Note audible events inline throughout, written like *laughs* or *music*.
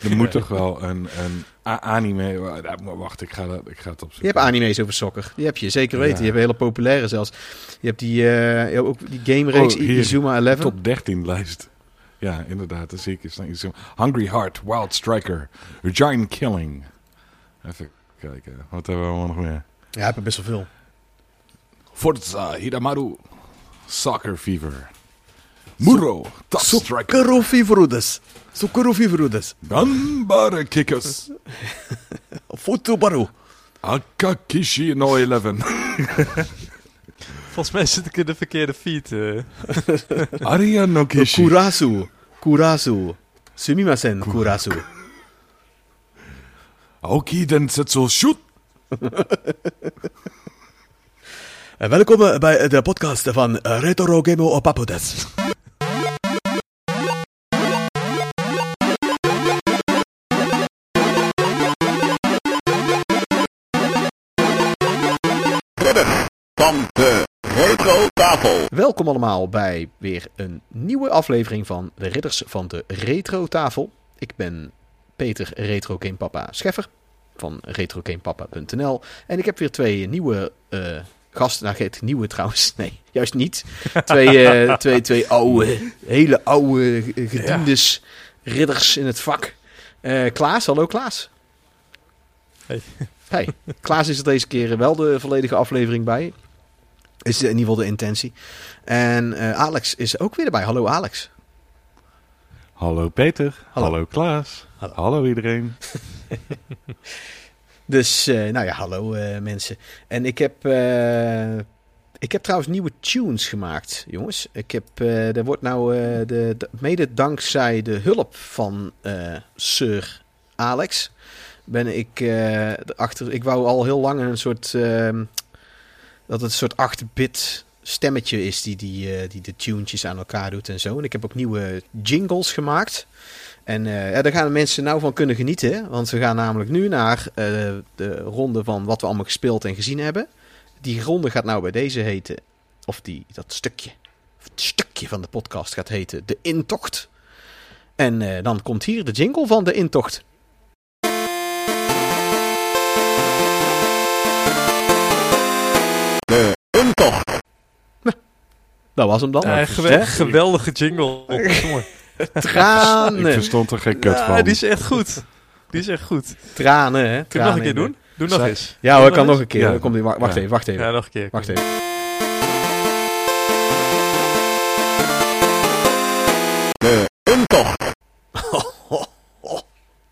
*laughs* Er moet toch wel een, een anime... Wacht, ik ga, dat, ik ga het Je opzoeken. hebt anime's over sokker. Die heb je, zeker weten. Ja. Je hebt hele populaire zelfs. Je hebt die, je hebt ook die game reeks Oh. Izuma 11. Top 13 lijst. Ja, inderdaad. Dat zie ik. het Hungry Heart, Wild Striker, Giant Killing. Even kijken. Wat hebben we allemaal nog meer? Ja, heb er best wel veel. Forza, Hidamaru, Soccer Fever, Muro. Sukuru Fivrudes. Ganbare Kickers, *laughs* Futubaru. Akakishi no 11, Volgens mij zit ik in de verkeerde feed. eh. *laughs* Aria no Kishi, Kurasu. Kurasu. Sumimasen, Kurasu. Aoki Densetsu Shoot, *laughs* welkom bij de podcast van Retro Game Opapodes. Van de retro tafel. Welkom allemaal bij weer een nieuwe aflevering van de Ridders van de Retro Tafel. Ik ben Peter Retro Game Papa Scheffer van retrogamepapa.nl en ik heb weer twee nieuwe eh, gasten. Nou, geen nieuwe trouwens. *laughs* Nee, juist niet. Twee, eh, twee, twee oude, hele oude gediendes, ridders in het vak. Eh, Klaas, hallo Klaas. Hey. Hey, Klaas is er deze keer wel de volledige aflevering bij. Is in ieder geval de intentie. En eh, Alex is ook weer erbij. Hallo Alex. Hallo Peter, Hallo. hallo, Klaas, Hallo. hallo, iedereen. *laughs* Dus, eh, nou ja, hallo eh, mensen. En ik heb, ik heb trouwens nieuwe tunes gemaakt, jongens. Ik heb, er wordt nou, de, de- mede dankzij de hulp van Sir Alex, ben ik eh, achter. Ik wou al heel lang een soort, ehm, dat het een soort 8-bit stemmetje is die, die, eh, die de tunetjes aan elkaar doet en zo. En ik heb ook nieuwe jingles gemaakt. En eh, ja, daar gaan de mensen nou van kunnen genieten. Want we gaan namelijk nu naar eh, de ronde van wat we allemaal gespeeld en gezien hebben. Die ronde gaat nou bij deze heten. Of die, dat stukje. of Het stukje van de podcast gaat heten De Intocht. En dan komt hier de jingle van De Intocht. De intocht. Dat was hem dan. Ja, gewe- Hè? geweldige jingle. *laughs* Jongen. Ik Tranen. verstond er geen kut Ja, van. die is echt goed. Die is echt goed. Tranen, hè? Kun je Tranen nog een keer doen? Doe nog Zij- eens. Ja hoor, kan nog een keer. Ja. Komt die- Wacht Ja. even, wacht even. Ja, nog een keer. Wacht even. De intocht. *laughs*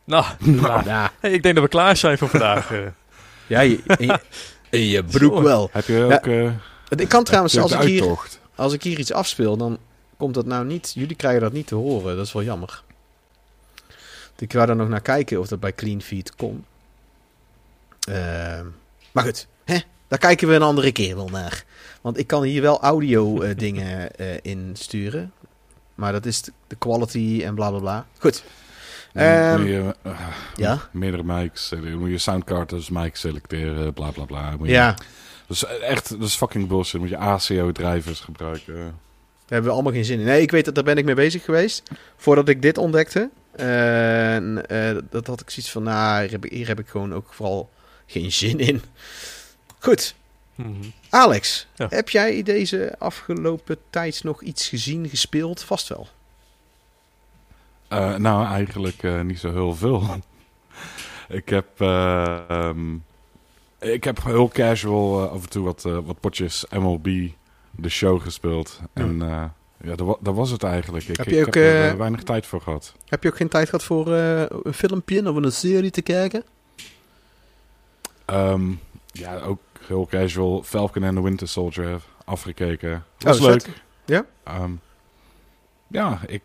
Nou, nou. Ja, Hey, ik denk dat we klaar zijn voor vandaag. eh. ja je, je, *laughs* in je broek Zo. wel. Heb je ook eh, Ik kan trouwens, als ik hier... Als ik hier iets afspeel, dan komt dat nou niet. Jullie krijgen dat niet te horen. Dat is wel jammer. Ik wou daar nog naar kijken of dat bij Clean Feed kon. Ehm, maar goed, hè? daar kijken we een andere keer wel naar. Want ik kan hier wel audio eh, *laughs* dingen eh insturen. Maar dat is de de quality en bla bla bla. Goed. Ehm, moet je eh, ja? meerdere mics, eh, dan moet je soundcard als mic selecteren, bla bla bla. Moet je- Ja, is echt, dat is fucking bullshit. Moet je ACO-drijvers gebruiken. daar hebben we allemaal geen zin in. Nee, ik weet dat daar ben ik mee bezig geweest. Voordat ik dit ontdekte. En eh, dat had ik zoiets van, nou, hier heb ik, hier heb ik gewoon ook vooral geen zin in. Goed, Mhm. Alex, Ja. heb jij deze afgelopen tijd nog iets gezien, gespeeld? Vast wel. Eh, nou, eigenlijk eh, niet zo heel veel. *laughs* ik heb, ehm, ik heb heel casual af en toe wat, wat potjes MLB de show gespeeld. En ja, dat, dat was het eigenlijk. Ik Heb ik je heb ook, er weinig tijd voor gehad. Heb je ook geen tijd gehad voor een filmpje of een serie te kijken? Ehm, ja, ook heel casual. Falcon and the Winter Soldier afgekeken. Was Oh, leuk. vet. Ja? Ehm, ja, ik,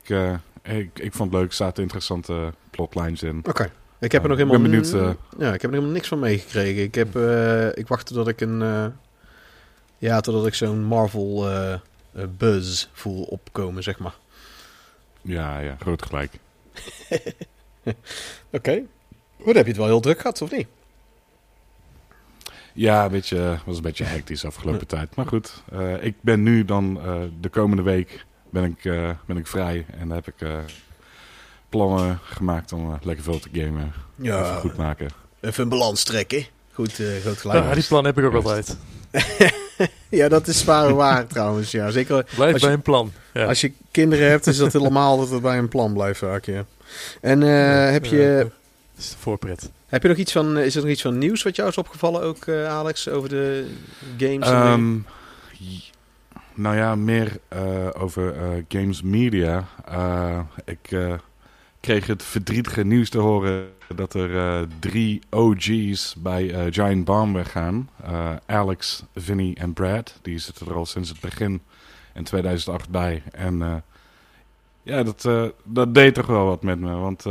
ik, ik vond het leuk. Er zaten interessante plotlines in. Oké. Ik heb er nog Ik helemaal, ben benieuwd, eh. ja, ik heb er helemaal niks van meegekregen. Ik, heb, eh, ik wacht totdat ik een... eh, ja, totdat ik zo'n Marvel buzz voel opkomen, zeg maar. Ja, ja, groot gelijk. *laughs* Oké. Goed, heb je het wel heel druk gehad, of niet? Ja, een beetje, was een beetje hectisch afgelopen tijd. Maar goed, ik ben nu dan de komende week ben ik, eh, ben ik vrij. En dan heb ik eh, plannen gemaakt om eh, lekker veel te gamen. Even goed maken. even een balans trekken. Goed, eh groot gelijk. Ja, die plan heb ik ook Juist. altijd. *laughs* Ja, dat is zware waar trouwens. Ja, zeker Blijf Als je- bij een plan. Ja. als je kinderen hebt, is dat helemaal dat het bij een plan blijft vaak. Ja. En eh, heb, je, dat is de voorpret. heb je nog iets van, is er nog iets van nieuws wat jou is opgevallen ook, eh, Alex, over de games? en Ehm, j- nou ja, meer eh, over eh, games media. Eh, ik kreeg het verdrietige nieuws te horen dat er drie OG's bij Giant Bomb weggaan. Alex, Vinny en Brad. Die zitten er al sinds het begin in 2008 bij. En ja, dat, dat deed toch wel wat met me. Want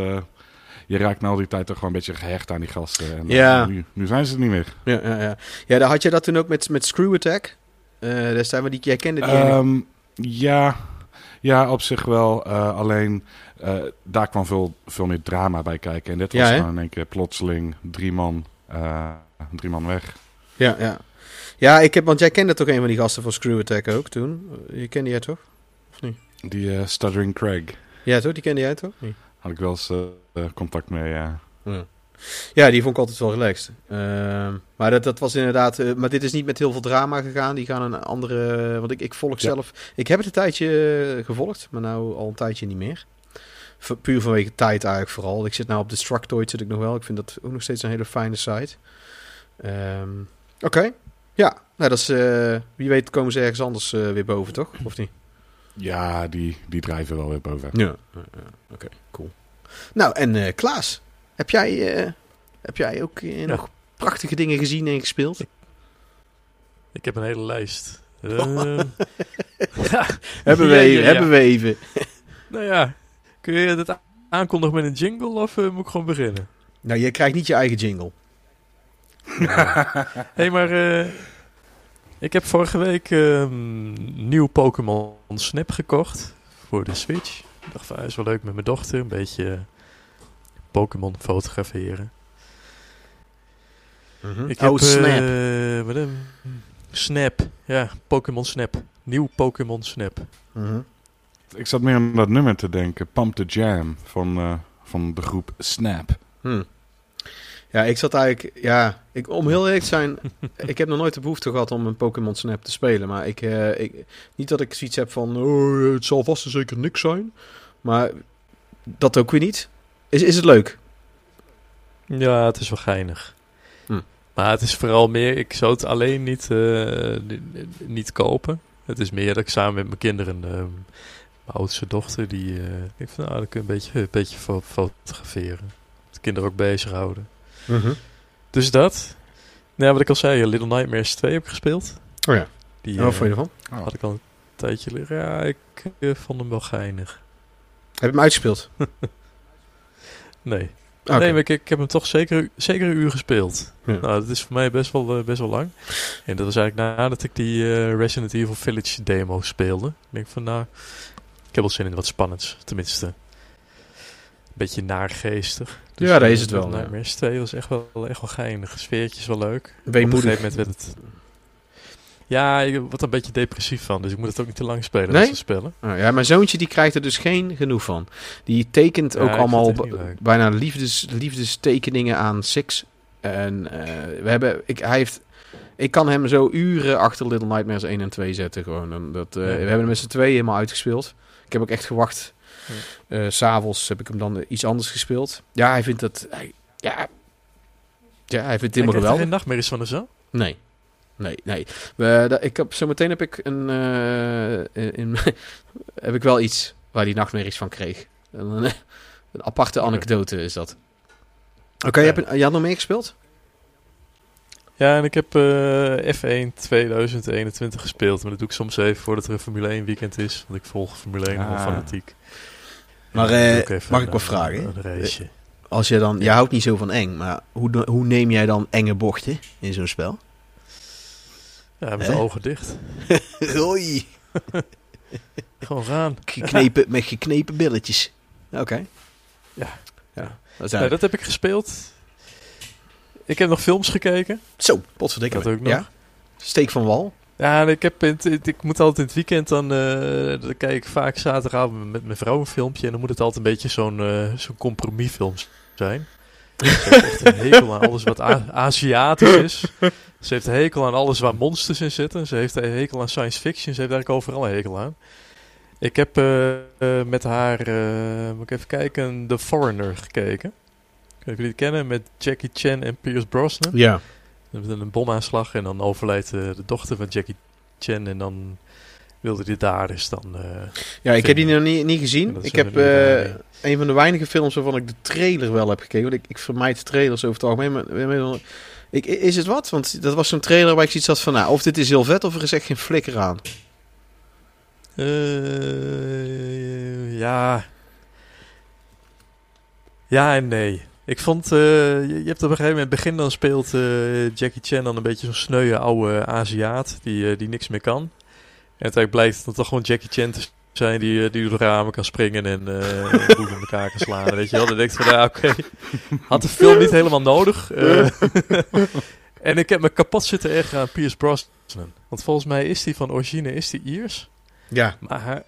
je raakt na al die tijd toch gewoon een beetje gehecht aan die gasten. En, Ja. nu, nu zijn ze het niet meer. Ja, ja, ja. ja daar had je dat toen ook met, met Screw Attack. Eh daar staan we die, jij kende die Ehm, ja, ja, op zich wel. eh, alleen eh, daar kwam veel, veel meer drama bij kijken. En dit was Ja, gewoon in één keer plotseling drie man, drie man weg. Ja, ja. Ja, ik heb, want jij kende toch een van die gasten van Screw Attack ook toen? Je kende jij toch? Die eh, Stuttering Craig Ja, toch? Die kende jij toch? Nee. had ik wel eens contact mee, ja. Ja. Ja, die vond ik altijd wel relaxed. Ehm, maar dat, dat was inderdaad... eh, maar dit is niet met heel veel drama gegaan. Die gaan een andere... Want ik, ik volg Ja. zelf... Ik heb het een tijdje eh, gevolgd, maar nou al een tijdje niet meer. V- puur vanwege tijd eigenlijk vooral. Ik zit nou op Destructoid zit ik nog wel. Ik vind dat ook nog steeds een hele fijne site. Ehm, Oké. Ja, nou dat is... eh, wie weet komen ze ergens anders weer boven, toch? Of niet? Ja, die, die drijven wel weer boven. Ja. Oké, cool. Nou, en Klaas, heb jij, eh, heb jij ook eh, nog prachtige dingen gezien en gespeeld? Ik heb een hele lijst. *laughs* Ehm, ja, *laughs* Hebben we even, ja, ja. hebben we even. *laughs* nou ja, kun je het aankondigen met een jingle of eh, moet ik gewoon beginnen? Nou, je krijgt niet je eigen jingle. Hé, hey, maar eh, ik heb vorige week ehm, nieuw Pokémon Snap gekocht voor de Switch. Ik dacht van, is wel leuk met mijn dochter, een beetje eh, Pokémon fotograferen. Ik oh, heb, snap. eh, wat een- Snap, ja, Pokémon Snap. Nieuw Pokémon Snap. Mhm. Ik zat meer aan dat nummer te denken. Pump the Jam van, eh, van de groep Snap. Hm. Ja, ik zat eigenlijk... Ja, ik, om heel eerlijk te zijn... *laughs* ik heb nog nooit de behoefte gehad om een Pokémon Snap te spelen. Maar ik, eh, ik... Niet dat ik zoiets heb van... Oh, het zal vast en zeker niks zijn. Maar dat ook weer niet. Is, is het leuk? Ja, het is wel geinig. Hm. Maar het is vooral meer, ik zou het alleen niet, eh, ni- niet kopen. Het is meer dat ik samen met mijn kinderen, eh, mijn oudste dochter, die eh ik van, nou, dan kun je een beetje, een beetje fo- fotograferen. De kinderen ook bezighouden. Dus dat. Nou, wat ik al zei, Little Nightmares 2 heb ik gespeeld. Oh ja. Die En wat eh, vond je ervan? had ik al een tijdje liggen. Ja, ik vond hem wel geinig. Heb je hem uitgespeeld? *laughs* Nee. Nee, maar ik, ik heb hem toch zeker, zeker een uur gespeeld. Ja. Nou, dat is voor mij best wel, eh, best wel lang. En dat was eigenlijk nadat ik die eh, Resident Evil Village demo speelde. Ik denk van, nou, ik heb wel zin in wat spannends, tenminste. Een beetje naargeestig. Dus, Ja, dat eh, is het wel, Little ja. Nightmares 2 was echt wel, echt wel geinig. Sfeertje is wel leuk. Op een Weemoedig. gegeven moment werd het... Ja, ik word er een beetje depressief van, dus ik moet het ook niet te lang spelen. Nee? dat spellen. Oh, ja, mijn zoontje die krijgt er dus geen genoeg van. Die tekent ook allemaal bijna liefdes, liefdestekeningen aan Six. En eh, we hebben, ik, hij heeft, ik kan hem zo uren achter Little Nightmares 1 en 2 zetten. Gewoon. En dat, eh, Ja. We hebben hem met z'n tweeën helemaal uitgespeeld. Ik heb ook echt gewacht. Ja. Eh, S S'avonds heb ik hem dan iets anders gespeeld. Ja, hij vindt dat... Hij, ja, ja, hij vindt het helemaal Ik heb geweldig. geen nachtmerries van of zo? Nee. Nee, nee. We, da- ik heb, zometeen heb ik een. eh, in, *laughs* heb ik wel iets waar hij nachtmerries van kreeg. Een, een aparte anekdote is dat. Oké, je, hebt een- je had nog meer gespeeld? Ja, en ik heb eh, F1 2021 gespeeld. Maar dat doe ik soms even voordat er een Formule 1 weekend is. Want ik volg Formule 1 helemaal Ah. fanatiek. Maar, eh, ik mag ik wat vragen? Een. Als je dan. Je houdt niet zo van eng, maar hoe, hoe neem jij dan enge bochten in zo'n spel? Ja, met de ogen dicht. *laughs* Oei. *laughs* Gewoon gaan. Geknepen, met geknepen billetjes. Oké. Ja. ja. Dat dat heb ik gespeeld. Ik heb nog films gekeken. Zo, potverdikke. Dat ook nog. Ja? Steek van wal. Ja, ik, heb in het- het- ik moet altijd in het weekend dan, eh, dan kijk ik vaak zaterdagavond met mijn vrouw een filmpje. En dan moet het altijd een beetje zo'n eh, zo'n compromisfilm zijn. Ze heeft echt een hekel aan alles wat A- Aziatisch is. *laughs* Ze heeft een hekel aan alles waar monsters in zitten. Ze heeft een hekel aan science fiction. Ze heeft eigenlijk overal een hekel aan. Ik heb eh, eh, met haar, eh, moet ik even kijken, The Foreigner gekeken. Of jullie het kennen, met Jackie Chan en Pierce Brosnan. Ja. Was een bomaanslag en dan overlijdt de dochter van Jackie Chan. En dan wilde hij daar dus dan... eh, Ja, ik heb die nog niet, niet gezien. Ik is heb eh, een van de weinige films waarvan ik de trailer wel heb gekeken. Want ik, ik vermijd trailers over het algemeen. Maar, maar- ik, is het wat? Want dat was zo'n trailer waar ik zoiets had van... Nou, of dit is heel vet of er is echt geen flikker aan. eh, ja... Ja en nee. Ik vond, je, je hebt op een gegeven moment begin dan speelt Jackie Chan dan een beetje zo'n sneuwe oude Aziat die, die niks meer kan. En uiteindelijk blijkt het toch gewoon Jackie Chan te zijn die, eh, die door de ramen kan springen en eh boeven in elkaar kan slaan. Weet je wel, dan denk je van, ja, oké, *laughs* had de film niet helemaal nodig. eh. *laughs* en ik heb me kapot zitten ergeren aan Pierce Brosnan. Want volgens mij is die van origine, is die Iers. Ja, Maar hij,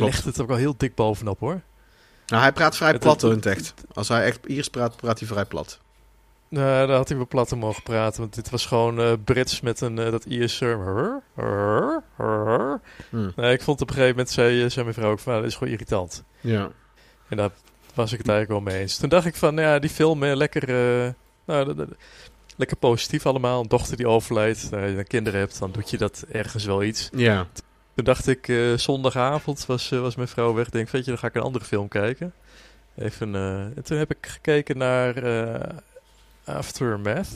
legt het ook wel heel dik bovenop hoor. nou, hij praat vrij Het- plat het- in het echt. Als hij echt Iers praat, praat hij vrij plat. Nou, daar had hij wel plat om mogen praten. Want dit was gewoon eh, Brits met een eh, dat Ierse... "Hur, hur, hur." Hm. Nee, ik vond op een gegeven moment, zei, eh, zei mijn vrouw ook van, "Nou, dat is gewoon irritant. Ja. En daar was ik het eigenlijk wel mee eens. Toen dacht ik van, ja, die film, lekker, nou, lekker positief allemaal. Een dochter die overlijdt, nou, als je kinderen hebt, dan doet je dat ergens wel iets. Ja. Toen dacht ik, zondagavond was, was mijn vrouw weg. Denk, weet je, dan ga ik een andere film kijken. Even, en toen heb ik gekeken naar Aftermath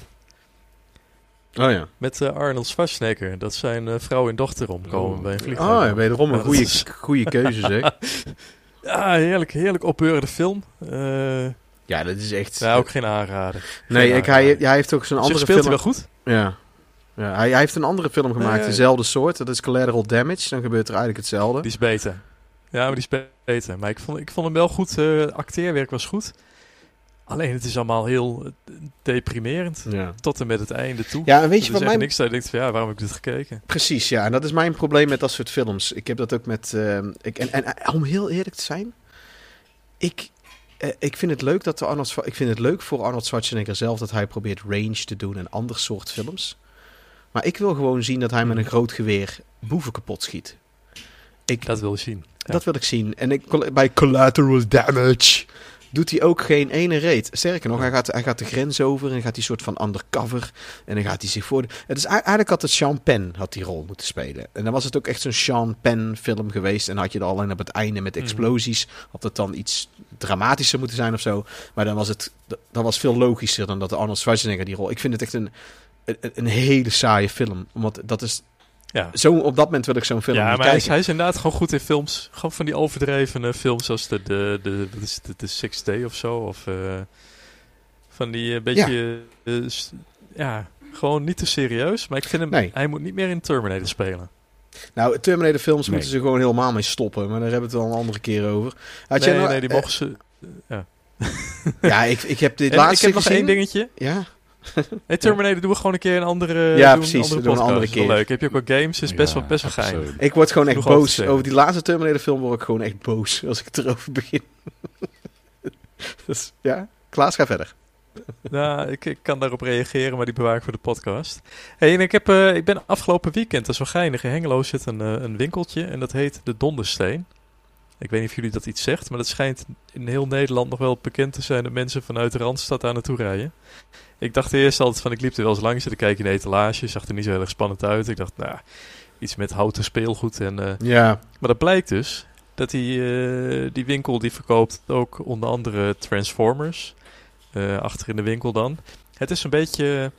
Oh ja. met eh, Arnold Schwarzenegger. Dat zijn eh, vrouw en dochter omkomen Oh. bij een vliegtuig. Oh ja, wederom een Ja, goede, is- goede keuze zeg. *laughs* Ja, heerlijk, heerlijk opbeurende film. Eh Ja, dat is echt... nou, ook geen aanrader. nee, geen ik, hij, aanrader. hij heeft ook zo'n zich andere speelt film... hij wel goed. Ja. ja hij, hij heeft een andere film gemaakt, Nee. dezelfde soort. Dat is Collateral Damage. Dan gebeurt er eigenlijk hetzelfde. Die is beter. Ja, maar die is be- beter. Maar ik vond, ik vond hem wel goed. eh acteerwerk was goed. Alleen het is allemaal heel deprimerend. Ja. Tot en met het einde toe. Ja, en weet je wat mijn... niks dat je denkt van ja, waarom heb ik dit gekeken? Precies, ja. En dat is mijn probleem met dat soort films. Ik heb dat ook met... eh, ik, en, en om heel eerlijk te zijn... Ik, eh, ik vind het leuk dat de Arnold... Ik vind het leuk voor Arnold Schwarzenegger zelf... dat hij probeert range te doen en ander soort films. Maar ik wil gewoon zien dat hij met een groot geweer boeven kapot schiet. Ik, Dat wil je zien. Ja. Dat wil ik zien. En ik, bij Collateral Damage doet hij ook geen ene reet. Sterker nog, hij gaat, hij gaat de grens over en gaat die soort van undercover. En dan gaat hij zich voor... Het is ei- eigenlijk had het Sean Penn had die rol moeten spelen. En dan was het ook echt zo'n Sean Penn film geweest. En had je er alleen op het einde met Mhm. explosies. Had het dan iets dramatischer moeten zijn of zo. Maar dan was het... Dat was veel logischer dan dat de Arnold Schwarzenegger die rol... Ik vind het echt een, een, een hele saaie film. Omdat dat is... Ja. Zo, op dat moment wil ik zo'n film ja, maar hij is, kijken. hij is inderdaad gewoon goed in films. Gewoon van die overdrevene films zoals de, de, de, de, de Sixth Day of zo. Of eh, van die een beetje... eh, ja, gewoon niet te serieus. Maar ik vind hem... Nee. Hij moet niet meer in Terminator spelen. Nou, Terminator films Nee. moeten ze gewoon helemaal mee stoppen. Maar daar hebben we het wel een andere keer over. Had jij nee, nou- nee, die eh, ze... Ja, ik, ik heb dit *laughs* En laatste ik heb nog gezien. één dingetje. Ja, Hey, Terminator doen we gewoon een keer een andere, Ja, doen precies, Een andere een andere keer. leuk. Heb je ook wel games? Is best Ja, wel, best wel absoluut. ik word gewoon echt boos. Over die laatste Terminator film word ik gewoon echt boos. Als ik het erover begin. *laughs* dus, ja, Klaas, ga verder. Nou, ik, ik kan daarop reageren, maar die bewaar ik voor de podcast. Hey, en ik, heb, eh, ik ben afgelopen weekend, dat is wel geinig, in Hengelo zit een, eh, een winkeltje en dat heet De Dondersteen. Ik weet niet of jullie dat iets zegt, maar dat schijnt in heel Nederland nog wel bekend te zijn dat mensen vanuit de Randstad daar naartoe rijden. Ik dacht eerst altijd van, ik liep er wel eens langs en dan kijk je in de etalage, zag er niet zo heel erg spannend uit. Ik dacht, nou, iets met houten speelgoed en... eh, Ja, maar dat blijkt dus dat die, eh, die winkel die verkoopt ook onder andere Transformers. eh, achter in de winkel dan. Het is een beetje...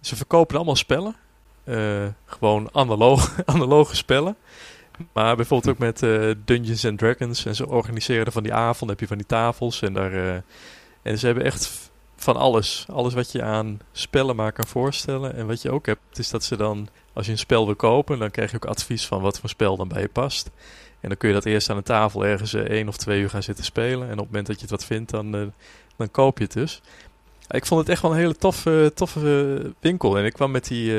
Ze verkopen allemaal spellen. Gewoon analoog, *laughs* analoge spellen. Maar bijvoorbeeld ook met Dungeons and Dragons. En ze organiseren er van die avond. heb je van die tafels. En, daar, en ze hebben echt van alles. Alles wat je aan spellen maar kan voorstellen. En wat je ook hebt, is dat ze dan... Als je een spel wil kopen, dan krijg je ook advies van wat voor spel dan bij je past. En dan kun je dat eerst aan een tafel ergens eh, één of twee uur gaan zitten spelen. En op het moment dat je het wat vindt, dan, eh, dan koop je het dus. Ik vond het echt wel een hele toffe, toffe eh, winkel. En ik kwam met die,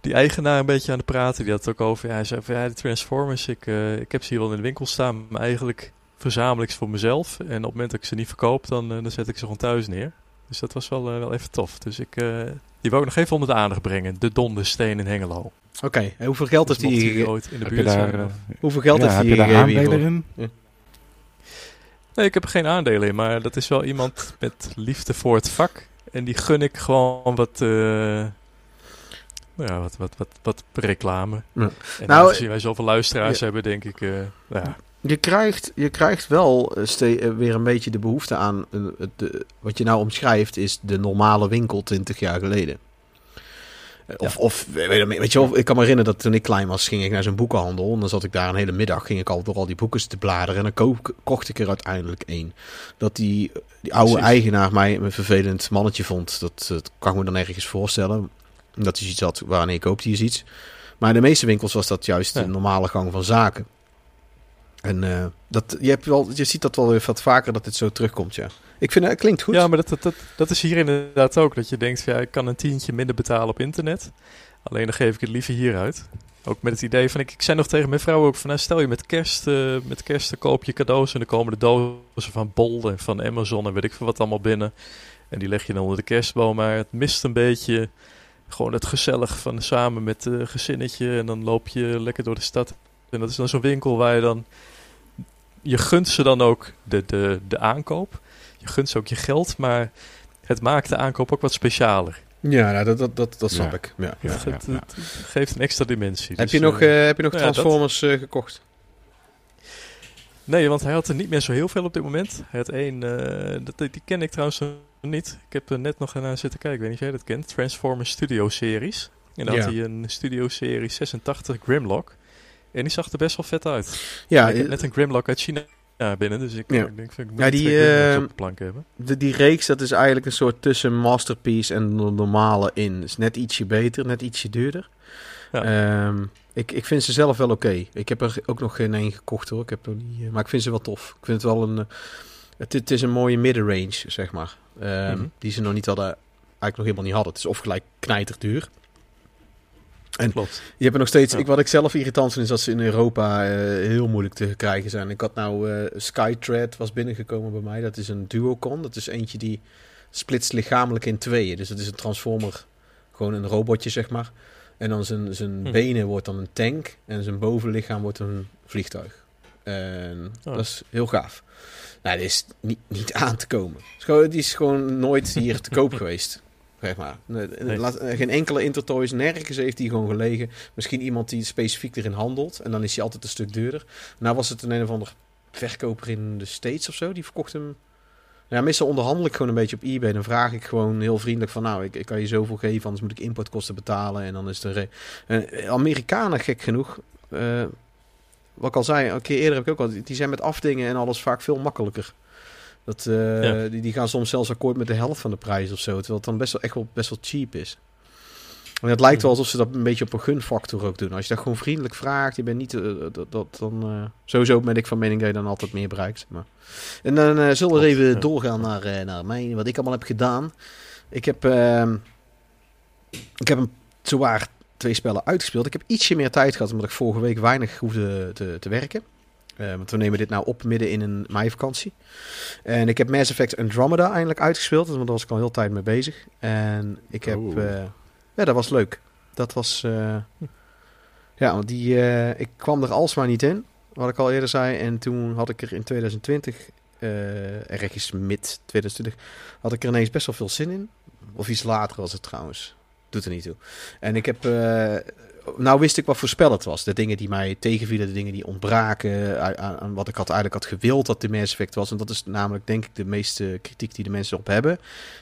die eigenaar een beetje aan de praten. Die had het ook over. Ja, hij zei van ja, de Transformers, ik, ik heb ze hier wel in de winkel staan, maar eigenlijk verzamel ik ze voor mezelf. En op het moment dat ik ze niet verkoop, dan, eh, dan zet ik ze gewoon thuis neer. Dus dat was wel, eh, wel even tof. Dus ik, eh, die wou ik nog even onder de aandacht brengen. De Dondersteen in Hengelo. Oké, en hoeveel geld Dus heeft hij mocht gegeven? ooit in de buurt daar, zijn, Hoeveel geld ja, heeft hij daar aandelen in? Nee, ik heb er geen aandelen in, maar dat is wel iemand met liefde voor het vak. En die gun ik gewoon wat, eh, nou ja, wat, wat, wat, wat reclame. Ja. En Nou, aangezien wij zoveel luisteraars ja. hebben, denk ik, eh, nou ja, Je krijgt, je krijgt wel eh, eh, weer een beetje de behoefte aan. eh, de, wat je nou omschrijft is de normale winkel 20 jaar geleden. Of, of weet, je, wel, ik kan me herinneren dat toen ik klein was, ging ik naar zo'n boekenhandel. En dan zat ik daar een hele middag, ging ik al door al die boeken te bladeren. En dan ko- kocht ik er uiteindelijk één. Dat die, die oude Precies. eigenaar mij een vervelend mannetje vond. Dat, dat kan ik me dan ergens voorstellen. Dat hij iets had, wanneer koopt hij iets. Maar in de meeste winkels was dat juist Ja. de normale gang van zaken. En eh, dat, je, hebt wel, je ziet dat wel weer wat vaker dat dit zo terugkomt, ja. Ik vind het klinkt goed. Ja, maar dat, dat, dat, is hier inderdaad ook. Dat je denkt, ja, ik kan een tientje minder betalen op internet. Alleen dan geef ik het liever hieruit. Ook met het idee van, ik, ik zei nog tegen mijn vrouw ook van, nou, stel je met kerst, eh, met kerst koop je cadeaus en dan komen de dozen van Bol en van Amazon en weet ik veel wat allemaal binnen. En die leg je dan onder de kerstboom, maar het mist een beetje gewoon het gezellig van samen met het gezinnetje en dan loop je lekker door de stad. En dat is dan zo'n winkel waar je dan, je gunt ze dan ook de, de, de aankoop. Je gunt ze ook je geld, maar het maakt de aankoop ook wat specialer. Ja, nou, dat, dat, dat, dat snap Ja. ik. Ja. Ja, het, ja, het- ja. het geeft een extra dimensie. Heb, Dus, je nog, eh, eh, heb je nog nou ja, dat- Transformers eh, gekocht? nee, want hij had er niet meer zo heel veel op dit moment. Hij had één, eh, dat, die ken ik trouwens nog niet. Ik heb er net nog naar zitten kijken, ik weet niet of jij dat kent. Transformers Studio Series. En dan Ja. had hij een Studio Series 86 Grimlock. En die zag er best wel vet uit. Ja, ik heb eh, net een Grimlock uit China binnen, dus ik, Ja. ik denk, ik moet Ja, die, eh, op de plank hebben. de, die reeks, dat is eigenlijk een soort tussen Masterpiece en de normale in. Is net ietsje beter, net ietsje duurder. Ja. Ehm, ik, ik vind ze zelf wel oké. Ik heb er ook nog geen één gekocht hoor. Ik heb nog niet, eh, maar ik vind ze wel tof. Ik vind het wel een... het, het is een mooie middenrange, zeg maar. Ehm, Mhm. Die ze nog niet hadden, eigenlijk nog helemaal niet hadden. Het is of gelijk knijterduur. En Klopt. Je hebt er nog steeds. Ja. Ik, wat ik zelf irritant vind, is dat ze in Europa eh, heel moeilijk te krijgen zijn. Ik had nou eh Skytrad was binnengekomen bij mij. Dat is een duocon. Dat is eentje die splitst lichamelijk in tweeën. Dus dat is een transformer, gewoon een robotje zeg maar. En dan zijn, zijn Hm. benen wordt dan een tank en zijn bovenlichaam wordt een vliegtuig. En Oh. dat is heel gaaf. Nou, die is niet, niet aan te komen. Gewoon- Die is gewoon nooit hier te koop *laughs* geweest. Zeg maar. Laat- eh, geen enkele Intertoys, nergens heeft die gewoon gelegen. Misschien iemand die specifiek erin handelt. En dan is hij altijd een stuk duurder. Nou was het een een of ander verkoper in de States of zo. Die verkocht hem. Ja, meestal onderhandel ik gewoon een beetje op eBay. Dan vraag ik gewoon heel vriendelijk van... Nou, ik, ik kan je zoveel geven, anders moet ik importkosten betalen. En dan is er... re- Eh, Amerikanen, gek genoeg... eh, wat ik al zei, een keer eerder heb ik ook al... Die zijn met afdingen en alles vaak veel makkelijker. Dat, eh, Ja. die, die gaan soms zelfs akkoord met de helft van de prijs of zo. Terwijl het dan best wel, echt wel, best wel cheap is. En het lijkt wel alsof ze dat een beetje op een gunfactor ook doen. Als je dat gewoon vriendelijk vraagt, je bent niet... eh, dat, dat, dan, eh, sowieso ben ik van mening dat je dan altijd meer bereikt. Maar. En dan zullen we even ja. doorgaan naar, naar mij, wat ik allemaal heb gedaan. Ik heb, ehm, ik heb een zowaar twee spellen uitgespeeld. Ik heb ietsje meer tijd gehad, omdat ik vorige week weinig hoefde te, te werken. Eh, want we nemen dit nou op midden in een meivakantie. En ik heb Mass Effect Andromeda eindelijk uitgespeeld. Want daar was ik al heel tijd mee bezig. En ik heb... Oh. eh, ja, dat was leuk. Dat was... eh, ja, want die, ik kwam er alsmaar niet in. Wat ik al eerder zei. En toen had ik er in 2020... eh ergens mid 2020... had ik er ineens best wel veel zin in. Of iets later was het trouwens. Doet er niet toe. En ik heb... nou wist ik wat voor spel het was. De dingen die mij tegenvielen, de dingen die ontbraken aan, wat ik had, eigenlijk had gewild dat de Mass Effect was. En dat is namelijk denk ik de meeste kritiek die de mensen op hebben.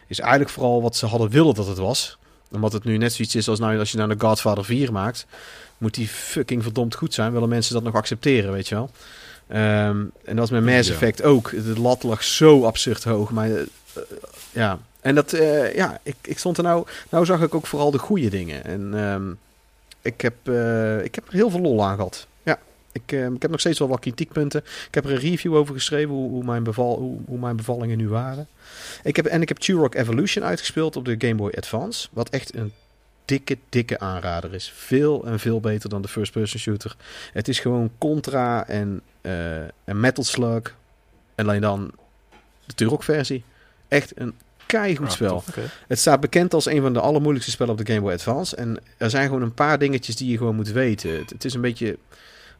Is eigenlijk vooral wat ze hadden willen dat het was. Omdat het nu net zoiets is als nou, als je nou de Godfather 4 maakt. Moet die fucking verdomd goed zijn. Willen mensen dat nog accepteren, weet je wel. Ehm, en dat is met Mass Ja. Effect ook. De lat lag zo absurd hoog. Maar eh, ja, en dat, eh, ja, ik, ik stond er nou... Nou zag ik ook vooral de goede dingen. En ehm, ik, heb, eh, ik heb er heel veel lol aan gehad. Ja, ik, eh, ik heb nog steeds wel wat kritiekpunten. Ik heb er een review over geschreven, hoe, hoe, mijn, beval, hoe, mijn bevallingen nu waren. Ik heb, en ik heb Turok Evolution uitgespeeld op de Game Boy Advance. Wat echt een dikke, dikke aanrader is. Veel en veel beter dan de first-person shooter. Het is gewoon Contra en, eh en Metal Slug. En alleen dan de Turok-versie. Echt een keigoed Ah, spel. Het staat bekend als een van de allermoeilijkste spellen op de Game Boy Advance. En er zijn gewoon een paar dingetjes die je gewoon moet weten. Het, het is een beetje...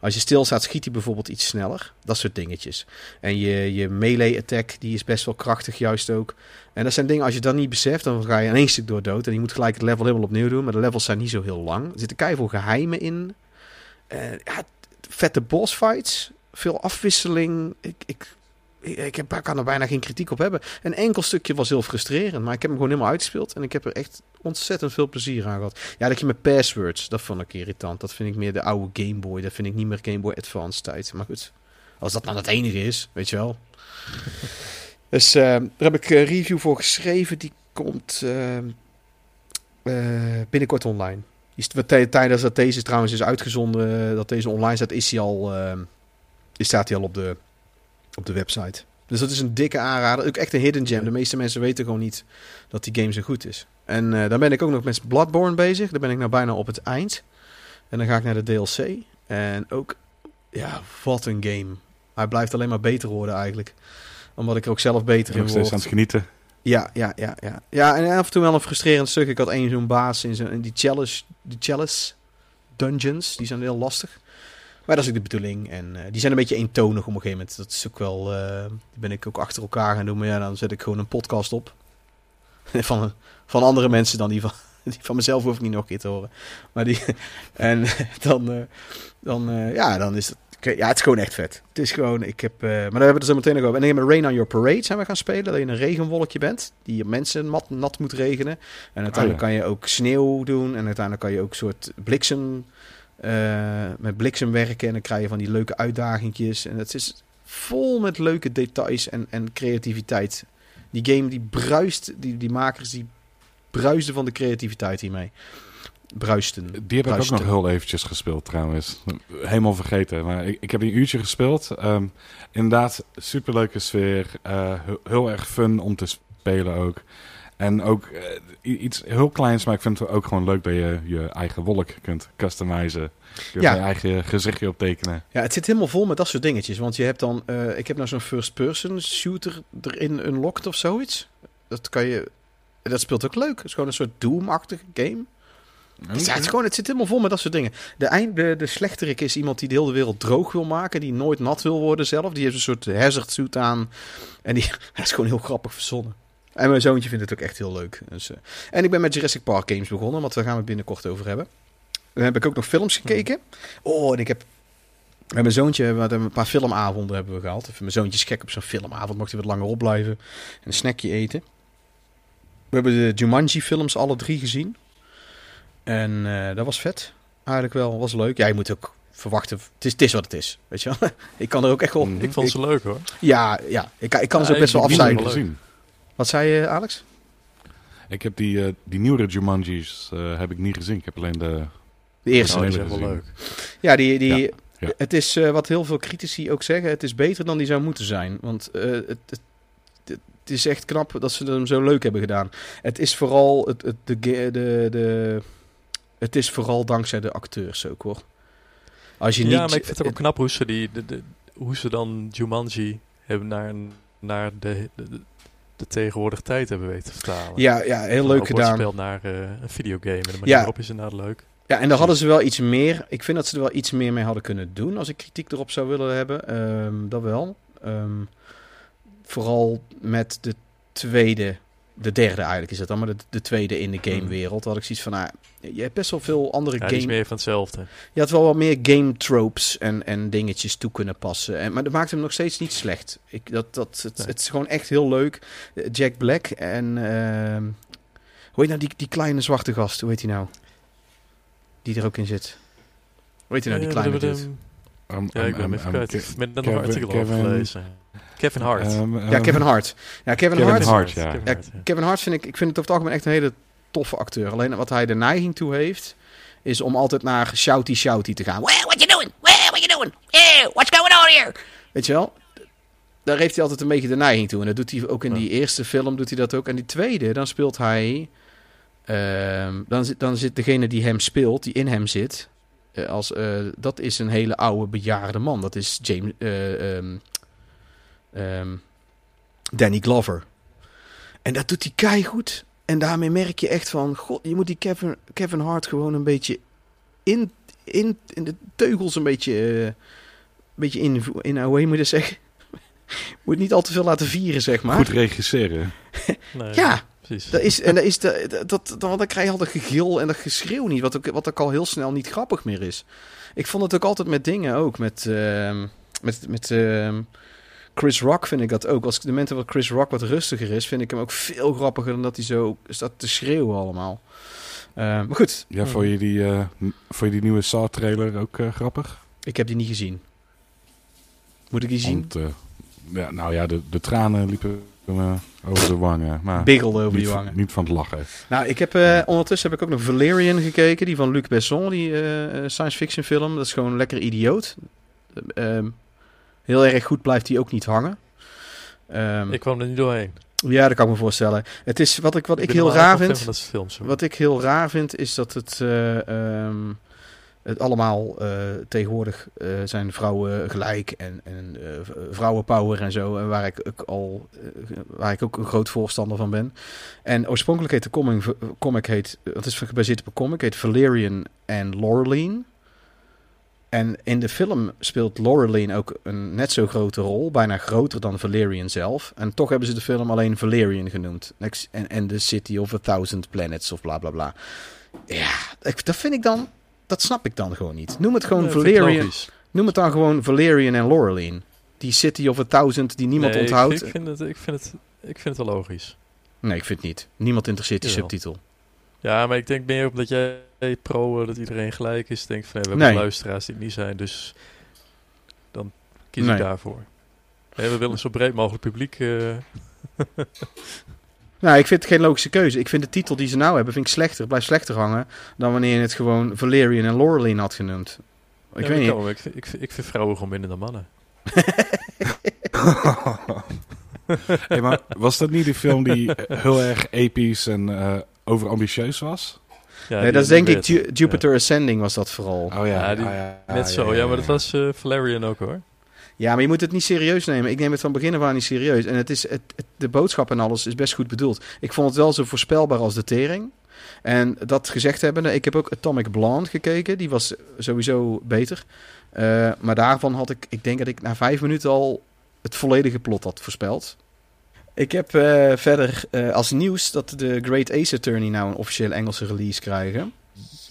Als je stilstaat, schiet hij bijvoorbeeld iets sneller. Dat soort dingetjes. En je, je melee attack, die is best wel krachtig juist ook. En dat zijn dingen, als je dat niet beseft, dan ga je in één stuk door dood. En je moet gelijk het level helemaal opnieuw doen. Maar de levels zijn niet zo heel lang. Er zitten keiveel geheimen in. Eh, ja, vette boss fights. Veel afwisseling. Ik, ik, ik, heb, ik kan er bijna geen kritiek op hebben. Een enkel stukje was heel frustrerend. Maar ik heb hem gewoon helemaal uitgespeeld. En ik heb er echt ontzettend veel plezier aan gehad. Ja, dat je met passwords, dat vond ik irritant. Dat vind ik meer de oude Game Boy. Dat vind ik niet meer Game Boy Advance tijd. Maar goed, als dat nou het enige is, weet je wel. *laughs* dus eh, daar heb ik een review voor geschreven. Die komt eh, eh, binnenkort online. Tijdens dat deze trouwens is uitgezonden, eh, dat deze online staat, is hij al, eh, is staat hij al op de, op de website. Dus dat is een dikke aanrader. Ook echt een hidden gem. De meeste mensen weten gewoon niet dat die game zo goed is. En eh, dan ben ik ook nog met Bloodborne bezig. Daar ben ik nou bijna op het eind. En dan ga ik naar de DLC. En ook, ja, wat een game. Hij blijft alleen maar beter worden eigenlijk. Omdat ik er ook zelf beter in Nog steeds aan word. het genieten. Ja, ja, ja, ja. Ja, en af en toe wel een frustrerend stuk. Ik had één zo'n baas in, in die chalice, die chalice dungeons. Die zijn heel lastig. Maar dat is ook de bedoeling. En eh, die zijn een beetje eentonig op een gegeven moment. Dat is ook wel... eh, die ben ik ook achter elkaar gaan doen. Maar ja, dan zet ik gewoon een podcast op. *laughs* van, van andere mensen dan die van... *laughs* Die van mezelf hoef ik niet nog een keer te horen. Maar die... *laughs* En dan... eh, dan eh, ja, dan is het... Ja, het is gewoon echt vet. Het is gewoon... Ik heb... maar daar hebben we het zo meteen nog over. En dan Rain on Your Parade zijn we gaan spelen. Dat je een regenwolkje bent. Die mensen mat, nat moet regenen. En uiteindelijk Oh, kan je ook sneeuw doen. En uiteindelijk kan je ook soort bliksem... eh, met bliksem werken. En dan krijg je van die leuke uitdagingjes. En het is vol met leuke details en, en creativiteit. Die game die bruist... Die, die makers die bruisten van de creativiteit hiermee. Bruisten. Die heb ik ook nog heel eventjes gespeeld trouwens. Helemaal vergeten. Maar ik, ik heb een uurtje gespeeld. Ehm, inderdaad, superleuke sfeer. eh, heel erg fun om te spelen ook. En ook eh, iets heel kleins, maar ik vind het ook gewoon leuk dat je je eigen wolk kunt customizen. Je kunt Ja. je eigen gezichtje optekenen. Ja, het zit helemaal vol met dat soort dingetjes. Want je hebt dan... eh, ik heb nou zo'n first-person shooter erin unlocked of zoiets. Dat kan je... Dat speelt ook leuk. Het is gewoon een soort Doom-achtige game. Dus ja, het, is gewoon, het zit helemaal vol met dat soort dingen. De, eind, de, de slechterik is iemand die de hele wereld droog wil maken. Die nooit nat wil worden zelf. Die heeft een soort hazard suit aan. En die *laughs* dat is gewoon heel grappig verzonnen. En mijn zoontje vindt het ook echt heel leuk. Dus, eh, en ik ben met Jurassic Park games begonnen. Want daar gaan we het binnenkort over hebben. Dan heb ik ook nog films gekeken. Oh, en ik heb... Met mijn zoontje hebben we een paar filmavonden hebben we gehad. Even mijn zoontje is gek op zo'n filmavond. Mocht hij wat langer opblijven. En een snackje eten. We hebben de Jumanji films alle drie gezien. En eh, dat was vet. Eigenlijk wel, was leuk. Ja, je moet ook verwachten. Het is, het is wat het is. Weet je wel? *laughs* ik kan er ook echt wel. Mm, Ik vond ze leuk hoor. ja, ja, ik, kan- ik kan ze ook best wel ik- Wat zei je, Alex? Ik heb die, eh, die nieuwere Jumanji's eh, heb ik niet gezien. Ik heb alleen de... De eerste. Oh, wel gezien. leuk. Ja, die, die, Ja, ja. het is eh, wat heel veel critici ook zeggen. Het is beter dan die zou moeten zijn. Want eh, het, het, het is echt knap dat ze hem zo leuk hebben gedaan. Het is vooral het, het, de, ge- de, de, het is vooral dankzij de acteurs ook hoor. Als je niet, Ja, maar ik vind het ook knap hoe ze, die, de, de, hoe ze dan Jumanji hebben naar, naar de, de, de, tegenwoordige tijd hebben weten te vertalen. Ja, ja, heel leuk gedaan. spel naar eh, een videogame. En de manier Ja. waarop is inderdaad leuk. Ja, en daar hadden ze wel iets meer. Ik vind dat ze er wel iets meer mee hadden kunnen doen. Als ik kritiek erop zou willen hebben. Ehm, dat wel. Ehm, vooral met de tweede. De derde eigenlijk is het dan. Maar de, de tweede in de gamewereld. had ik zoiets van. Nou, je hebt best wel veel andere Ja, die is game. meer van hetzelfde. Je had wel wat meer game tropes en, en dingetjes toe kunnen passen. En, maar dat maakt hem nog steeds niet slecht. Ik, dat, dat, het, Nee. het is gewoon echt heel leuk. Jack Black en... ehm, hoe heet nou die, die kleine zwarte gast? Hoe heet hij nou? Die er ook in zit. Hoe heet hij nou, die Eh, kleine dude? Um, Ja, ik ben um, hem um, even kwijt. Ke- Ik heb net nog Kevin- een artikel over Kevin- gelezen. Kevin Hart. um, Ja, um, Kevin Hart. Ja, Kevin, Kevin Hart. Hart, ja. Kevin Ja, Hart, ja. Kevin Hart vind ik, ik vind het over het algemeen echt een hele toffe acteur. Alleen wat hij de neiging toe heeft, is om altijd naar shouty shouty te gaan. Well, what you doing? Well, what you doing? What's going on here? Weet je wel? Daar heeft hij altijd een beetje de neiging toe. En dat doet hij ook in Ja. die eerste film, doet hij dat ook. En die tweede, dan speelt hij Ehm, dan, zit, dan zit degene die hem speelt, die in hem zit, eh, als, eh, dat is een hele oude bejaarde man. Dat is James, eh, ehm, Danny Glover. En dat doet hij keigoed. En daarmee merk je echt van, god, je moet die Kevin, Kevin Hart gewoon een beetje in, in, in de teugels een beetje, eh, een beetje in, in hoe moet je dat zeggen? *laughs* moet niet al te veel laten vieren, zeg maar. Goed regisseren. *laughs* Nee, Ja, precies. dat is, en dat is de, dat, dat, dan, dan krijg je al dat gegil en dat geschreeuw niet, wat ook, wat ook al heel snel niet grappig meer is. Ik vond het ook altijd met dingen ook, met, ehm, met, met ehm, Chris Rock vind ik dat ook. Als de momenten wat Chris Rock wat rustiger is, vind ik hem ook veel grappiger dan dat hij zo staat te schreeuwen allemaal. Ehm, maar goed, Ja, vond je die, eh, vond je die nieuwe Saw-trailer ook eh, grappig? ik heb die niet gezien. Moet ik die zien? Want, eh, ja, nou ja, de, de tranen liepen over de wangen. Maar Biggelde over die van- wangen. niet van het lachen. Nou, ik heb eh, ondertussen heb ik ook nog Valerian gekeken, die van Luc Besson, die eh, eh, science fiction film. Dat is gewoon lekker idioot. Ehm, heel erg goed blijft hij ook niet hangen. Ehm, Ik kwam er niet doorheen. ja, dat kan ik me voorstellen. Het is wat ik, wat ik heel raar vind. Van films. Wat ik heel raar vind, is dat het, eh, ehm, het allemaal eh, tegenwoordig eh, zijn vrouwen gelijk en, en v- vrouwenpower en zo. En waar ik ook al waar ik ook een groot voorstander van ben. En oorspronkelijk heet de comic, comic heet, het is gebaseerd op een comic, heet Valerian en Laureline. En in de film speelt Laureline ook een net zo grote rol, bijna groter dan Valerian zelf. En toch hebben ze de film alleen Valerian genoemd. En, en The City of a Thousand Planets of bla bla bla. Ja, ik- dat vind ik dan, dat snap ik dan gewoon niet. Noem het gewoon Valerian. Noem het dan gewoon Valerian en Laureline. Die City of a Thousand die niemand Nee, ik- onthoudt. Ik, vind het, ik, vind het, ik vind het wel logisch. Nee, ik vind het niet. Niemand interesseert die Jawel. subtitel. Ja, maar ik denk meer omdat jij pro eh, dat iedereen gelijk is. Denk van, nee, we hebben Nee. luisteraars die het niet zijn, dus dan kies Nee. ik daarvoor. We willen een zo breed mogelijk publiek. eh, *laughs* Nou, ik vind het geen logische keuze. Ik vind de titel die ze nou hebben, vind ik slechter. Blijft slechter hangen dan wanneer je het gewoon Valerian en Laureline had genoemd. Ik ja, weet niet. kan Ik, vind- ik, vind- ik vind vrouwen gewoon minder dan mannen. *laughs* Hey, maar was dat niet die film die heel erg episch en eh, overambitieus was? Ja, nee, dat is denk ik Ju- Jupiter Ascending was dat vooral. Oh ja, Ja, die- ah, ja, Net zo, ja, maar dat was eh, Valerian ook hoor. Ja, maar je moet het niet serieus nemen. Ik neem het van begin af aan niet serieus. En het is, het, het- de boodschap en alles is best goed bedoeld. Ik vond het wel zo voorspelbaar als de tering. En dat gezegd hebbende, ik heb ook Atomic Blonde gekeken. Die was sowieso beter. Eh, maar daarvan had ik, ik denk dat ik na vijf minuten al het volledige plot had voorspeld. Ik heb eh, verder eh, als nieuws dat de Great Ace Attorney nou een officiële Engelse release krijgen.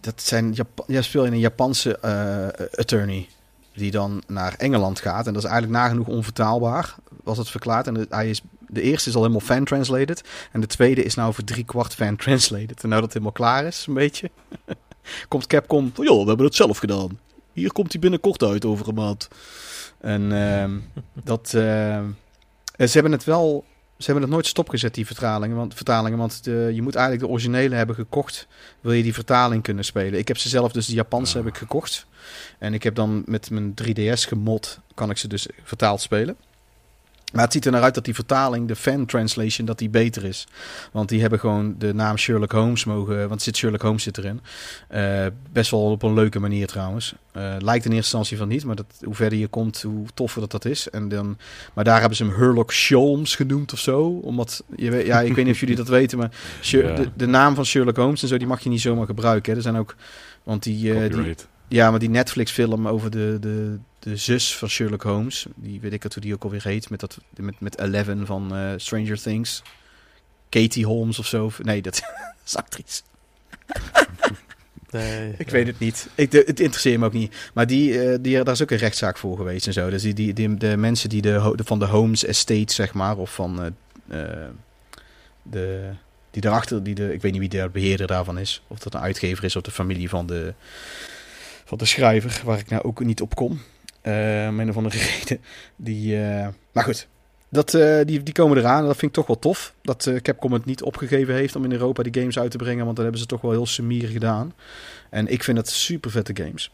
Dat zijn Jap ja, speel in een Japanse eh, attorney die dan naar Engeland gaat. En dat is eigenlijk nagenoeg onvertaalbaar, was het verklaard. En de, hij is, de eerste is al helemaal fan-translated. En de tweede is nou voor drie kwart fan-translated. En nou dat het helemaal klaar is, een beetje, *laughs* komt Capcom... van, joh, we hebben het zelf gedaan. Hier komt hij binnenkort uit over een maand. En ehm, dat... ehm, eh, ze hebben het wel... Ze hebben het nooit stopgezet, die vertalingen. Want, vertalingen, want de, je moet eigenlijk de originele hebben gekocht. Wil je die vertaling kunnen spelen. Ik heb ze zelf, dus de Japanse Ah. heb ik gekocht. En ik heb dan met mijn 3DS gemod, kan ik ze dus vertaald spelen. Maar het ziet er naar uit dat die vertaling, de fan translation, dat die beter is. Want die hebben gewoon de naam Sherlock Holmes mogen, want zit Sherlock Holmes zit erin. Eh, best wel op een leuke manier trouwens. Eh, lijkt in eerste instantie van niet, maar dat, hoe verder je komt, hoe toffer dat dat is. En dan, maar daar hebben ze hem Herlock Sholmes genoemd of zo. Omdat, je weet, ja, ik weet niet of jullie dat weten, maar Sher- Ja. de, de naam van Sherlock Holmes en zo, die mag je niet zomaar gebruiken. Hè. Er zijn ook, want die, eh, die. Ja, maar die Netflix-film over de, de, de zus van Sherlock Holmes, die weet ik het hoe die ook alweer heet, met, dat, met, met Eleven van eh, Stranger Things. Katie Holmes of zo. Nee, dat *laughs* is actrice. *laughs* Nee, Ik ja. weet het niet. Ik, de, het interesseert me ook niet. Maar die, eh, die, daar is ook een rechtszaak voor geweest en zo. Dus die, die, die- de mensen die de, de, van de Holmes Estate, zeg maar, of van eh, de, die daarachter, die de, ik weet niet wie de beheerder daarvan is. Of dat een uitgever is of de familie van de, van de schrijver, waar ik nou ook niet op kom. Eh om een of andere *laughs* reden. Die, eh, maar goed, dat, eh, die, die komen eraan. En dat vind ik toch wel tof. Dat Capcom het niet opgegeven heeft om in Europa die games uit te brengen. Want dan hebben ze toch wel heel sumier gedaan. En ik vind het super vette games.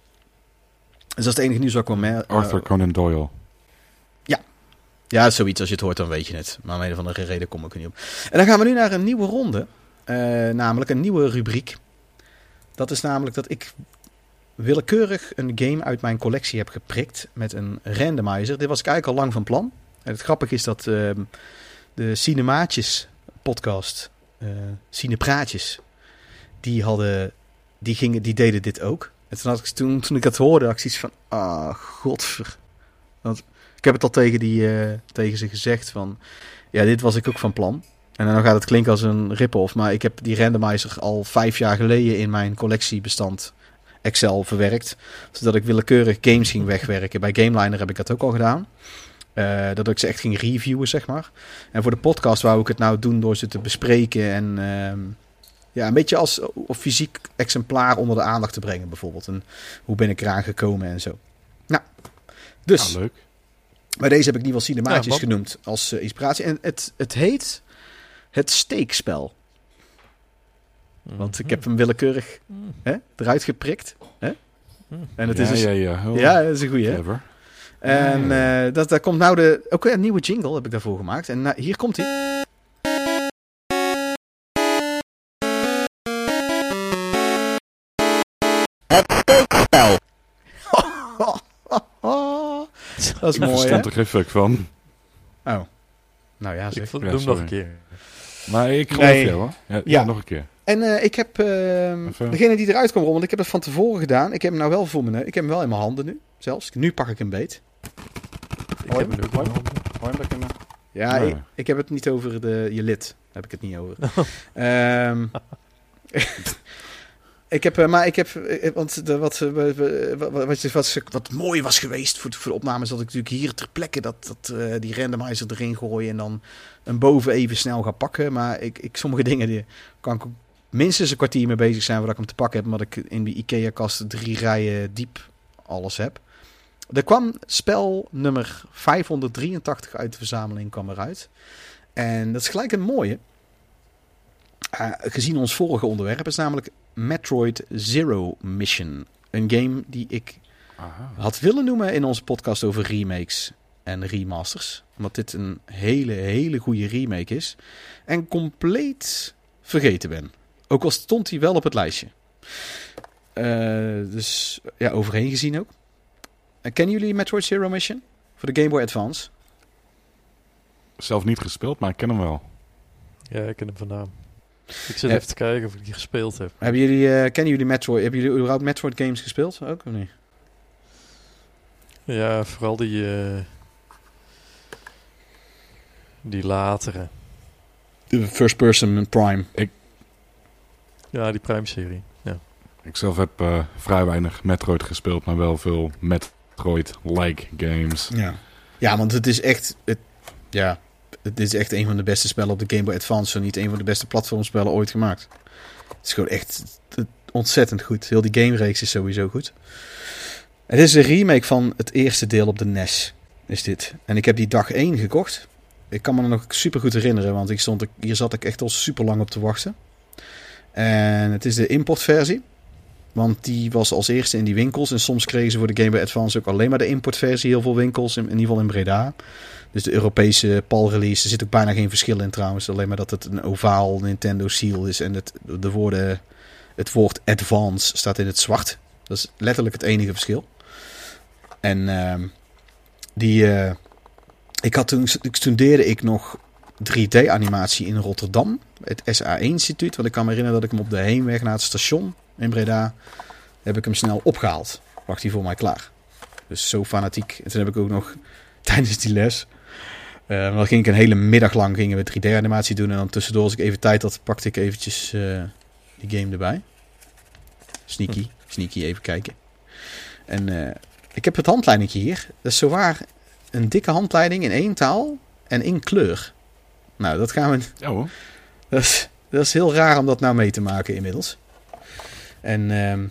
Dus dat is het enige nieuws wat ik wel mer- Arthur Conan Doyle. ja, zoiets als je het hoort, dan weet je het. Maar om een of andere reden kom ik er niet op. En dan gaan we nu naar een nieuwe ronde. Namelijk een nieuwe rubriek. Dat is namelijk dat ik willekeurig een game uit mijn collectie heb geprikt met een randomizer. Dit was ik eigenlijk al lang van plan. En het grappige is dat ehm, de Cinemaatjes podcast, eh Cinepraatjes, die hadden, die gingen, die deden dit ook. En toen, had ik, toen, toen ik dat hoorde, had ik zoiets van, ah, godver. Want ik heb het al tegen, die, eh, tegen ze gezegd van, ja, dit was ik ook van plan. En dan gaat het klinken als een rip-off, maar ik heb die randomizer al vijf jaar geleden in mijn collectiebestand Excel verwerkt. Zodat ik willekeurig games ging wegwerken. Bij GameLiner heb ik dat ook al gedaan. Eh, dat ik ze echt ging reviewen, zeg maar. En voor de podcast wou ik het nou doen door ze te bespreken. En ehm, ja, een beetje als of fysiek exemplaar onder de aandacht te brengen, bijvoorbeeld. En hoe ben ik eraan gekomen en zo. Nou, dus Ah, leuk. bij deze heb ik in ieder geval cinemaatjes Ja, genoemd als eh, inspiratie. En het, het heet het steekspel. Want ik heb hem willekeurig hè, eruit geprikt. Hè? En het ja, is dus, ja, ja, ja. Heel dat is een goeie. Hè? clever. En Ja, eh, dat, daar komt nou de, ook weer een nieuwe jingle heb ik daarvoor gemaakt. En nou, hier komt hij. Het steekspel. *laughs* dat is Ik mooi, hè? verstond er geen fuck van. Oh. Nou ja, Ik zeg. Ja, doe hem nog een keer. Maar ik geloof Nee. jou hoor. Ja, ja. Ja. nog een keer. En eh, ik heb ehm, degene die eruit kwam, want ik heb het van tevoren gedaan. Ik heb hem nou wel voor me. neus. Ik heb hem wel in mijn handen nu, zelfs. Nu pak ik hem beet. Ik heb hem ook in mijn handen. Ja, Nee. ik, ik heb het niet over de, je lid. Daar heb ik het niet over. *laughs* Ehm, *laughs* ik heb, eh, maar ik heb, eh, want de, wat, wat, wat, wat, wat, wat mooi was geweest voor, de- voor de opnames, dat ik natuurlijk hier ter plekke dat, dat, eh, die randomizer erin gooi en dan een boven even snel ga pakken. Maar ik, ik, sommige dingen die kan ik ook minstens een kwartier mee bezig zijn voordat ik hem te pakken heb, omdat ik in die IKEA-kast drie rijen diep alles heb. Er kwam spel nummer 583 uit de verzameling kwam eruit. En dat is gelijk een mooie. Eh, gezien ons vorige onderwerp is namelijk Metroid Zero Mission. Een game die ik Aha. had willen noemen in onze podcast over remakes en remasters. Omdat dit een hele, hele goede remake is. En compleet vergeten ben. Ook al stond hij wel op het lijstje. Eh, dus ja, overheen gezien ook. En kennen jullie Metroid Zero Mission? Voor de Game Boy Advance. Zelf niet gespeeld, maar ik ken hem wel. Ja, ik ken hem van naam. Ik zit Ja. even te kijken of ik die gespeeld heb. Hebben jullie, eh, kennen jullie Metroid? Hebben jullie überhaupt Metroid games gespeeld? Ook of niet? Ja, vooral die... eh, die latere. De First Person Prime. Ja, die Prime-serie. Ja. Ik zelf heb eh, vrij weinig Metroid gespeeld, maar wel veel Metroid-like games. Ja. ja, want het is echt... Het, ja, het is echt een van de beste spellen op de Game Boy Advance. Zo niet een van de beste platformspellen ooit gemaakt. Het is gewoon echt ontzettend goed. Heel die gamereeks is sowieso goed. Het is een remake van het eerste deel op de NES. Is dit. En ik heb die dag 1 gekocht. Ik kan me nog super goed herinneren, want ik stond, hier zat ik echt al super lang op te wachten. En het is de importversie. Want die was als eerste in die winkels. En soms kregen ze voor de Game Boy Advance ook alleen maar de importversie. Heel veel winkels, in, ieder geval in Breda. Dus de Europese PAL-release, er zit ook bijna geen verschil in trouwens. Alleen maar dat het een ovaal Nintendo seal is. En het, de woorden, het woord Advance staat in het zwart. Dat is letterlijk het enige verschil. En ehm, die... eh, ik had toen, toen studeerde ik nog 3D-animatie in Rotterdam. Het SA-instituut. Want ik kan me herinneren dat ik hem op de heenweg naar het station in Breda... heb ik hem snel opgehaald. Wacht hij voor mij klaar. Dus zo fanatiek. En toen heb ik ook nog *laughs* tijdens die les... eh, dan ging ik een hele middag lang gingen we 3D-animatie doen. En dan tussendoor, als ik even tijd had, pakte ik eventjes eh, die game erbij. Sneaky. Sneaky even kijken. En eh, ik heb het handleidingje hier. Dat is zowaar een dikke handleiding in één taal en in kleur. Nou, dat gaan we... Ja hoor. Dat is, dat is heel raar om dat nou mee te maken inmiddels. En ehm,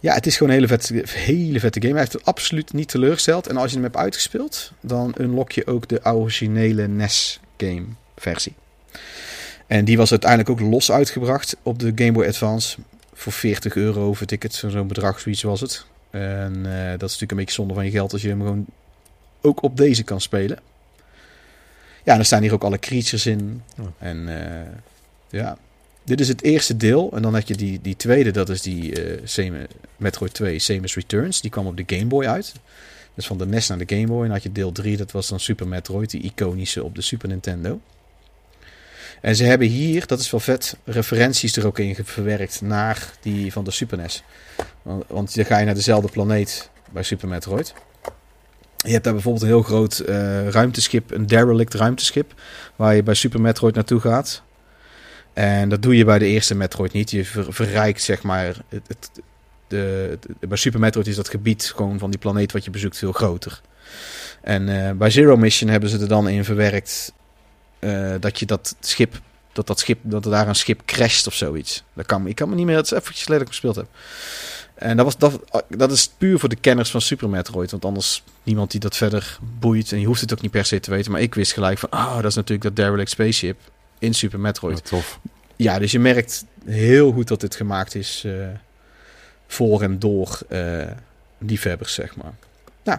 ja, het is gewoon een hele vette, hele vette game. Hij heeft het absoluut niet teleurgesteld. En als je hem hebt uitgespeeld, dan unlock je ook de originele NES game versie. En die was uiteindelijk ook los uitgebracht op de Game Boy Advance. Voor 40 euro vind ik het, zo'n bedrag, zoiets was het. En eh, dat is natuurlijk een beetje zonde van je geld als je hem gewoon ook op deze kan spelen. Ja, en er staan hier ook alle creatures in. Ja. En eh, Ja. Dit is het eerste deel. En dan had je die, die tweede, dat is die Same- Metroid 2, Samus Returns. Die kwam op de Game Boy uit. Dus van de NES naar de Game Boy. En dan had je deel 3, dat was dan Super Metroid, die iconische op de Super Nintendo. En ze hebben hier, dat is wel vet, referenties er ook in verwerkt naar die van de Super NES. Want, want dan ga je naar dezelfde planeet bij Super Metroid. Je hebt daar bijvoorbeeld een heel groot eh, ruimteschip, een derelict ruimteschip, waar je bij Super Metroid naartoe gaat. En dat doe je bij de eerste Metroid niet. Je ver- verrijkt zeg maar. Het, het, de, bij Super Metroid is dat gebied gewoon van die planeet wat je bezoekt veel groter. En eh, bij Zero Mission hebben ze er dan in verwerkt eh, dat je dat schip, dat dat schip, dat er daar een schip crasht of zoiets. Dat kan, ik kan me niet meer, het is eventjes dat gespeeld heb. En dat, was, dat, dat is puur voor de kenners van Super Metroid. Want anders niemand die dat verder boeit. En je hoeft het ook niet per se te weten. Maar ik wist gelijk van, ah, dat is natuurlijk dat derelict spaceship in Super Metroid. Ja, tof. Ja, dus je merkt heel goed dat dit gemaakt is eh, voor en door eh liefhebbers, zeg maar. Nou,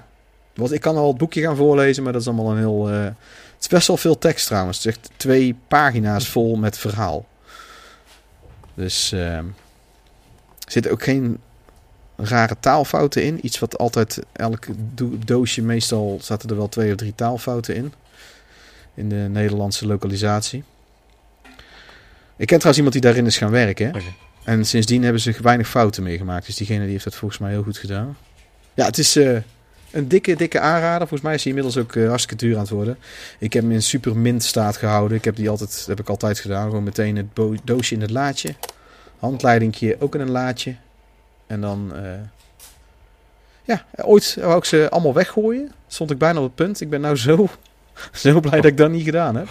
wat, ik kan al het boekje gaan voorlezen, maar dat is allemaal een heel... eh, het is best wel veel tekst trouwens. Het is echt twee pagina's vol met verhaal. Dus eh, er zitten ook geen rare taalfouten in. Iets wat altijd, elk do- doosje meestal zaten er wel twee of drie taalfouten in. In de Nederlandse lokalisatie. Ik ken trouwens iemand die daarin is gaan werken. En sindsdien hebben ze weinig fouten meegemaakt. Dus diegene die heeft dat volgens mij heel goed gedaan. Ja, het is eh, een dikke, dikke aanrader. Volgens mij is hij inmiddels ook eh, hartstikke duur aan het worden. Ik heb hem in super mint staat gehouden. Ik heb die altijd, dat heb ik altijd gedaan. Gewoon meteen het doosje in het laadje. Handleidingje ook in een laadje. En dan... eh, ja, ooit wou ik ze allemaal weggooien. Stond ik bijna op het punt. Ik ben nou zo, *laughs* zo blij dat ik dat niet gedaan heb.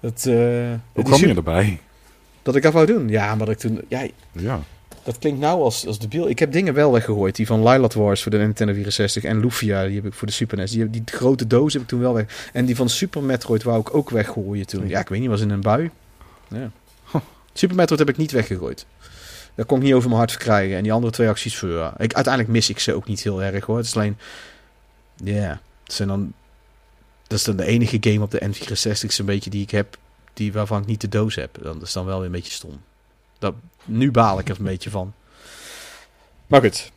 Dat, eh, Hoe kwam je erbij? dat ik dat wou doen. Ja, maar dat ik toen... Ja, Ja. dat klinkt nou als, als debiel. Ik heb dingen wel weggegooid. Die van Lilat Wars voor de Nintendo 64 en Lufia, die heb ik voor de Super NES. Die, die grote doos heb ik toen wel weg. En die van Super Metroid wou ik ook weggooien toen. Ja, ik weet niet, was in een bui. Ja. Super Metroid heb ik niet weggegooid. Daar kon ik niet over mijn hart verkrijgen. En die andere twee acties voor. ja. Ik, uiteindelijk mis ik ze ook niet heel erg hoor. Het is alleen. Ja, het zijn dan. Dat is dan de enige game op de N64 zo'n beetje die ik heb. Die waarvan ik niet de doos heb. Dat is dan wel weer een beetje stom. Dat, nu baal ik er een beetje van. Maar goed.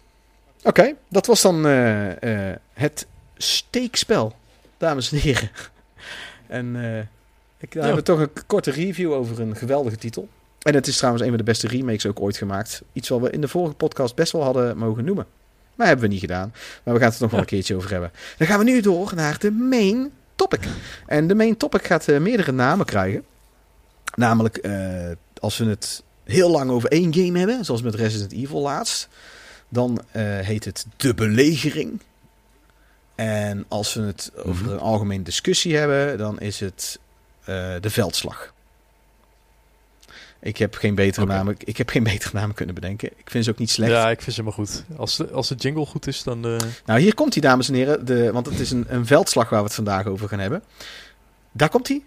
Oké, dat was dan eh, eh, het steekspel, dames en heren. En eh, ik Ja. hebben we toch een korte review over een geweldige titel. En het is trouwens een van de beste remakes ook ooit gemaakt. Iets wat we in de vorige podcast best wel hadden mogen noemen. Maar hebben we niet gedaan. Maar we gaan het er nog wel een keertje over hebben. Dan gaan we nu door naar de main topic. En de main topic gaat eh, meerdere namen krijgen. Namelijk, eh, als we het heel lang over één game hebben, zoals met Resident Evil laatst, dan eh, heet het De Belegering. En als we het over Mhm. een algemene discussie hebben, dan is het De Veldslag. Ik heb geen betere namen. Ik heb geen betere namen kunnen bedenken. Ik vind ze ook niet slecht. Ja, ik vind ze maar goed. Als de, als de jingle goed is, dan... eh, Nou, hier komt hij, dames en heren. De, want het is een, een veldslag waar we het vandaag over gaan hebben. Daar komt hij.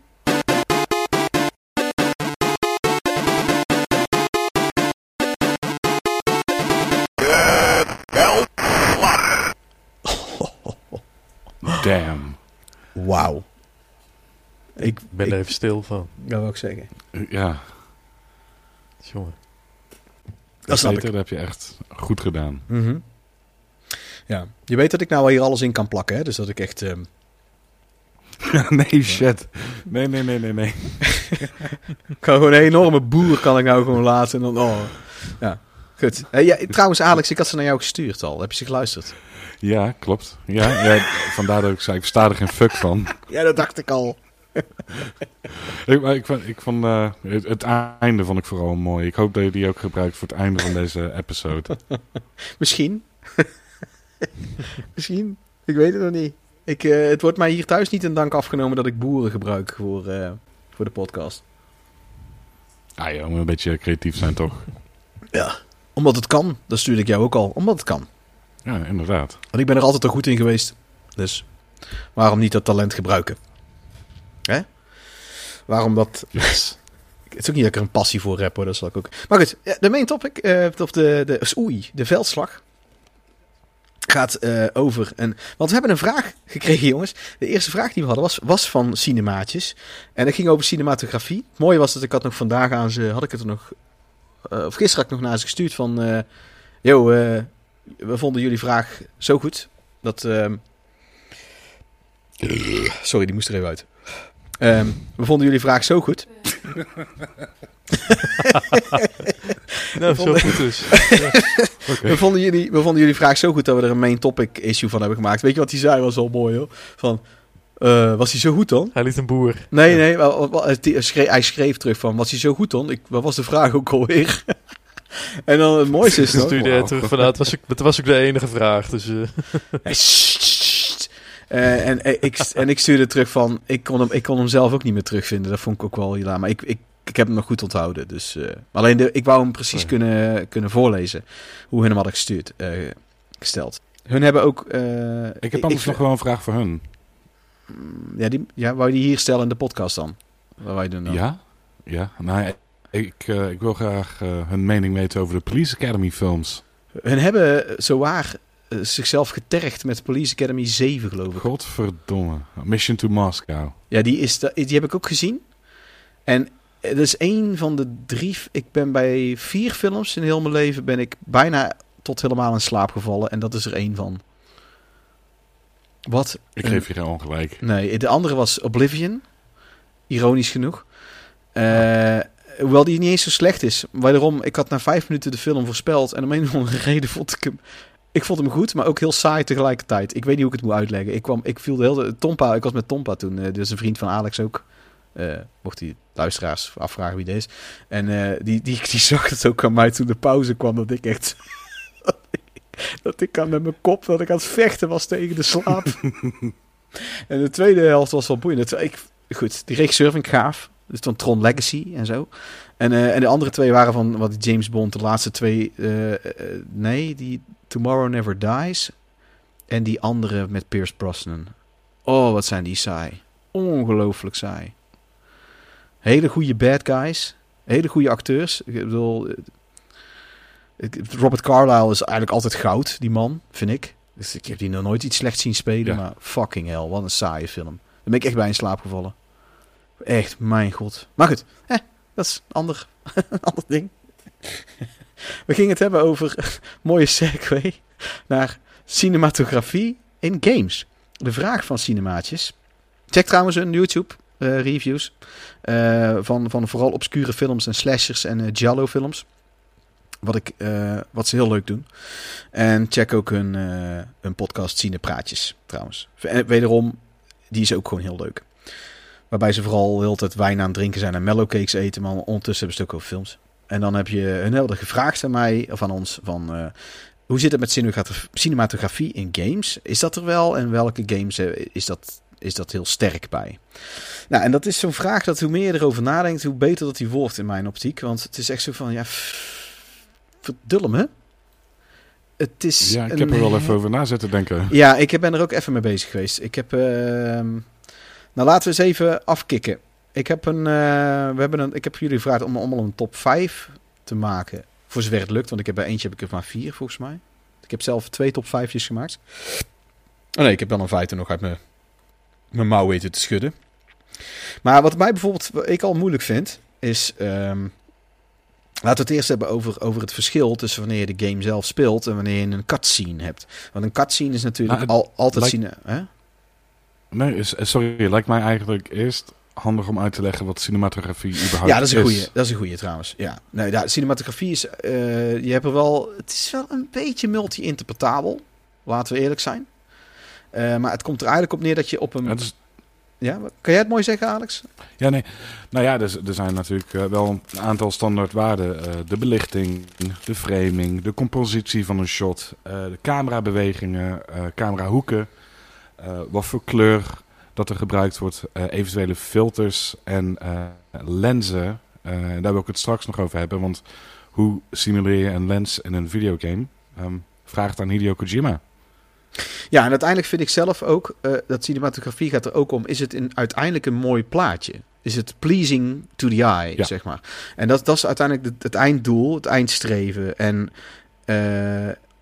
*laughs* Damn. Wauw. Ik ben ik, er even stil van. Dat wil ik zeggen. Ja. Jongen. Dat snap Peter, ik. dat heb je echt goed gedaan. Mhm. Ja, je weet dat ik nou hier alles in kan plakken, hè? Dus dat ik echt... ehm, *laughs* nee, shit. Nee, nee, nee, nee, nee. *laughs* Ik kan gewoon een enorme boer kan ik nou gewoon laten. En dan, oh. Ja, goed. Eh, ja, trouwens, Alex, ik had ze naar jou gestuurd al. Heb je ze geluisterd? Ja, klopt. Ja, ja, vandaar dat ik zei, ik versta er geen fuck van. *laughs* Ja, dat dacht ik al. Ik, ik, vond- ik vond, eh, het, het einde vond ik vooral mooi. Ik hoop dat je die ook gebruikt voor het einde van deze episode. *laughs* Misschien. *laughs* Misschien. Ik weet het nog niet. Ik, eh, het wordt mij hier thuis niet in dank afgenomen dat ik boeren gebruik voor, eh, voor de podcast. Ah joh, moet een beetje creatief zijn toch? Ja. Omdat het kan. Dat stuurde ik jou ook al. Omdat het kan. Ja, inderdaad. Want ik ben er altijd al goed in geweest. Dus waarom niet dat talent gebruiken? Hè? Waarom dat... *laughs* Yes. Het is ook niet dat ik er een passie voor heb hoor, dat zal ik ook. Maar goed, de main topic, eh, of de, de, oei, de veldslag. gaat eh, over een... Want we hebben een vraag gekregen, jongens. De eerste vraag die we hadden was, was van Cinemaatjes. En dat ging over cinematografie. Het mooie was dat ik had nog vandaag aan ze... Had ik het er nog... eh, of gisteren had ik nog naar ze gestuurd van... eh yo, we vonden jullie vraag zo goed. Dat... ehm, sorry, die moest er even uit. Ehm, we vonden jullie vraag zo goed. *laughs* Nou, zo goed dus. *laughs* We, vonden jullie, we vonden jullie vraag zo goed dat we er een main topic issue van hebben gemaakt. Weet je wat hij zei? Was wel mooi hoor. Van, eh, was hij zo goed dan? Hij liet een boer. Nee, nee. hij schreef, hij schreef terug van, was hij zo goed dan? Ik, wat was de vraag ook alweer? *laughs* en dan het mooiste is dan... Stuurde wauw. terug van, nou, het, was ook, het was ook de enige vraag. Dus eh, Eh, en, eh, ik, en ik stuurde terug van, ik kon, hem, ik kon hem zelf ook niet meer terugvinden. Dat vond ik ook wel hilarisch. Maar ik, ik, ik heb hem nog goed onthouden. Dus, eh, alleen de, ik wou hem precies Ja. kunnen, kunnen voorlezen. Hoe hun hem hadden gestuurd, gesteld. Hun hebben ook... Ik heb anders nog wel een vraag voor hun. Ja, die, ja, wou je die hier stellen in de podcast dan? Wat wij doen dan? Ja? Ja? Nou, ik, ik wil graag hun mening weten over de Police Academy films. Hun hebben zowaar zichzelf getergd met Police Academy 7, geloof ik. Godverdomme. Mission to Moscow. Ja, die, is da- die heb ik ook gezien. En dat is één van de drie... Ik ben bij vier films in heel mijn leven... ben ik bijna tot helemaal in slaap gevallen. En dat is er één van. Wat? Ik geef je geen ongelijk. Nee, de andere was Oblivion. Ironisch genoeg. Eh, hoewel die niet eens zo slecht is. Wederom, ik had na vijf minuten de film voorspeld. En om een of andere reden vond ik hem... Ik vond hem goed, maar ook heel saai tegelijkertijd. Ik weet niet hoe ik het moet uitleggen. Ik, kwam, ik viel de hele... Tompa, ik was met Tompa toen. eh, dus een vriend van Alex ook. Eh, mocht die luisteraars afvragen wie is. En eh, die, die, die *laughs* zag het ook aan mij toen de pauze kwam. Dat ik echt... *laughs* dat ik aan met mijn kop... Dat ik aan het vechten was tegen de slaap. *laughs* En de tweede helft was wel boeiend. Ik, goed, die regisseur vind ik gaaf. Dus van Tron Legacy en zo. En, en de andere twee waren van wat James Bond, de laatste twee. nee, die Tomorrow Never Dies. En die andere met Pierce Brosnan. Oh, wat zijn die saai. Ongelooflijk saai. Hele goede bad guys. Hele goede acteurs. Ik bedoel, eh, Robert Carlyle is eigenlijk altijd goud, die man, vind ik. Dus ik heb die nog nooit iets slechts zien spelen, Ja. maar fucking hell, wat een saaie film. Daar ben ik echt bij in slaap gevallen. Echt, mijn god. Maar goed, hè, dat is een ander, *laughs* ander ding. We gingen het hebben over, *laughs* mooie segue, naar cinematografie in games. De vraag van cinemaatjes. Check trouwens hun YouTube eh, reviews eh, van, van vooral obscure films en slashers en eh giallo films. Wat, ik, wat ze heel leuk doen. En check ook hun, hun podcast Cinepraatjes trouwens. En wederom, die is ook gewoon heel leuk. Waarbij ze vooral hele tijd wijn aan het drinken zijn en mellowcakes eten. Maar ondertussen hebben ze het ook over films. En dan heb je hun hadden gevraagd aan mij, of aan ons, van... eh, hoe zit het met cinematografie- in games? Is dat er wel? En welke games eh, is dat, is dat heel sterk bij? Nou, en dat is zo'n vraag dat hoe meer je erover nadenkt, hoe beter dat die wordt in mijn optiek. Want het is echt zo van, ja, verdulm hè? Het is Ja, ik een heb er wel even over na zitten denken. ja, ik ben er ook even mee bezig geweest. Ik heb. ehm, nou, laten we eens even afkicken. Ik heb een. eh, we hebben een. Ik heb jullie gevraagd om allemaal een top 5 te maken. Voor zover het lukt, want ik heb bij eentje heb ik er maar vier volgens mij. Ik heb zelf twee top 5'jes gemaakt. Oh nee, ik heb dan een vijfde nog uit mijn, mijn mouw weten te schudden. Maar wat mij bijvoorbeeld wat ik al moeilijk vind, is. ehm, laten we het eerst hebben over, over het verschil tussen wanneer je de game zelf speelt en wanneer je een cutscene hebt. Want een cutscene is natuurlijk Nou, al, altijd lijkt- zien. Hè? Nee, sorry, lijkt mij eigenlijk eerst handig om uit te leggen wat cinematografie überhaupt Ja, dat is een goeie. Dat is een goeie trouwens. Ja. Nee, ja, cinematografie is. eh, je hebt er wel. Het is wel een beetje multi-interpretabel. Laten we eerlijk zijn. Eh, maar het komt er eigenlijk op neer dat je op een. Ja, dus- Ja, kan jij het mooi zeggen, Alex? ja, nee. Nou ja, dus, er zijn natuurlijk eh, wel een aantal standaardwaarden. eh de belichting, de framing, de compositie van een shot, de camerabewegingen, camerahoeken, wat voor kleur dat er gebruikt wordt, eh, eventuele filters en eh, lenzen. Eh, daar wil ik het straks nog over hebben, want hoe simuleer je een lens in een videogame? Ehm vraagt aan Hideo Kojima. Ja, en uiteindelijk vind ik zelf ook. dat cinematografie gaat er ook om. Is het een, uiteindelijk een mooi plaatje? Is het pleasing to the eye, Ja. zeg maar? En dat, dat is uiteindelijk het, het einddoel, het eindstreven. En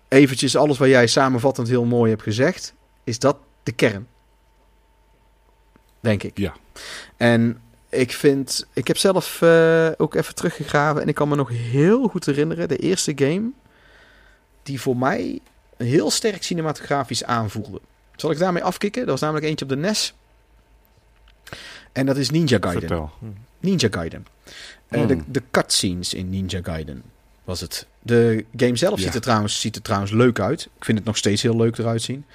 eventjes alles wat jij samenvattend heel mooi hebt gezegd, is dat de kern. Denk ik. Ja. En ik vind, ik heb zelf eh, ook even teruggegraven en ik kan me nog heel goed herinneren, de eerste game die voor mij heel sterk cinematografisch aanvoelde. Zal ik daarmee afkicken? Dat was namelijk eentje op de NES. En dat is Ninja Gaiden. Vertel. Ninja Gaiden. Eh, de, Hmm. de cutscenes in Ninja Gaiden was het. De game zelf Ja. ziet, er trouwens, ziet er trouwens leuk uit. Ik vind het nog steeds heel leuk eruit zien.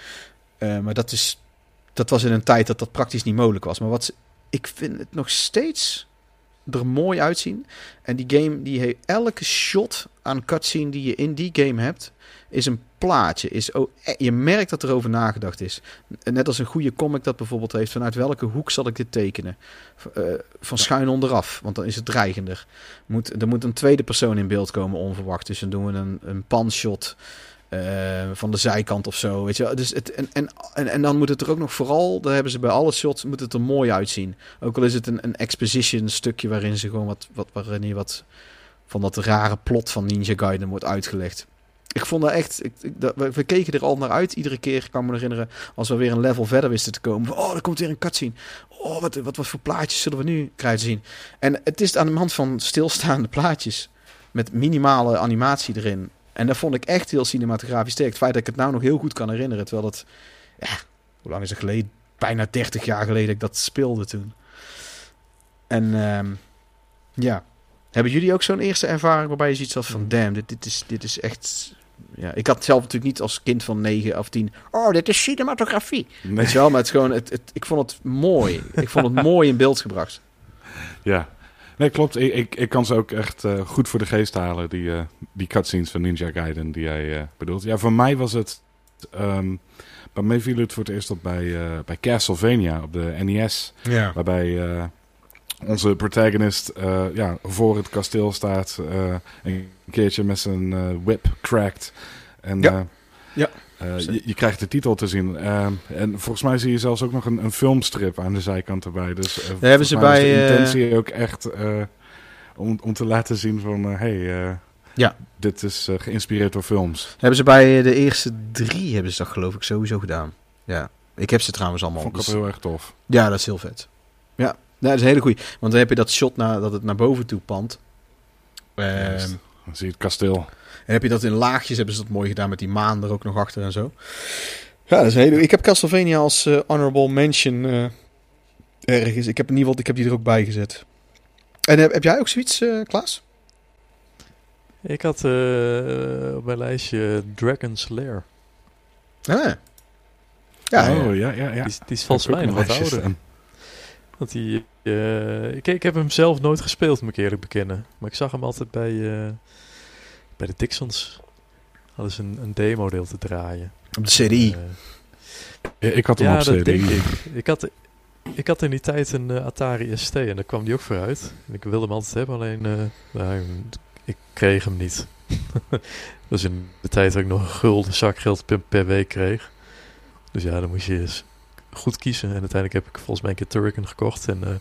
Eh, maar dat, is, dat was in een tijd dat dat praktisch niet mogelijk was. Maar wat, ze- ik vind het nog steeds er mooi uitzien. En die game, die heeft elke shot aan cutscene die je in die game hebt, is een plaatje. Is, oh, je merkt dat er over nagedacht is. Net als een goede comic dat bijvoorbeeld heeft. Vanuit welke hoek zal ik dit tekenen? Eh, van schuin onderaf, want dan is het dreigender. Moet, er moet een tweede persoon in beeld komen onverwacht. Dus dan doen we een, een panshot eh, van de zijkant of zo. Weet je? wel. Dus het, en, en, en, dan moet het er ook nog vooral, daar hebben ze bij alle shots, moet het er mooi uitzien. Ook al is het een, een exposition stukje waarin ze gewoon wat, wat, waarin wat van dat rare plot van Ninja Gaiden wordt uitgelegd. Ik vond dat echt, ik, dat, we, keken er al naar uit iedere keer, ik kan me herinneren, als we weer een level verder wisten te komen. Oh, er komt weer een cutscene. Oh, wat, wat, wat voor plaatjes zullen we nu krijgen zien? En het is aan de hand van stilstaande plaatjes met minimale animatie erin. En dat vond ik echt heel cinematografisch sterk. Het feit dat ik het nou nog heel goed kan herinneren, terwijl het, ja, hoe lang is het geleden? Bijna 30 jaar geleden dat ik dat speelde toen. En ehm, ja, hebben jullie ook zo'n eerste ervaring waarbij je zoiets had van, damn, dit, dit, is, dit is echt... Ja, ik had zelf natuurlijk niet als kind van 9 of 10, oh, dit is cinematografie. Nee. Weet je wel, maar het is gewoon, het, het, ik vond het mooi. Ik vond het *laughs* mooi in beeld gebracht. Ja. Nee, klopt. Ik, ik, ik kan ze ook echt eh, goed voor de geest halen, die, eh, die cutscenes van Ninja Gaiden die jij eh, bedoelt. Ja, voor mij was het... ehm, bij mij viel het voor het eerst op bij, bij Castlevania op de NES. Ja. Waarbij onze protagonist ja, voor het kasteel staat. een keertje met zijn whip crackt. En Ja. Ja. Eh, je, je krijgt de titel te zien. Eh, en volgens mij zie je zelfs ook nog een, een filmstrip aan de zijkant erbij. Dus eh, Daar hebben ze bij, de eh, intentie ook echt om, om te laten zien van... hey, Ja. dit is geïnspireerd door films. Hebben ze bij de eerste drie, hebben ze dat geloof ik sowieso gedaan. Ja. Ik heb ze trouwens allemaal. Vond ik dus- heel erg tof. Ja, dat is heel vet. Ja, nou, dat is een hele goeie. Want dan heb je dat shot na, dat het naar boven toe pant. Ehm. Dan zie je het kasteel. En heb je dat in laagjes, hebben ze dat mooi gedaan met die maan er ook nog achter en zo. Ja, dat is een hele... Ik heb Castlevania als eh, honorable mention eh, ergens. Ik heb in ieder geval ik heb die er ook bij gezet. En heb, heb jij ook zoiets, eh Klaas? Ik had eh, op mijn lijstje Dragon's Lair. Ah. Ja, ja. oh, ja, ja, ja. Die, is- die is volgens mij nog wat ouder. staan. Want die, ik, ik heb hem zelf nooit gespeeld, moet ik eerlijk bekennen. Maar ik zag hem altijd bij, eh, bij de Dixons. Hadden ze een, een demo-deel te draaien. Op de serie. Eh, Ja, ik had hem ja, op dat CD. denk ik. Ik had, ik had in die tijd een eh, Atari ST en daar kwam die ook vooruit. En ik wilde hem altijd hebben, alleen eh, nou, ik kreeg hem niet. dat was *laughs* in de tijd dat ik nog een gulden zakgeld per, per week kreeg. Dus ja, dan moest je eens goed kiezen. En uiteindelijk heb ik volgens mij een keer Turrican gekocht. En eh,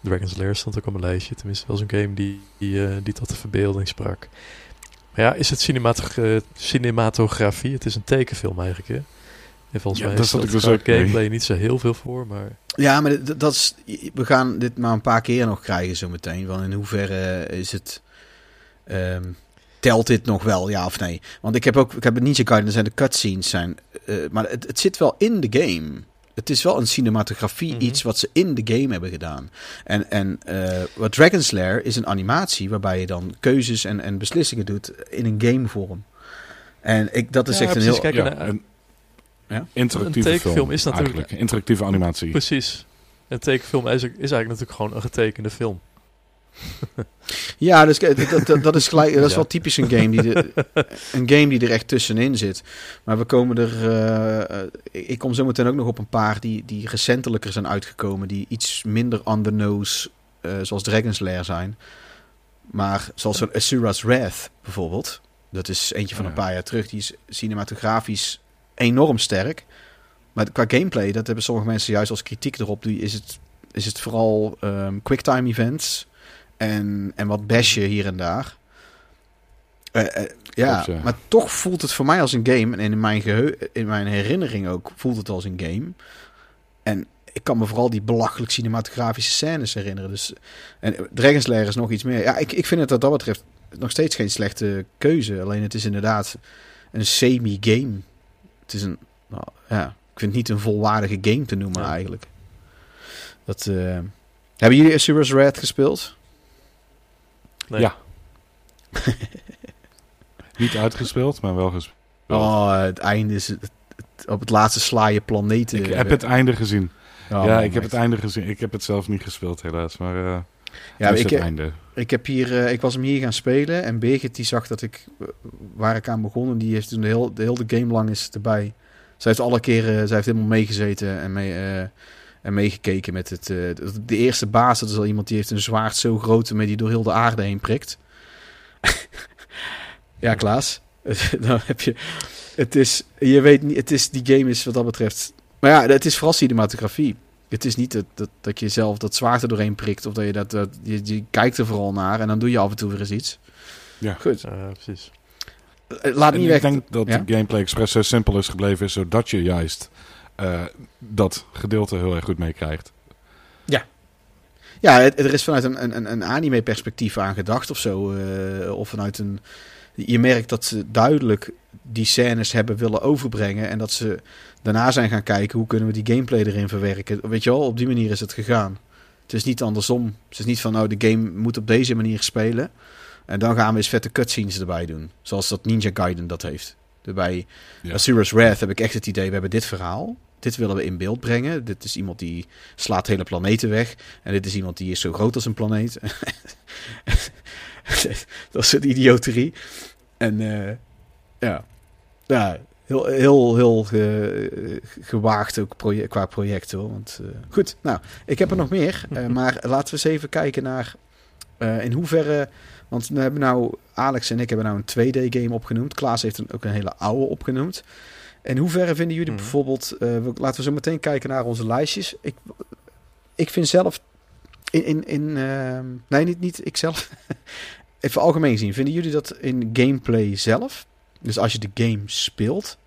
Dragon's Lair stond ook op mijn lijstje. Tenminste, wel zo'n game die, die, die tot de verbeelding sprak. Maar ja, is het cinematogra- eh, cinematografie? Het is een tekenfilm eigenlijk, hè? En volgens Ja, mij is zat dat ik dus ook gameplay niet zo heel veel voor, maar... Ja, maar dat is, we gaan dit maar een paar keer nog krijgen zo meteen. Want in hoeverre is het... ehm, telt dit nog wel, ja of nee? Want ik heb ook, ik heb een Ninja Gaiden, er zijn de cutscenes zijn, eh, maar het, het zit wel in de game. Het is wel een cinematografie, Mhm. iets wat ze in de game hebben gedaan. En, en eh, wat Dragon's Lair is een animatie waarbij je dan keuzes en, en beslissingen doet in een gamevorm. En ik, dat is Ja, echt een heel... Kijk, Ja, een- een Ja? interactieve Een film is natuurlijk- eigenlijk. Interactieve animatie. Precies. Een tekenfilm is, is eigenlijk natuurlijk gewoon een getekende film. Ja, dus dat, dat, dat is gelijk. Dat is Ja. wel typisch een game die er, een game die er echt tussenin zit. Maar we komen er. eh, eh, ik kom zo meteen ook nog op een paar die, die recentelijker zijn uitgekomen, die iets minder on the nose, eh, zoals Dragon's Lair zijn. Maar zoals een Asura's Wrath bijvoorbeeld. Dat is eentje van Ja. een paar jaar terug. Die is cinematografisch enorm sterk. Maar qua gameplay, dat hebben sommige mensen juist als kritiek erop. Die is het, is het vooral ehm, quicktime events. En, en wat bashen hier en daar. Eh, eh, ja, Klopt, maar toch voelt het voor mij als een game. En in mijn, geheu in mijn herinnering ook voelt het als een game. En ik kan me vooral die belachelijk cinematografische scènes herinneren. Dus, en Dragon's Lair is nog iets meer. Ja, ik, ik vind het wat dat betreft nog steeds geen slechte keuze. Alleen het is inderdaad een semi-game. Het is een, nou, ja, ik vind het niet een volwaardige game te noemen Ja. eigenlijk. Dat, eh, hebben jullie Asura's Red gespeeld? Nee. Ja. *laughs* Niet uitgespeeld, maar wel gespeeld. Oh, het einde is het, het- op het laatste sla je planeten. Ik heb het einde gezien. Oh, ja, ik heb het einde gezien. Ik heb het zelf niet gespeeld helaas, maar eh Ja, ik, het einde. ik, heb hier, eh, ik was hem hier gaan spelen en Birgit die zag dat ik eh, waar ik aan begon en die heeft toen de, heel, de hele game lang is erbij. Zij heeft alle keren, zij heeft helemaal meegezeten en, mee, eh, en meegekeken met het. eh, de, eerste baas, dat is al iemand die heeft een zwaard zo groot waarmee die door heel de aarde heen prikt. *laughs* ja, Klaas. *laughs* Dan heb je. Het is, je weet niet, het is, die game is wat dat betreft. Maar ja, het is vooral cinematografie. Het is niet dat, dat, dat je zelf dat zwaard er doorheen prikt. Of dat je dat, dat je, je kijkt er vooral naar en dan doe je af en toe weer eens iets. Ja. Goed. Precies. Eh, Laat En niet ik weg. denk dat Ja? de gameplay expres zo simpel is gebleven, zodat je juist eh, dat gedeelte heel erg goed meekrijgt. Ja, het- er is vanuit een, een, een anime-perspectief aan gedacht of zo. eh, of vanuit een. Je merkt dat ze duidelijk die scènes hebben willen overbrengen. En dat ze daarna zijn gaan kijken hoe kunnen we die gameplay erin verwerken. Weet je wel, op die manier is het gegaan. Het is niet andersom. Het is niet van, nou, de game moet op deze manier spelen. En dan gaan we eens vette cutscenes erbij doen. Zoals dat Ninja Gaiden dat heeft. Bij Ja. Asura's Wrath heb ik echt het idee, we hebben dit verhaal. Dit willen we in beeld brengen. Dit is iemand die slaat hele planeten weg. En dit is iemand die is zo groot als een planeet. *laughs* dat is een idioterie. En eh, ja, ja heel, heel, heel ge- gewaagd ook qua project hoor. Want, eh, goed, nou, ik heb er nog meer. eh, *laughs* maar laten we eens even kijken naar eh, in hoeverre... Want we hebben nou, Alex en ik hebben nou een 2D-game opgenoemd. Klaas heeft een, ook een hele oude opgenoemd. In hoeverre vinden jullie Mhm. bijvoorbeeld... eh, laten we zo meteen kijken naar onze lijstjes. Ik, ik vind zelf... In, in, in, ehm, nee, niet, niet ikzelf. *laughs* Even algemeen gezien. Vinden jullie dat in gameplay zelf... Dus als je de game speelt...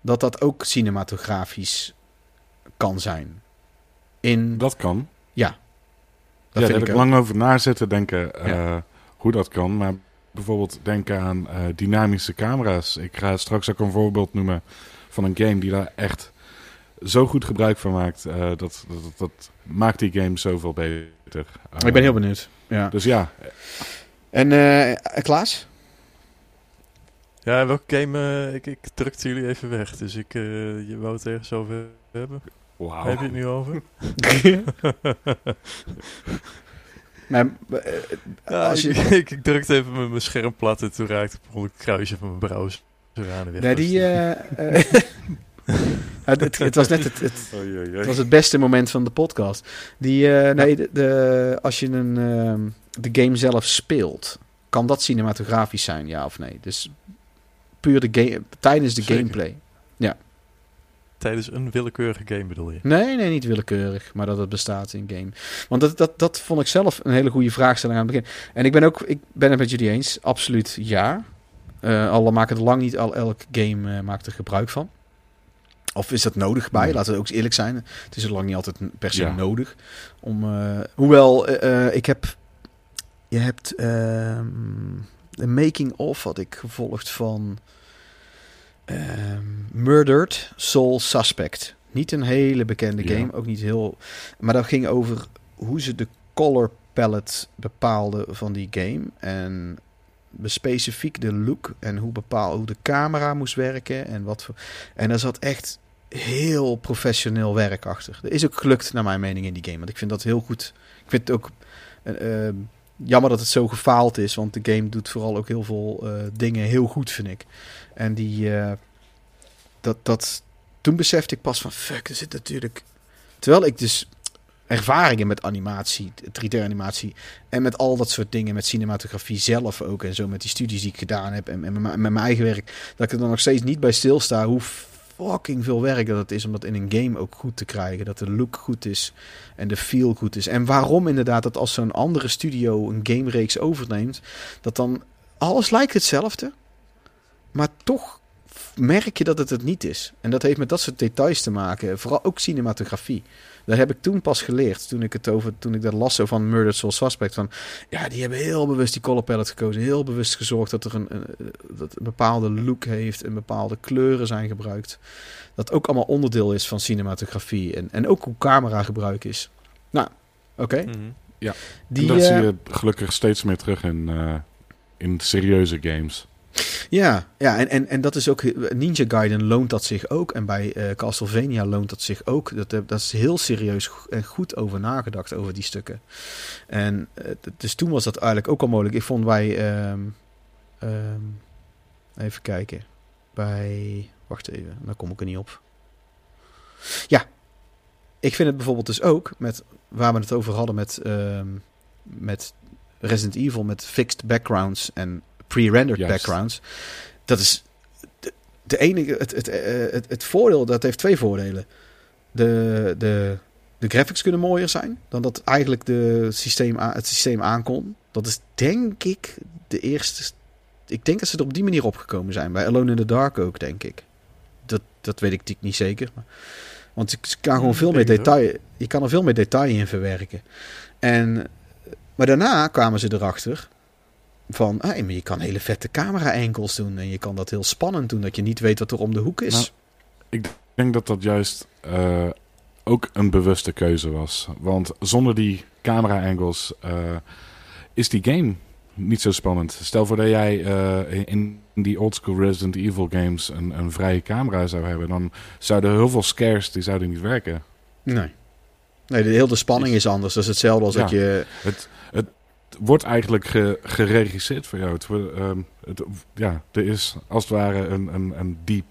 Dat dat ook cinematografisch kan zijn? In, Dat kan. dat ja, vind daar heb ik ik ook. lang over na zitten denken eh, Ja. hoe dat kan. Maar bijvoorbeeld denken aan eh, dynamische camera's. Ik ga straks ook een voorbeeld noemen van een game die daar echt zo goed gebruik van maakt. eh, dat, dat, dat, dat maakt die game zoveel beter. Ik ben heel benieuwd. Ja. Dus ja, En eh Klaas? Ja, welke game... eh, ik, ik drukte jullie even weg, dus ik... eh, je wou het ergens over hebben? wauw. Heb je het nu over? *laughs* *laughs* Maar, eh, Ja, als je, ik, *laughs* ik, ik drukte even mijn, mijn scherm plat en toen raakte ik het kruisje van mijn browser aan nee, die, het. eh, eh, *laughs* het, het, het was net het, *laughs* het, was het beste moment van de podcast. Die, nee, de, de- als je een, ehm, de game zelf speelt, kan dat cinematografisch zijn, ja of nee? Dus puur de game, tijdens de Zeker. gameplay. Tijdens een willekeurige game bedoel je? Nee, nee, niet willekeurig, maar dat het bestaat in game. Want dat, dat, dat vond ik zelf een hele goede vraagstelling aan het begin. En ik ben ook, ik ben het met jullie eens, absoluut ja. Eh al maken er lang niet al elk game eh, maakt er gebruik van. Of is dat nodig bij? Nee. Laten we ook eerlijk zijn. Het is er lang niet altijd per se Ja. nodig. Om, eh, hoewel, ik heb... Je hebt ehm de making of had ik gevolgd van ehm, Murdered Soul Suspect. Niet een hele bekende Ja. game, ook niet heel... Maar dat ging over hoe ze de color palette bepaalden van die game. En specifiek de look en hoe, bepaal, hoe de camera moest werken. En, wat voor, en er zat echt heel professioneel werk achter. Er is ook gelukt, naar mijn mening, in die game. Want ik vind dat heel goed. Ik vind het ook eh, eh, jammer dat het zo gefaald is. Want de game doet vooral ook heel veel eh, dingen heel goed, vind ik. En die... eh, dat, dat, toen besefte ik pas van... Fuck, er zit natuurlijk... Terwijl ik dus ervaringen met animatie, 3D-animatie... en met al dat soort dingen, met cinematografie zelf ook... en zo met die studies die ik gedaan heb en, en met, mijn- eigen werk... dat ik er dan nog steeds niet bij stilsta hoe fucking veel werk dat het is... om dat in een game ook goed te krijgen. Dat de look goed is en de feel goed is. En waarom inderdaad dat als zo'n andere studio een gamereeks overneemt... dat dan alles lijkt hetzelfde, maar toch merk je dat het het niet is. En dat heeft met dat soort details te maken, vooral ook cinematografie. Dat heb ik toen pas geleerd, toen ik het over, toen ik dat las zo van Murdered Soul Suspect. Van, ja, die hebben heel bewust die color palette gekozen, heel bewust gezorgd dat er een, een, dat een bepaalde look heeft en bepaalde kleuren zijn gebruikt. Dat ook allemaal onderdeel is van cinematografie en, en ook hoe camera gebruik is. Nou, oké. Mhm. Die, en dat eh, zie je gelukkig steeds meer terug in, eh, in serieuze games. Ja, ja en, en, en dat is ook. Ninja Gaiden loont dat zich ook. En bij eh, Castlevania loont dat zich ook. Dat, eh, dat is heel serieus en goed over nagedacht over die stukken. En eh, dus toen was dat eigenlijk ook al mogelijk. Ik vond bij. ehm, ehm, even kijken. Bij. Wacht even, daar kom ik er niet op. Ja, ik vind het bijvoorbeeld dus ook met waar we het over hadden met, ehm, met Resident Evil met fixed backgrounds en pre-rendered backgrounds. Dat is de, de enige. Het, het, eh, het, het voordeel, dat heeft twee voordelen. De, de, de graphics kunnen mooier zijn dan dat eigenlijk de systeem, het systeem aankon. Dat is denk ik de eerste. Ik denk dat ze er op die manier opgekomen zijn. Bij Alone in the Dark ook, denk ik. Dat, dat weet ik natuurlijk niet zeker. Maar, want ik kan gewoon veel meer detail. Je kan er veel meer detail in verwerken. En, maar daarna kwamen ze erachter van, ah, maar je kan hele vette camera-angles doen. En je kan dat heel spannend doen, dat je niet weet wat er om de hoek is. Nou, Ik denk dat dat juist eh, ook een bewuste keuze was. Want zonder die camera-angles eh, is die game niet zo spannend. Stel voor dat jij eh, in die oldschool Resident Evil games een, een vrije camera zou hebben, dan zouden heel veel scares die zouden niet werken. nee. Nee, de hele spanning is anders. Dat is hetzelfde als Ja. dat je... Het, het wordt eigenlijk ge- geregisseerd voor jou. Het, ehm, het, ja, er is als het ware een, een, een DP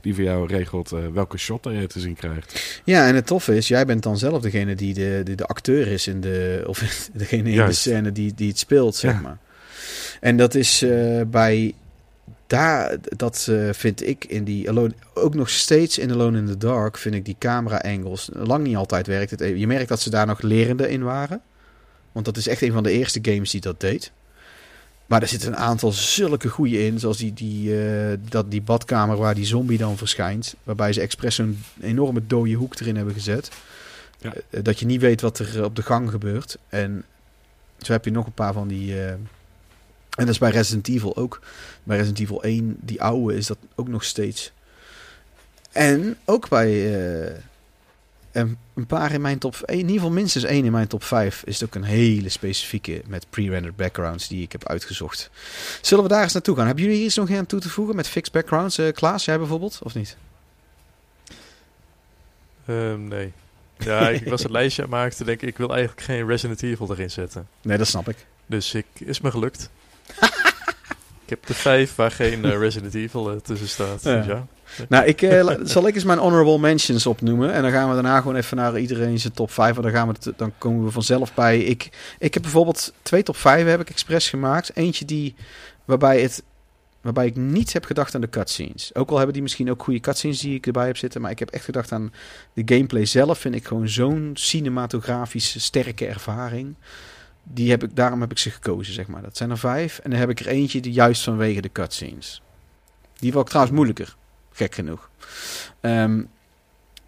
die voor jou regelt eh, welke shot je te zien krijgt. Ja, en het toffe is, jij bent dan zelf degene die de, die de acteur is in de... Of *laughs* degene in de scène die, die het speelt, zeg Ja. maar. En dat is eh, bij... Daar, dat eh, vind ik in die Alone, ook nog steeds in Alone in the Dark, vind ik die camera angles lang niet altijd werkt. Het. Je merkt dat ze daar nog lerende in waren. Want dat is echt een van de eerste games die dat deed. Maar er zitten een aantal zulke goede in, zoals die, die, eh, dat, die badkamer waar die zombie dan verschijnt. Waarbij ze expres zo'n enorme dode hoek erin hebben gezet. Ja. Eh, dat je niet weet wat er eh, op de gang gebeurt. En zo heb je nog een paar van die... eh, en dat is bij Resident Evil ook. Bij Resident Evil 1, die oude, is dat ook nog steeds. En ook bij eh, een, een paar in mijn top... In ieder geval minstens één in mijn top 5 is het ook een hele specifieke met pre-rendered backgrounds die ik heb uitgezocht. Zullen we daar eens naartoe gaan? Hebben jullie hier iets nog aan toe te voegen met fixed backgrounds? Eh Klaas, jij bijvoorbeeld, of niet? Ehm, nee. Ja, ik was een *laughs* lijstje aan het maken. Toen denk ik, ik wil eigenlijk geen Resident Evil erin zetten. Nee, dat snap ik. Dus ik, is me gelukt. *laughs* ik heb de vijf waar geen eh, Resident Evil eh, tussen staat. Ja. Dus ja. *laughs* Nou, ik, eh, zal ik eens mijn honorable mentions opnoemen. En dan gaan we daarna gewoon even naar iedereen zijn top 5. Want dan, gaan we dan komen we vanzelf bij. Ik, ik heb bijvoorbeeld twee top 5 heb ik expres gemaakt. Eentje die, waarbij, het, waarbij ik niet heb gedacht aan de cutscenes. Ook al hebben die misschien ook goede cutscenes die ik erbij heb zitten. Maar ik heb echt gedacht aan de gameplay zelf. Vind ik gewoon zo'n cinematografische sterke ervaring. Die heb ik, daarom heb ik ze gekozen, zeg maar. Dat zijn er vijf. En dan heb ik er eentje die juist vanwege de cutscenes. Die ik trouwens moeilijker. Gek genoeg. Ehm,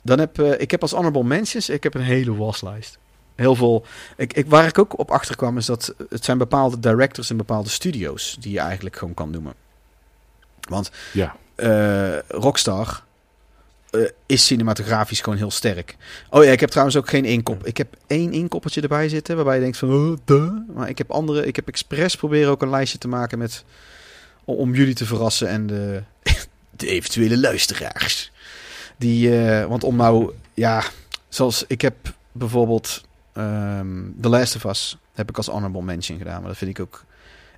dan heb eh, ik heb als honorable mentions, ik heb een hele waslijst. Heel veel. Ik, ik, waar ik ook op achter kwam is dat het zijn bepaalde directors en bepaalde studio's die je eigenlijk gewoon kan noemen. Want Ja, eh, Rockstar eh, is cinematografisch gewoon heel sterk. Oh ja, ik heb trouwens ook geen inkop. Ik heb één inkoppertje erbij zitten waarbij je denkt van, oh, duh. Maar ik heb andere. Ik heb expres proberen ook een lijstje te maken met om jullie te verrassen en de, de eventuele luisteraars. Die, eh, want om nou, ja, zoals ik heb bijvoorbeeld ehm The Last of Us heb ik als honorable mention gedaan, maar dat vind ik ook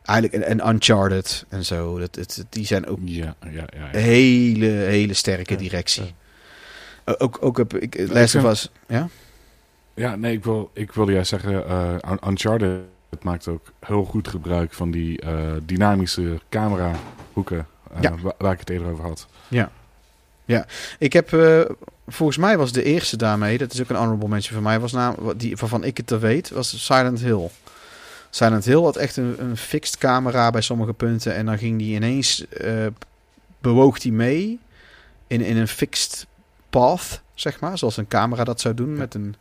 eigenlijk en, en Uncharted en zo. Dat, het, die zijn ook ja, ja, ja. ja. hele, hele sterke directie. Ook, ook heb ik ik Last of Us. Ja? Ja, nee, ik, wil, ik wilde juist zeggen, Un- Uncharted het maakt ook heel goed gebruik van die eh, dynamische camerahoeken eh, Ja. wa- waar ik het eerder over had. Ik heb, eh, volgens mij was de eerste daarmee, dat is ook een honorable mention van mij, was naam, die, waarvan ik het te weet, was Silent Hill. Silent Hill had echt een, een fixed camera bij sommige punten. En dan ging die ineens, eh, bewoog die mee in, in een fixed path, zeg maar. Zoals een camera dat zou doen. Met een,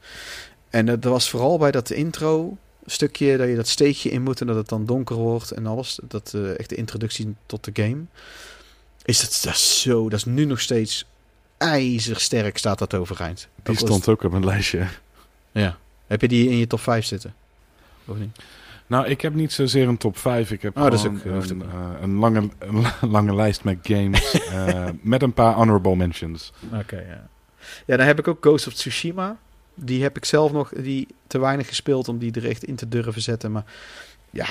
en dat was vooral bij dat intro stukje, dat je dat steekje in moet en dat het dan donker wordt en alles. Dat eh, echt de introductie tot de game. Is dat, dat is zo, dat is nu nog steeds ijzersterk staat dat overeind. Die stond ook op mijn lijstje. ja. Heb je die in je top 5 zitten? Of niet? Nou, ik heb niet zozeer een top 5. Ik heb Oh, dat ook- een, eh, een, lange, een *laughs* lange lijst met games. *laughs* eh, met een paar honorable mentions. Oké, ja. Ja, dan heb ik ook Ghost of Tsushima. Die heb ik zelf nog die te weinig gespeeld om die er echt in te durven zetten. Maar ja,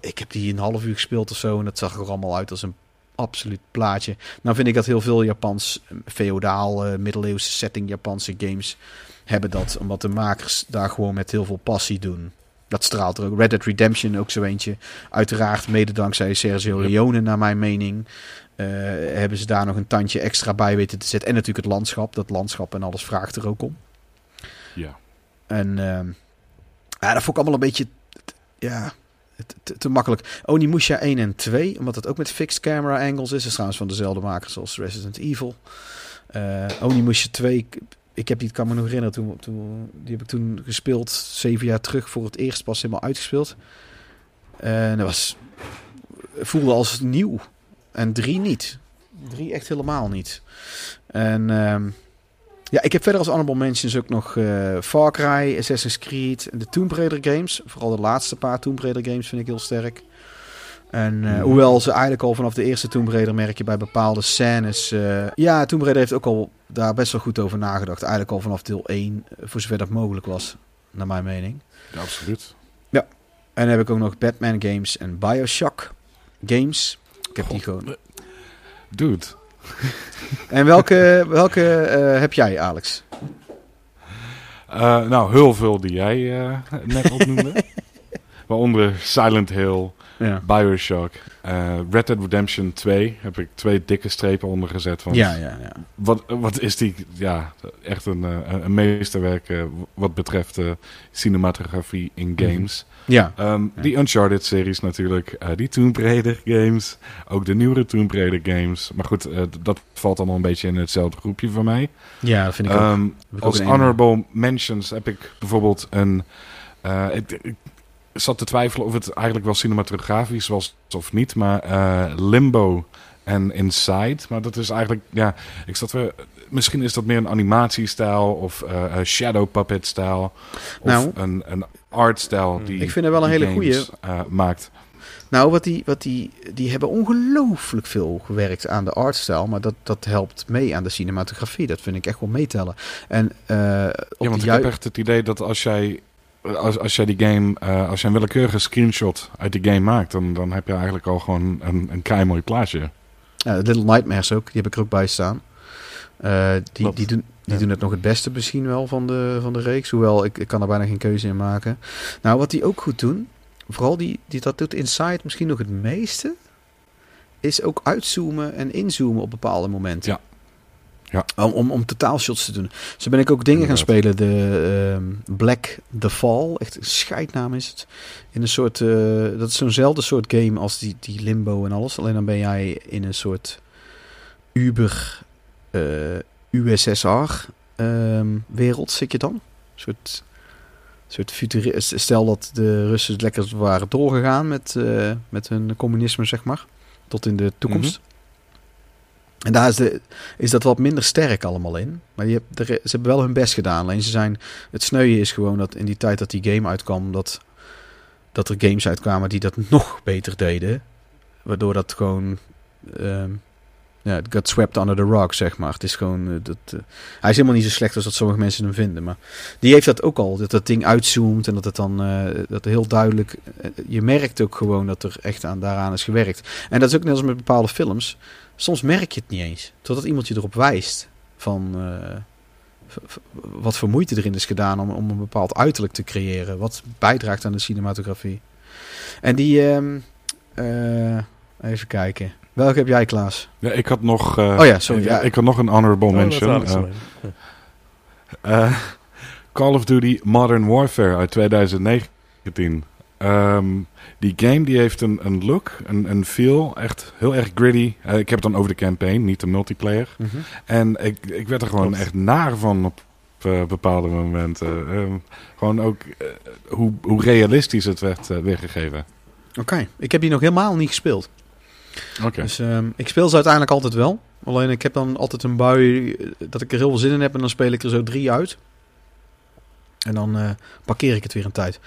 ik heb die een half uur gespeeld of zo. En dat zag er allemaal uit als een absoluut plaatje. Nou vind ik dat heel veel Japans, eh, feodaal, eh, middeleeuwse setting Japanse games hebben dat. Omdat de makers daar gewoon met heel veel passie doen. Dat straalt er ook. Red Dead Redemption ook zo eentje. Uiteraard mede dankzij Sergio. Leone naar mijn mening. eh, hebben ze daar nog een tandje extra bij weten te zetten. En natuurlijk het landschap. Dat landschap en alles vraagt er ook om. Ja. En ehm, ja, dat vond ik allemaal een beetje ja, te, te, makkelijk. Onimusha 1 en 2, omdat het ook met fixed camera angles is. Is trouwens van dezelfde makers als Resident Evil. Eh Onimusha 2, ik, heb die, kan me nog herinneren, toen, toen, die heb ik toen gespeeld, zeven jaar terug, voor het eerst pas helemaal uitgespeeld. En dat was, voelde als nieuw. En 3 niet. 3 echt helemaal niet. En ehm, ja, ik heb verder als honorable mentions ook nog eh, Far Cry, Assassin's Creed en de Tomb Raider games. Vooral de laatste paar Tomb Raider games vind ik heel sterk. En eh, Mhm. hoewel ze eigenlijk al vanaf de eerste Tomb Raider merk je bij bepaalde scènes... eh, ja, Tomb Raider heeft ook al daar best wel goed over nagedacht. Eigenlijk al vanaf deel 1, eh, voor zover dat mogelijk was, naar mijn mening. ja, absoluut. En dan heb ik ook nog Batman games en Bioshock games. Ik heb die gewoon... Dude. *laughs* En welke, welke eh, heb jij, Alex? Eh, nou, heel veel die jij eh, net opnoemde. *laughs* Waaronder Silent Hill, Ja, Bioshock, eh, Red Dead Redemption 2. Heb ik twee dikke strepen onder gezet. Want ja, ja. ja. Wat, wat is die, ja, echt een, een meesterwerk wat betreft cinematografie in Mhm. games. Ja. Ehm, Ja. Die Uncharted-series natuurlijk, eh, die Tomb Raider games, ook de nieuwere Tomb Raider games. Maar goed, eh, dat valt dan al een beetje in hetzelfde groepje voor mij. ja, dat vind ik ook. Ehm, ook als een honorable mentions heb ik bijvoorbeeld een... eh, ik, ik zat te twijfelen of het eigenlijk wel cinematografisch was of niet, maar Limbo en Inside. Maar dat is eigenlijk, ja, ik zat weer... Misschien is dat meer een animatiestijl of een shadow puppet stijl. Of Nou. een, een artstijl die Ik vind er wel een hele games, eh, maakt. Nou, wat die, wat die, die hebben ongelooflijk veel gewerkt aan de artstijl. Maar dat, dat helpt mee aan de cinematografie. Dat vind ik echt wel meetellen. En op Ja, want ik heb echt het idee dat als jij, als, als jij die game, eh, als jij een willekeurige screenshot uit die game maakt, dan, dan heb je eigenlijk al gewoon een, een kei mooi plaatje. Ja, Little Nightmares ook, die heb ik er ook bij staan. Die, Klopt. die, doen, die Ja. doen het nog het beste misschien wel van de, van de reeks. Hoewel, ik, ik kan er bijna geen keuze in maken. Nou, wat die ook goed doen, vooral die, die dat doet Inside misschien nog het meeste, is ook uitzoomen en inzoomen op bepaalde momenten. Ja. Ja. Om, om, om totaalshots te doen. Zo ben ik ook dingen gaan spelen. De ehm, Black The Fall, echt een scheidnaam is het. In een soort, eh, dat is zo'nzelfde soort game als die, die Limbo en alles. Alleen dan ben jij in een soort Uber eh, USSR ehm, wereld zit je dan. Een soort, soort Stel dat de Russen lekker waren doorgegaan met, eh, met hun communisme, zeg maar. Tot in de toekomst. En daar is, de, is dat wat minder sterk allemaal in. Maar je hebt, er- ze hebben wel hun best gedaan. Alleen ze zijn, het sneuien is gewoon dat in die tijd dat die game uitkwam, dat, dat er games uitkwamen die dat nog beter deden. Waardoor dat gewoon. ehm ja, het got swept under the rug, zeg maar. Het is gewoon. eh, dat, eh, hij is helemaal niet zo slecht als dat sommige mensen hem vinden. Maar die heeft dat ook al. Dat dat ding uitzoomt en dat het dan. eh, dat heel duidelijk. je merkt ook gewoon dat er echt aan, daaraan is gewerkt. En dat is ook net als met bepaalde films. Soms merk je het niet eens. Totdat iemand je erop wijst. Van. wat voor moeite erin is gedaan om, om een bepaald uiterlijk te creëren. Wat bijdraagt aan de cinematografie. En die. ehm, eh, even kijken. Welke heb jij, Klaas? Ja, ik had nog, eh, Oh ja, sorry, ja. ik had nog een honorable Oh, mention. eh, *laughs* eh, Call of Duty Modern Warfare uit 2019. Ehm, die game die heeft een, een look, een, een feel, echt heel erg gritty. Ik heb het dan over de campaign, niet de multiplayer. Mhm. En ik, ik werd er gewoon Klopt. echt naar van op bepaalde momenten. Ehm, gewoon ook hoe, hoe realistisch het werd weergegeven. Oké, ik heb die nog helemaal niet gespeeld. Oké. Dus ehm, ik speel ze uiteindelijk altijd wel. Alleen ik heb dan altijd een bui eh, dat ik er heel veel zin in heb en dan speel ik er zo drie uit. En dan eh, parkeer ik het weer een tijd.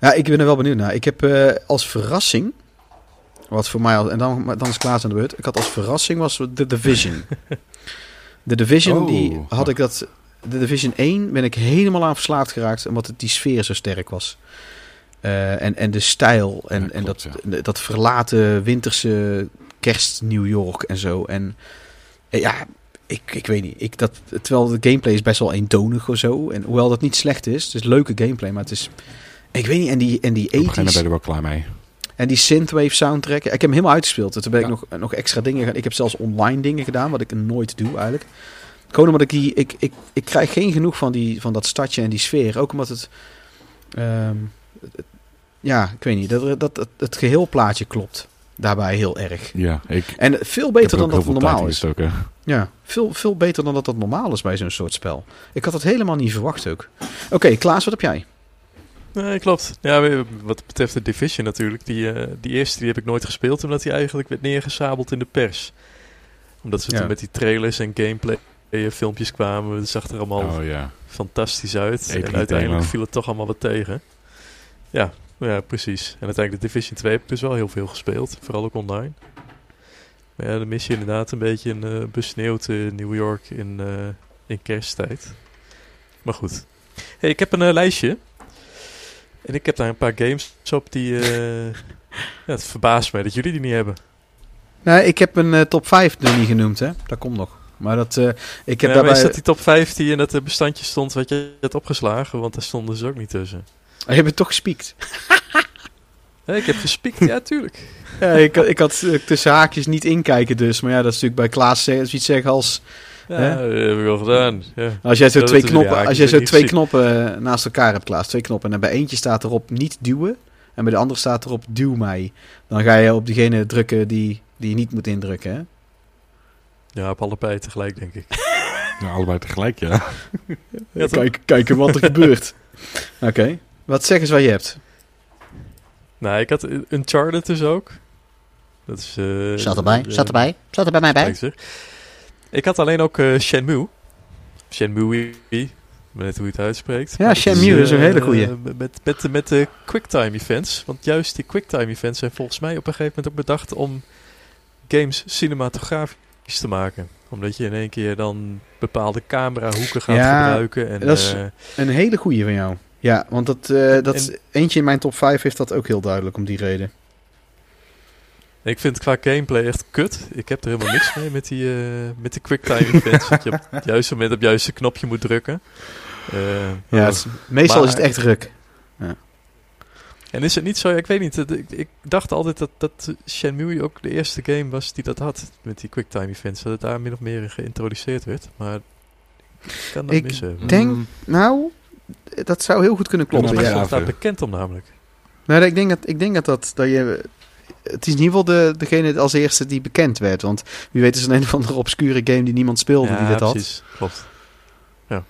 Ja, ik ben er wel benieuwd naar. Ik heb eh, als verrassing, wat voor mij, en dan, dan is Klaas aan de beurt. Ik had als verrassing was The Division. *laughs* The Division, Oh. die had ik dat, The Division 1 ben ik helemaal aan verslaafd geraakt, omdat het die sfeer zo sterk was. Eh, en, en de stijl en, Ja, en dat, dat verlaten winterse kerst New York en zo. En eh, ja, ik, ik weet niet. Ik, dat, terwijl de gameplay is best wel eentonig of zo. En hoewel dat niet slecht is, het is leuke gameplay, maar het is... Ik weet niet, en die, en die Op een gegeven moment 80s ben je er wel klaar mee. en die synthwave soundtrack. Ik heb hem helemaal uitgespeeld. Toen ben ik nog, nog extra dingen gedaan. Ik heb zelfs online dingen gedaan, wat ik nooit doe eigenlijk. Gewoon omdat ik die... Ik, ik, ik krijg geen genoeg van, die, van dat stadje en die sfeer. Ook omdat het... ehm, het- ja, ik weet niet. Dat, dat, dat het geheelplaatje klopt. Daarbij heel erg. Ja, ik En veel beter er dan ook dat normaal is. gestoken. Ja, veel, veel beter dan dat dat normaal is bij zo'n soort spel. Ik had het helemaal niet verwacht ook. Oké, Klaas, wat heb jij? Nee, klopt. Ja, wat betreft de Division natuurlijk. Die, eh, die eerste die heb ik nooit gespeeld, omdat die eigenlijk werd neergesabeld in de pers. Omdat ze Ja. toen met die trailers en gameplay eh, filmpjes kwamen. Het zag er allemaal Oh ja. fantastisch uit. Epic en uiteindelijk demo. viel het toch allemaal wat tegen. Ja, ja, precies. En uiteindelijk de Division 2 heb ik dus wel heel veel gespeeld. Vooral ook online. Maar ja, dan mis je inderdaad een beetje een eh besneeuwd eh, New York in, eh, in kersttijd. Maar goed. Hey, ik heb een lijstje. En ik heb daar een paar games op die... *laughs* ja, het verbaast mij dat jullie die niet hebben. Nou, ik heb een top 5 nog niet genoemd, hè. Dat komt nog. Maar dat, eh, ik heb ja, daarbij... is dat die top 5 die in dat bestandje stond wat je hebt opgeslagen? Want daar stonden ze ook niet tussen. Je hebt het toch gespiekt. *laughs* Hé, ik heb gespiekt, ja tuurlijk. Ja, ik, ik had eh, tussen haakjes niet inkijken dus. Maar ja, dat is natuurlijk bij Klaas zeg- zoiets zeggen als... Ja, Hè? dat heb ik al gedaan. Ja. Als jij zo twee knoppen, ja, als jij zo twee knoppen eh, naast elkaar hebt, Klaas, twee knoppen. En bij eentje staat erop niet duwen. En bij de andere staat erop duw mij. Dan ga je op diegene drukken die, die je niet moet indrukken, hè? ja, op allebei tegelijk denk ik. *laughs* Ja, allebei tegelijk, ja. Ja, *laughs* toch? Kijk, kijken wat er gebeurt. Oké. Wat zeg eens wat je hebt. Nou, ik had Uncharted dus ook. Dat is... eh, Zat erbij, eh, zat erbij, zat er bij mij bij. kijk. Ik had alleen ook eh, Shenmue. Shenmue, ik weet niet hoe je het uitspreekt. Ja, Shenmue is een hele goeie. Met, met, met de quicktime events. Want juist die quicktime events zijn volgens mij op een gegeven moment ook bedacht om games cinematografisch te maken. Omdat je in één keer dan bepaalde camerahoeken gaat Ja, gebruiken. En, dat is- Een hele goeie van jou. Ja, want dat, eh, dat En- eentje in mijn top 5 heeft dat ook heel duidelijk om die reden. Ik vind het qua gameplay echt kut. Ik heb er helemaal niks mee met die, eh met die quicktime events. dat je op het juiste moment op het juiste knopje moet drukken. Eh, Ja, het is- meestal Maar- is het echt druk. en is het niet zo, ik weet niet, ik, ik dacht altijd dat, dat Shenmue ook de eerste game was die dat had. Met die quicktime events. Dat het daar min of meer in geïntroduceerd werd. Maar ik kan dat Ik missen. denk- Mm, Nou, dat zou heel goed kunnen kloppen. Ja, Ja. staat bekend om namelijk. Nou, ik denk dat, ik denk dat, dat, dat je... Het is in ieder geval de, degene als eerste die bekend werd. Want wie weet is het een of andere obscure game die niemand speelde die dit had. precies. Klopt. Ja.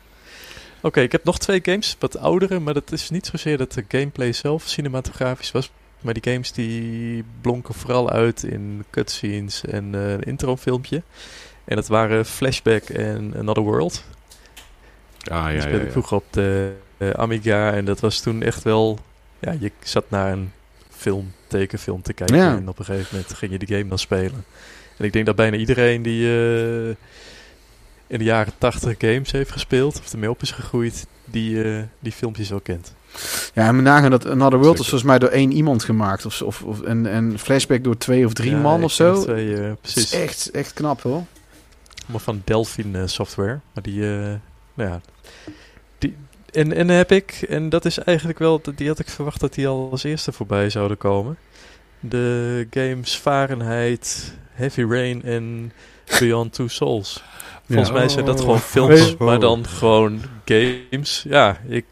Oké, ik heb nog twee games, wat oudere, maar dat is niet zozeer dat de gameplay zelf cinematografisch was. Maar die games die blonken vooral uit in cutscenes en eh, een introfilmpje. En dat waren Flashback en Another World. Ah, ja, speelde ja, ik vroeger op de eh, Amiga. En dat was toen echt wel... Ja, je zat naar een film, tekenfilm te kijken. En op een gegeven moment ging je die game dan spelen. En ik denk dat bijna iedereen die eh, in de jaren tachtig games heeft gespeeld... of ermee op is gegroeid, die, eh, die filmpjes wel kent. Ja, en we nagaan dat Another World is volgens mij door één iemand gemaakt. Of, of, of, en, en Flashback door twee of drie Ja, man of zo. Twee, eh, Dat precies. is echt, echt knap hoor. Allemaal van Delphine eh, Software. Maar die, nou ja. Die, en, en heb ik, en dat is eigenlijk wel, die had ik verwacht dat die al als eerste voorbij zouden komen. De games Fahrenheit, Heavy Rain en Beyond Two Souls. Volgens Ja. mij zijn dat Oh. gewoon films, Oh. maar dan gewoon games. Ja, ik,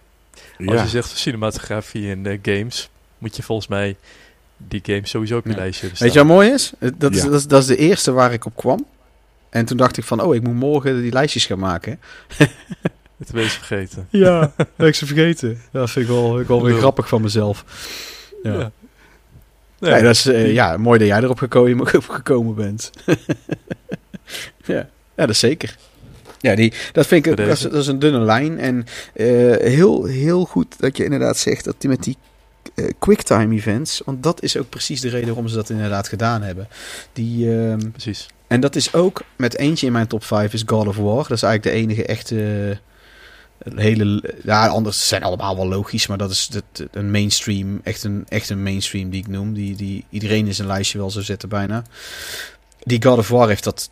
als Ja. je zegt cinematografie en eh, games, moet je volgens mij die game sowieso op je Ja. lijstje hebben Weet je wat mooi is? Eh, Dat, is dat, is, dat is de eerste waar ik op kwam. En toen dacht ik van, oh, ik moet morgen die lijstjes gaan maken. *laughs* Het wees vergeten. Ja, heb ik ze vergeten. Dat vind ik wel, ik wel weer grappig van mezelf. Ja. Ja. Nee, dat is eh, ja, mooi dat jij erop gekomen, *laughs* op gekomen bent. *laughs* ja. ja, dat is zeker. Ja, die, dat vind ik dat is, deze. dat is een dunne lijn. En eh, heel, heel goed dat je inderdaad zegt dat die met die quicktime events, want dat is ook precies de reden waarom ze dat inderdaad gedaan hebben. Die, ehm, Precies. En dat is ook met eentje in mijn top 5 is God of War. Dat is eigenlijk de enige echte eh, hele. Ja, anders zijn allemaal wel logisch, maar dat is het, een mainstream, echt een, echt een mainstream die ik noem. Die, die iedereen in zijn lijstje wel zou zetten bijna. Die God of War heeft dat.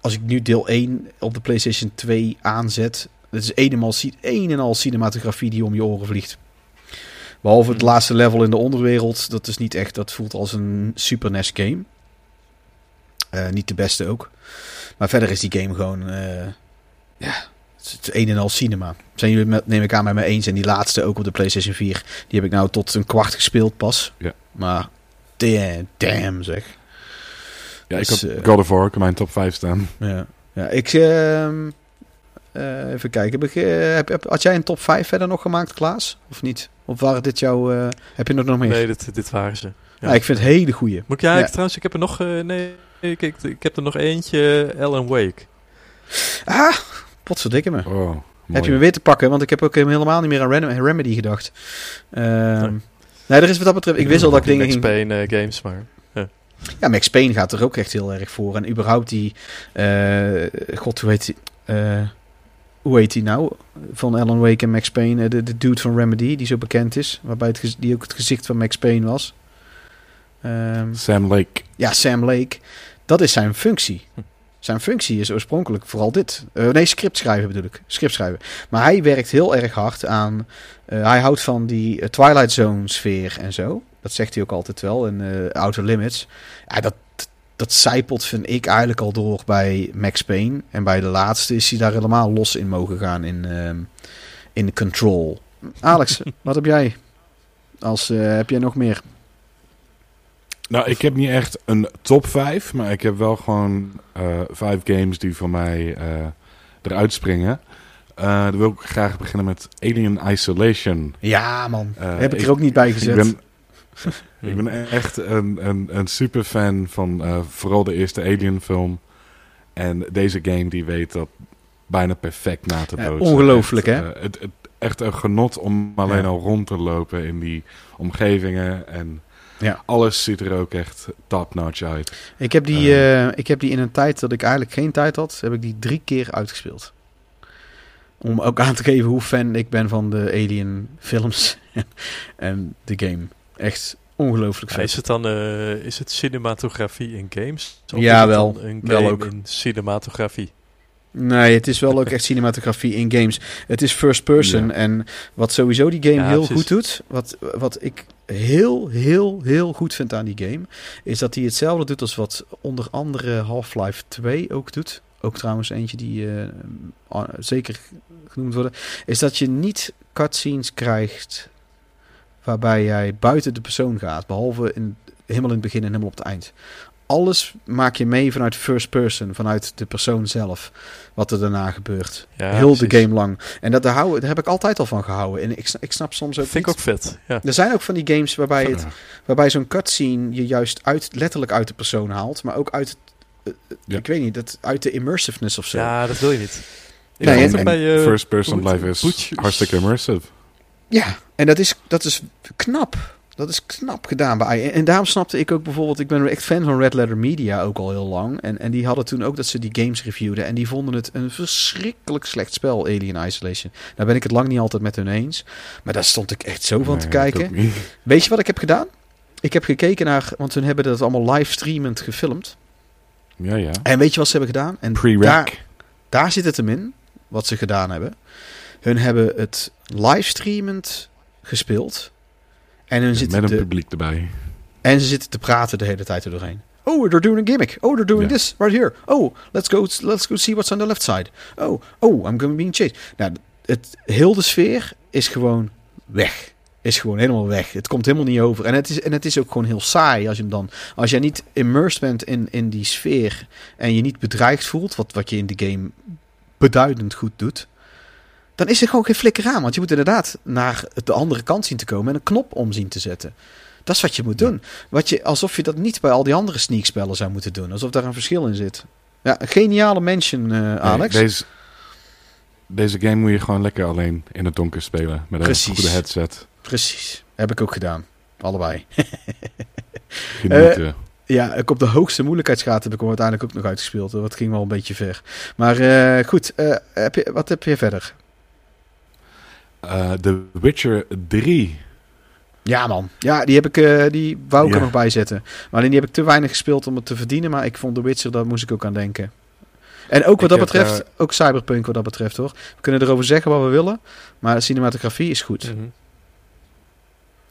Als ik nu deel 1 op de PlayStation 2 aanzet, dat is een en al, ci- een en al cinematografie die om je oren vliegt. Behalve het Hmm. laatste level in de onderwereld, dat is niet echt, dat voelt als een Super NES game. Eh, niet de beste ook. Maar verder is die game gewoon, eh, ja, het is het een en al cinema. Zijn jullie met, neem ik aan met me eens. En die laatste ook op de PlayStation 4, die heb ik nou tot een kwart gespeeld pas. Ja. Maar damn, damn zeg. Ja, ik Dus, had eh, God of War in mijn top 5 staan. Ja, ja ik, ehm, eh, even kijken. Heb, ik, heb, heb- had jij een top 5 verder nog gemaakt, Klaas? Of niet? Of waren dit jouw, eh, heb je er nog meer? Nee, dit, dit waren ze. Ja, ik vind het hele goeie. Moet ik ja, trouwens, ik heb er nog... eh, nee, ik, ik, ik heb er nog eentje, eh, Alan Wake. Ah, potverdikke me. Oh, mooi. Heb je me weer te pakken? Want ik heb ook helemaal niet meer aan Rem- Remedy gedacht. Ehm, Nee. nee, er is wat dat betreft... Ik wist al dat ik dingen Max ging... Payne eh, games, maar... Ja, Max Payne gaat er ook echt heel erg voor. En überhaupt die... eh, God, hoe heet die... eh, hoe heet die nou? Van Alan Wake en Max Payne. Eh, De, de dude van Remedy, die zo bekend is. Waarbij het, die ook het gezicht van Max Payne was. Ehm, Sam Lake. ja, Sam Lake. Dat is zijn functie. Hm. Zijn functie is oorspronkelijk vooral dit. Eh, nee, script schrijven bedoel ik. Script schrijven. Maar hij werkt heel erg hard aan... eh, hij houdt van die eh, Twilight Zone sfeer en zo. Dat zegt hij ook altijd wel in Outer Limits. Ja, dat, dat zijpelt vind ik eigenlijk al door bij Max Payne. En bij de laatste is hij daar helemaal los in mogen gaan in, ehm, in Control. Alex, *laughs* wat heb jij? Als, heb jij nog meer? Nou, ik heb niet echt een top 5, maar ik heb wel gewoon eh, vijf games die voor mij eh, eruit springen. Eh, dan wil ik graag beginnen met Alien Isolation. Ja, man. Heb ik ik- er ook niet bij Ik gezet. ben, *laughs* ik ben echt een, een, een super fan van eh, vooral de eerste Alien film. En deze game die weet dat bijna perfect na te Ja, bootsen. ongelooflijk, Echt, hè? het, het, echt een genot om alleen Ja. al rond te lopen in die omgevingen. En Ja. alles ziet er ook echt top-notch uit. Ik heb, die, eh, ik heb die in een tijd dat ik eigenlijk geen tijd had, heb ik die drie keer uitgespeeld. Om ook aan te geven hoe fan ik ben van de Alien films *laughs* en de game. Echt ongelooflijk Ja, is het dan eh, is het cinematografie in games? Of Ja, is het wel. dan Een Wel ook. in cinematografie. Nee, het is wel ook echt cinematografie in games. Het is first person. Ja. En wat sowieso die game Ja, heel precies. goed doet, wat, wat ik heel, heel, heel goed vind aan die game, is dat hij hetzelfde doet als wat onder andere Half-Life 2 ook doet. Ook trouwens eentje die eh, ah, zeker genoemd worden. Is dat je niet cutscenes krijgt waarbij jij buiten de persoon gaat. Behalve in, helemaal in het begin en helemaal op het eind. Alles maak je mee vanuit first person, vanuit de persoon zelf. Wat er daarna gebeurt. Ja, Heel de game lang. En dat, daar, hou, daar heb ik altijd al van gehouden. En ik, ik snap soms ook Vind ik ook vet. Ja. Er zijn ook van die games waarbij, het, waarbij zo'n cutscene je juist uit, letterlijk uit de persoon haalt. Maar ook uit, eh, eh, Ja. ik weet niet, dat, uit de immersiveness of zo. ja, dat wil je niet. Ik Nee, en- het bij, eh, First person life is hartstikke immersive. Ja, en dat is, dat is knap. Dat is knap gedaan bij. En, en daarom snapte ik ook bijvoorbeeld, ik ben echt fan van Red Letter Media ook al heel lang. En, en die hadden toen ook dat ze die games reviewden. En die vonden het een verschrikkelijk slecht spel, Alien Isolation. Daar ben ik het lang niet altijd met hun eens. Maar daar stond ik echt zo van te Nee, kijken. Weet je wat ik heb gedaan? Ik heb gekeken naar, want hun hebben dat allemaal livestreamend gefilmd. Ja, ja. En weet je wat ze hebben gedaan? En daar, daar zit het hem in, wat ze gedaan hebben. Hun hebben het livestreamend gespeeld. En, zitten Met een te, publiek erbij. en ze zitten te praten de hele tijd er doorheen. Oh, they're doing a gimmick. Oh, they're doing this right here. Oh, let's go, let's go see what's on the left side. Oh, oh, I'm going being chased. Nou, het, heel de sfeer is gewoon weg. is gewoon helemaal weg. Het komt helemaal niet over. En het is, en het is ook gewoon heel saai als je hem dan. Als jij niet immersed bent in, in die sfeer. en je niet bedreigd voelt. Wat, wat je in de game beduidend goed doet. Dan is er gewoon geen flikker aan. Want je moet inderdaad naar de andere kant zien te komen. en een knop om zien te zetten. Dat is wat je moet doen. Wat je, alsof je dat niet bij al die andere sneakspellen zou moeten doen. Alsof daar een verschil in zit. Ja, een geniale mention, eh, Nee, Alex. deze, deze game moet je gewoon lekker alleen in het donker spelen. Met een Precies. goede headset. Precies. Heb ik ook gedaan. Allebei. *laughs* Genieten. Ja, ik op de hoogste moeilijkheidsgraad heb ik hem uiteindelijk ook nog uitgespeeld. Dat ging wel een beetje ver. Maar eh, goed, eh, heb je, wat heb je verder? Eh, The Witcher 3. Ja man, ja, die, heb ik, eh, die wou ik er nog bij zetten. Maar alleen die heb ik te weinig gespeeld om het te verdienen. Maar ik vond The Witcher, daar moest ik ook aan denken. En ook wat Ik dat betreft, ook Cyberpunk wat dat betreft hoor. We kunnen erover zeggen wat we willen. Maar de cinematografie is goed. Mhm.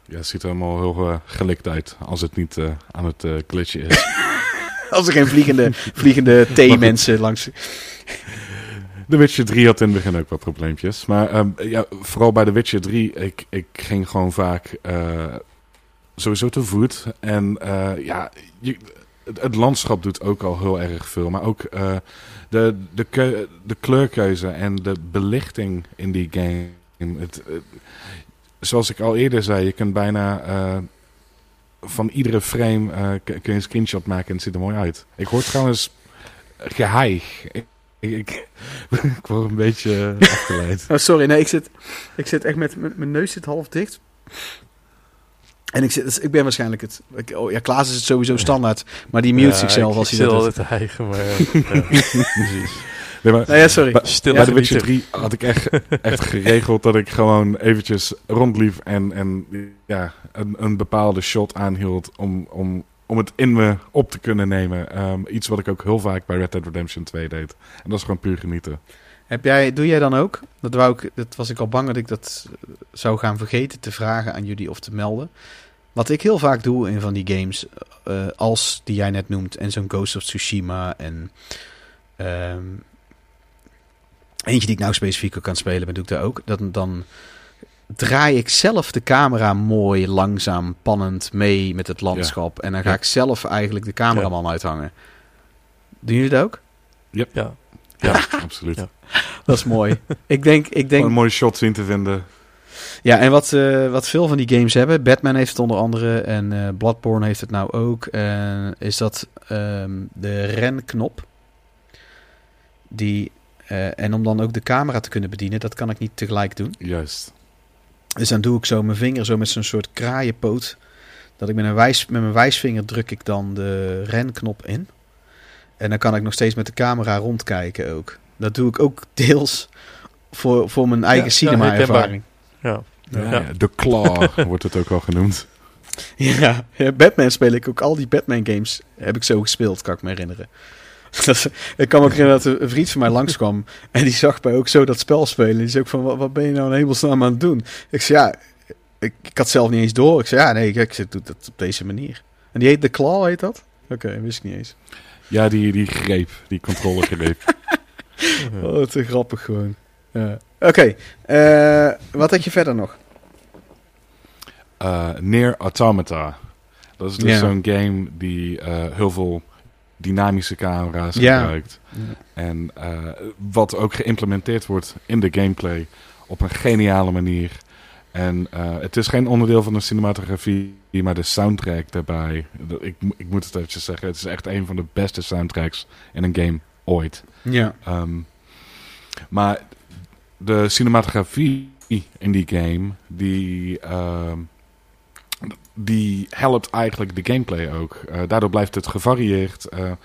Ja, het ziet er helemaal heel eh, gelikt uit. Als het niet eh, aan het eh glitchen is. *laughs* Als er geen vliegende, vliegende *laughs* T-mensen langs... The Witcher 3 had in het begin ook wat probleempjes. Maar ehm, ja, vooral bij The Witcher 3, ik, ik ging gewoon vaak eh, sowieso te voet. En eh, ja, het, landschap doet ook al heel erg veel. Maar ook eh, de, de, de kleurkeuze en de belichting in die game. Het, zoals ik al eerder zei, je kunt bijna van iedere frame een screenshot maken en het ziet er mooi uit. Ik hoor trouwens geheig. Ik, ik, *laughs* ik word een beetje eh, afgeleid. *laughs* Oh, sorry, nee, ik zit, ik zit echt met, met mijn neus zit half dicht. En ik, zit, dus ik ben waarschijnlijk het... Ik, oh, ja, Klaas is het sowieso standaard. Maar die mute Ja, zichzelf ik- als ik hij dat zit doet. altijd te hijgen, maar *laughs* ja, precies. Nee, maar Nee, ja, sorry. Stil bij The Witcher genieten. 3 had ik echt, echt geregeld dat ik gewoon eventjes rondliep en, en ja, een, een bepaalde shot aanhield om, om, om het in me op te kunnen nemen. Ehm, iets wat ik ook heel vaak bij Red Dead Redemption 2 deed. En dat is gewoon puur genieten. Heb jij, doe jij dan ook? Dat, wou ik, dat was ik al bang dat ik dat eh, zou gaan vergeten te vragen aan jullie of te melden. Wat ik heel vaak doe in van die games, eh, als die jij net noemt, en zo'n Ghost of Tsushima en ehm, eentje die ik nou specifiek kan spelen, ben doe ik daar ook. Dan, dan draai ik zelf de camera mooi, langzaam, pannend mee met het landschap. En dan ga Ja. ik zelf eigenlijk de cameraman uithangen. Doen jullie dat ook? Ja, Ja, absoluut. Ja. *laughs* Dat is mooi. ik denk, ik denk een mooie shot zien te vinden. Ja, en wat, eh, wat veel van die games hebben, Batman heeft het onder andere en eh, Bloodborne heeft het nou ook, eh, is dat ehm, de renknop. Die, eh, en om dan ook de camera te kunnen bedienen, dat kan ik niet tegelijk doen. Juist. Dus dan doe ik zo mijn vinger zo met zo'n soort kraaienpoot. Dat ik met, een wijs, met mijn wijsvinger druk ik dan de renknop in. En dan kan ik nog steeds met de camera rondkijken ook. Dat doe ik ook *laughs* deels voor, voor mijn eigen ja, cinema-ervaring. ja. Ja, Ja. ja, De Claw *laughs* wordt het ook al genoemd. Ja, ja, Batman speel ik ook. Al die Batman games heb ik zo gespeeld, kan ik me herinneren. *laughs* Dat ik kan me ook herinneren dat een vriend van mij langskwam. En die zag mij ook zo dat spel spelen. Die zei ook van, wat, wat ben je nou in hemelsnaam aan het doen? Ik zei, ja, ik, ik had zelf niet eens door. Ik zei, ja, nee, ik, ik doe dat op deze manier. En die heet The Claw, heet dat? Oké, wist ik niet eens. Ja, die, die greep, die controlegreep. *laughs* Oh, te grappig gewoon. Ja. Oké, eh, wat had je verder nog? Eh Near Automata. Dat is dus zo'n game die eh, heel veel dynamische camera's Ja. gebruikt. En eh, wat ook geïmplementeerd wordt in de gameplay op een geniale manier. En eh, het is geen onderdeel van de cinematografie, maar de soundtrack daarbij. Ik, ik moet het eventjes zeggen, het is echt een van de beste soundtracks in een game ooit. Ja. Ehm, maar de cinematografie in die game, die, ehm, die helpt eigenlijk de gameplay ook. Eh, daardoor blijft het gevarieerd. Eh, eh,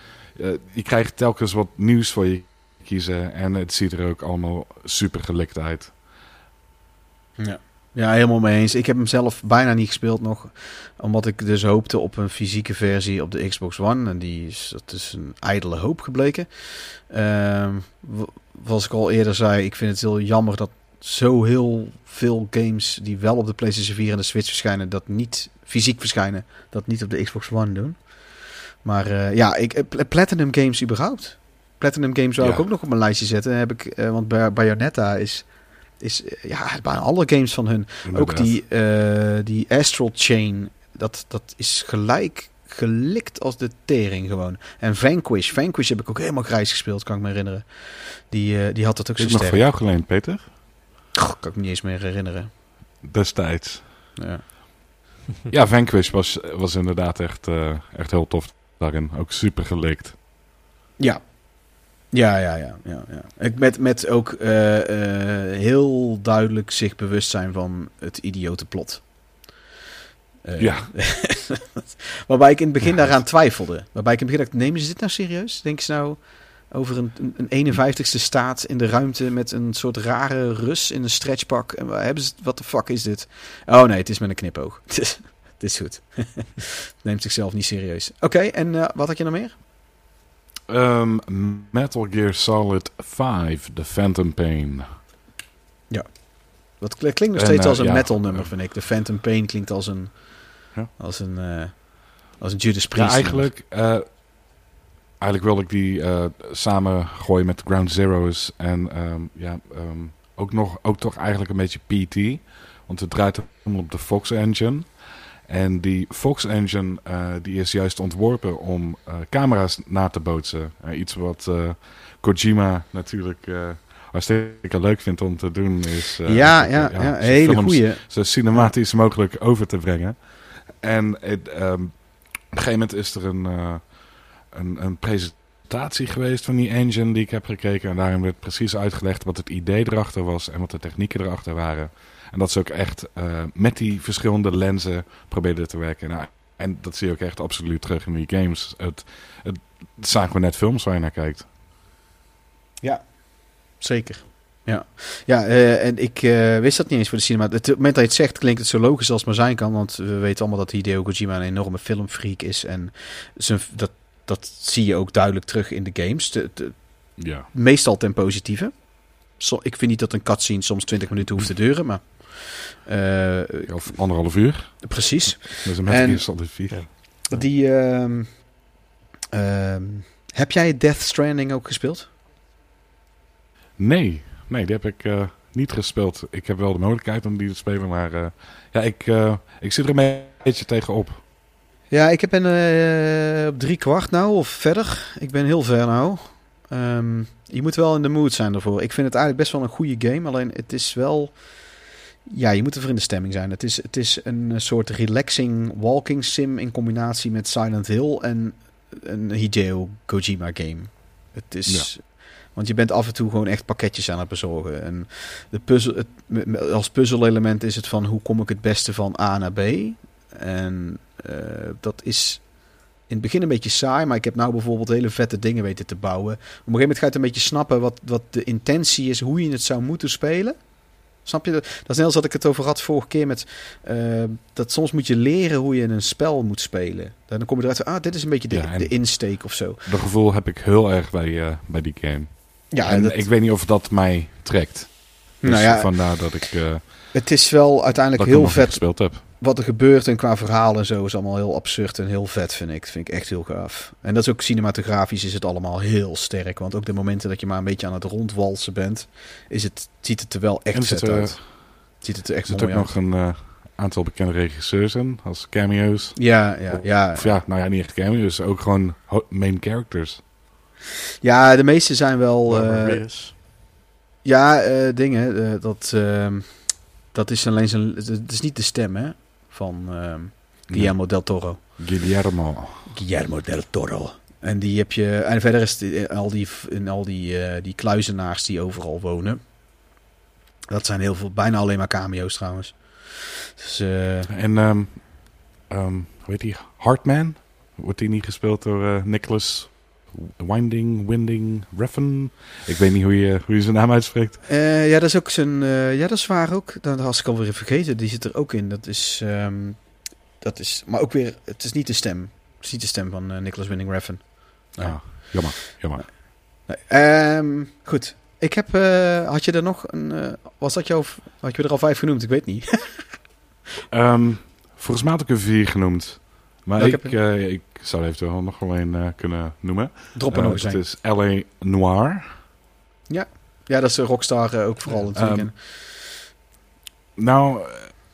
je krijgt telkens wat nieuws voor je kiezen en het ziet er ook allemaal super gelikt uit. Ja. ja, helemaal mee eens. Ik heb hem zelf bijna niet gespeeld nog. Omdat ik dus hoopte op een fysieke versie op de Xbox One. En die is, dat is een ijdele hoop gebleken. Ehm, zoals ik al eerder zei, ik vind het heel jammer dat zo heel veel games die wel op de PlayStation 4 en de Switch verschijnen, dat niet fysiek verschijnen, dat niet op de Xbox One doen. Maar eh, ja, ik, eh, Pl- Platinum Games überhaupt. Platinum Games zou Ja. ik ook nog op mijn lijstje zetten. Heb ik, eh, want Bay- Bayonetta is is ja, bijna alle games van hun. Ook die, die Astral Chain, dat, dat is gelijk gelikt als de tering gewoon. En Vanquish, Vanquish heb ik ook helemaal grijs gespeeld, kan ik me herinneren. Die, die had dat ook Is zo het nog sterk. voor jou geleend, Peter? Goh, kan ik me niet eens meer herinneren. Destijds. Ja. *laughs* Ja, Vanquish was, was inderdaad echt, eh, echt heel tof daarin. Ook super gelikt. Ja. Ja, ja, ja. ja, ja. Met, met ook eh, eh, heel duidelijk zich bewust zijn van het idiote plot. Ja. *laughs* waarbij ik in het begin Ja, daaraan twijfelde. Waarbij ik in het begin dacht, nemen ze dit nou serieus? Denken ze nou over een, een, een 51ste staat in de ruimte met een soort rare Rus in een stretchpak? En waar hebben ze, wat de fuck is dit? Oh nee, het is met een knipoog. *laughs* Het is, het is goed. *laughs* Neemt zichzelf niet serieus. Oké, en eh, wat had je nog meer? Ehm, Metal Gear Solid 5, The Phantom Pain. Dat kl- klinkt nog En, steeds eh, als een ja, metal nummer, eh, vind ik. De Phantom Pain klinkt als een, Ja. als een, eh, als een Judas Ja, Priest. eigenlijk, eh, eigenlijk wilde ik die eh, samen gooien met Ground Zeroes. En ehm, ja, ehm, ook, nog, ook toch eigenlijk een beetje PT. Want het draait allemaal op de Fox Engine. En die Fox Engine eh, die is juist ontworpen om eh, camera's na te bootsen. Iets wat Kojima natuurlijk hartstikke leuk vindt om te doen. Is, ja, ja, ja, zijn hele goeie. zo cinematisch mogelijk over te brengen. En het, ehm, op een gegeven moment is er een, een, een presentatie geweest van die engine die ik heb gekeken. En daarin werd precies uitgelegd wat het idee erachter was en wat de technieken erachter waren. En dat ze ook echt eh, met die verschillende lenzen probeerden te werken. Nou, en dat zie je ook echt absoluut terug in die games. Het, het, het zagen we net films waar je naar kijkt. Zeker. Ja, ja eh, en ik eh, wist dat niet eens voor de cinema. Het, op het moment dat je het zegt, klinkt het zo logisch als het maar zijn kan. Want we weten allemaal dat Hideo Kojima een enorme filmfreak is. En zijn, dat, dat zie je ook duidelijk terug in de games. De, de- Ja. meestal ten positieve. Zo, ik vind niet dat een cutscene soms 20 minuten hoeft te duren, maar... eh, Of anderhalf uur. precies. Dat is een 4. Ja. Die, ehm, ehm, heb jij Death Stranding ook gespeeld? Nee, nee, die heb ik eh, niet gespeeld. Ik heb wel de mogelijkheid om die te spelen, maar eh, ja, ik, eh, ik zit er een beetje tegenop. Ja, ik ben eh, op drie kwart nou, of verder. Ik ben heel ver nou. Ehm, je moet wel in de mood zijn ervoor. Ik vind het eigenlijk best wel een goede game. Alleen het is wel... Ja, je moet ervoor in de stemming zijn. Het is, het is een soort relaxing walking sim in combinatie met Silent Hill en een Hideo Kojima game. Het is... Want je bent af en toe gewoon echt pakketjes aan het bezorgen. En de puzzel, het, als puzzelelement is het van hoe kom ik het beste van A naar B. En dat is in het begin een beetje saai, maar ik heb nou bijvoorbeeld hele vette dingen weten te bouwen. Op een gegeven moment ga je het een beetje snappen wat, wat de intentie is, hoe je het zou moeten spelen. Snap je? Dat Dat is net als dat ik het over had vorige keer met... eh, dat soms moet je leren hoe je een spel moet spelen. Dan kom je eruit van, ah, dit is een beetje de, Ja, en- de insteek of zo. Dat gevoel heb ik heel erg bij, eh, bij die game. Ja, en dat- ik weet niet of dat mij trekt. Dus nou ja, vandaar dat ik, eh het is wel uiteindelijk heel vet gespeeld heb. Wat er gebeurt en qua verhaal en zo is allemaal heel absurd en heel vet, vind ik. Dat vind ik echt heel gaaf. En dat is ook cinematografisch is het allemaal heel sterk. Want ook de momenten dat je maar een beetje aan het rondwalsen bent, is het, ziet het er wel echt er vet uit. Ziet het er Er echt zit mooi ook uit. nog een eh, aantal bekende regisseurs in, als cameo's. Ja, ja, ja. Of ja, nou ja, niet echt cameo's, ook gewoon main characters. Ja, de meeste zijn wel... Eh, ja, eh, dingen. dat, ehm, dat is alleen zijn... Het is niet de stem, hè? Van ehm, Guillermo del Toro. Guillermo. Guillermo del Toro. En die heb je. En verder is het in al die, in al die, eh, die kluizenaars die overal wonen. Dat zijn heel veel, bijna alleen maar cameo's trouwens. Dus, eh, En, ehm ehm hoe heet die? Hartman? Wordt die niet gespeeld door eh, Nicholas Winding, Winding, Refn? Ik weet niet hoe je, hoe je zijn naam uitspreekt. eh, ja, dat is ook zijn. eh, ja, dat is waar ook. Dat was ik alweer vergeten. Die zit er ook in. Dat is. ehm, dat is maar ook weer. Het is niet de stem. Het is niet de stem van eh, Nicholas Winning Refn. Nee. Ja, jammer, jammer. Nee. Ehm, goed. Ik heb. had je er nog een. was dat jouw. Had je er al vijf genoemd? Ik weet niet. *laughs* Ehm, volgens mij had ik er vier genoemd. Maar ik, heb ik zou er eventueel nog wel een eh, kunnen noemen. Drop Eh, nog eens Het is L.A. Noir. Ja, dat is de Rockstar eh, ook vooral natuurlijk. Ehm, Nou,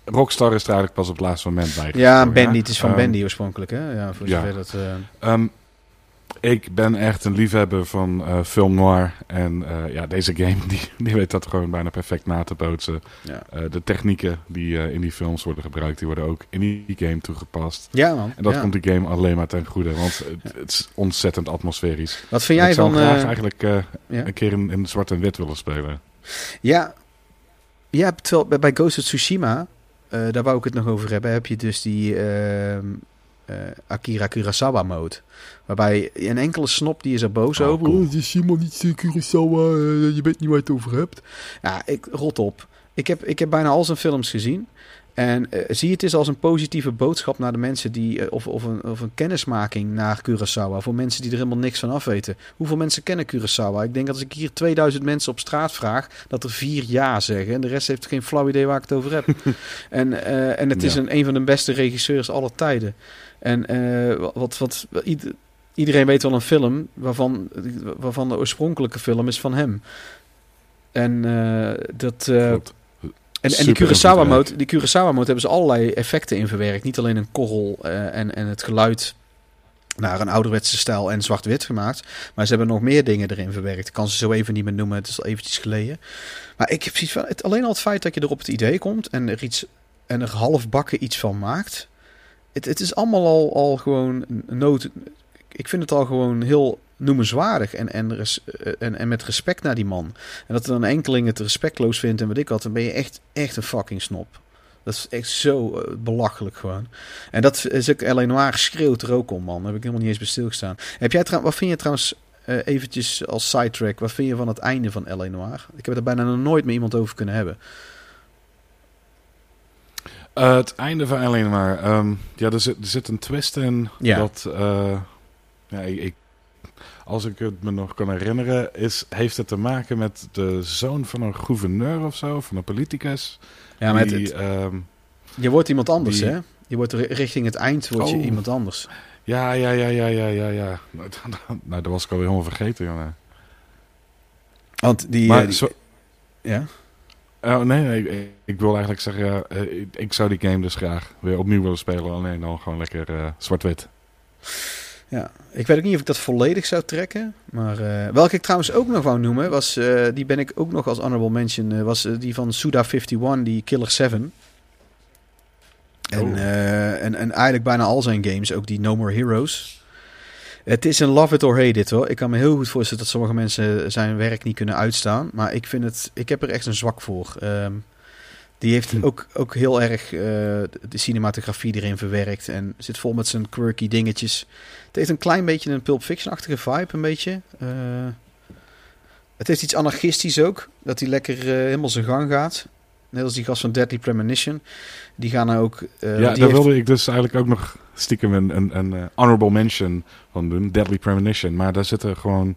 Rockstar is er eigenlijk pas op het laatste moment bij. ja, Bandy, het is van Bandy oorspronkelijk, hè? Ja, voor ja. zover dat... eh, Ehm, ik ben echt een liefhebber van eh, film noir. En eh, ja, deze game *laughs* die, die weet dat gewoon bijna perfect na te bootsen. ja. Eh, de technieken die in die films worden gebruikt, die worden ook in die game toegepast. ja, man. En dat ja. komt die game alleen maar ten goede, want het, het is ontzettend atmosferisch. Wat vind ik jij zou van... graag eh, eigenlijk ja. een keer in, in zwart en wit willen spelen. Ja, ja terwijl bij, Ghost of Tsushima, daar wou ik het nog over hebben, heb je dus die eh, Akira Kurosawa mode. Waarbij een enkele snop die is er boos Oh, over. cool. Oh, het is helemaal niet zo Kurosawa, eh, je weet niet waar je het over hebt. Ja, ik, rot op. Ik heb, ik heb bijna al zijn films gezien. En eh, zie het eens als een positieve boodschap naar de mensen die. of, of, een, of een kennismaking naar Curaçao. Voor mensen die er helemaal niks van af weten. Hoeveel mensen kennen Curaçao? Ik denk dat als ik hier 2000 mensen op straat vraag. dat er vier ja zeggen. En de rest heeft geen flauw idee waar ik het over heb. *laughs* en, en het is een, een van de beste regisseurs aller tijden. En eh, wat. wat ieder- Iedereen weet wel een film waarvan, waarvan de oorspronkelijke film is van hem. En eh, dat. eh, en, en die Kurosawa mode, die Kurosawa mode hebben ze allerlei effecten in verwerkt. Niet alleen een korrel en, en het geluid naar een ouderwetse stijl en zwart-wit gemaakt. Maar ze hebben nog meer dingen erin verwerkt. Ik kan ze zo even niet meer noemen, het is al eventjes geleden. Maar ik heb zoiets van, het, alleen al het feit dat je er op het idee komt en er iets en er half bakken iets van maakt. Het, het is allemaal al, al gewoon nood. Ik vind het al gewoon heel noemenswaardig en, en, eh, en, en met respect naar die man. En dat er een enkeling het respectloos vindt en wat ik had, dan ben je echt, echt een fucking snop. Dat is echt zo eh, belachelijk gewoon. En dat is ook L.A. Noir schreeuwt er ook om, man. Heb ik helemaal niet eens bij stilgestaan. Heb jij wat vind je trouwens, eh, eventjes als sidetrack, wat vind je van het einde van L.A. Ik heb er bijna nog nooit met iemand over kunnen hebben. Eh, het einde van alleen maar. ehm, ja, er zit, er zit een twist in. Ja. Dat, eh, ja, ik, ik- als ik het me nog kan herinneren, is, heeft het te maken met de zoon van een gouverneur of zo, van een politicus. Ja, maar die, het, ehm, je wordt iemand anders, die- hè? Je wordt ri- richting het eind word je Oh. iemand anders. ja, ja, ja, ja, ja, ja, ja. Nou, *laughs* nou, dat was ik alweer helemaal vergeten, jongen. Want die... maar eh, die- zo, ja? Oh, nee, nee ik, ik wil eigenlijk zeggen, eh, ik, ik zou die game dus graag weer opnieuw willen spelen. Alleen dan gewoon lekker eh, zwart-wit. Ja, ik weet ook niet of ik dat volledig zou trekken. Maar eh, welke ik trouwens ook nog wou noemen, was, die ben ik ook nog als honorable mention, was die van Suda51, die Killer 7. En, Oh. en, en eigenlijk bijna al zijn games, ook die No More Heroes. Het is een love it or hate it hoor. Ik kan me heel goed voorstellen dat sommige mensen zijn werk niet kunnen uitstaan. Maar ik vind het, ik heb er echt een zwak voor. Ehm, die heeft Hm. ook, ook heel erg eh, de cinematografie erin verwerkt. En zit vol met zijn quirky dingetjes. Het heeft een klein beetje een Pulp Fiction-achtige vibe, een beetje. Eh, het heeft iets anarchistisch ook. Dat hij lekker eh, helemaal zijn gang gaat. Net als die gast van Deadly Premonition. Die gaan er ook... eh, ja, daar heeft- wilde ik dus eigenlijk ook nog stiekem een, een, een eh, honorable mention van doen. Deadly Premonition. Maar daar zitten gewoon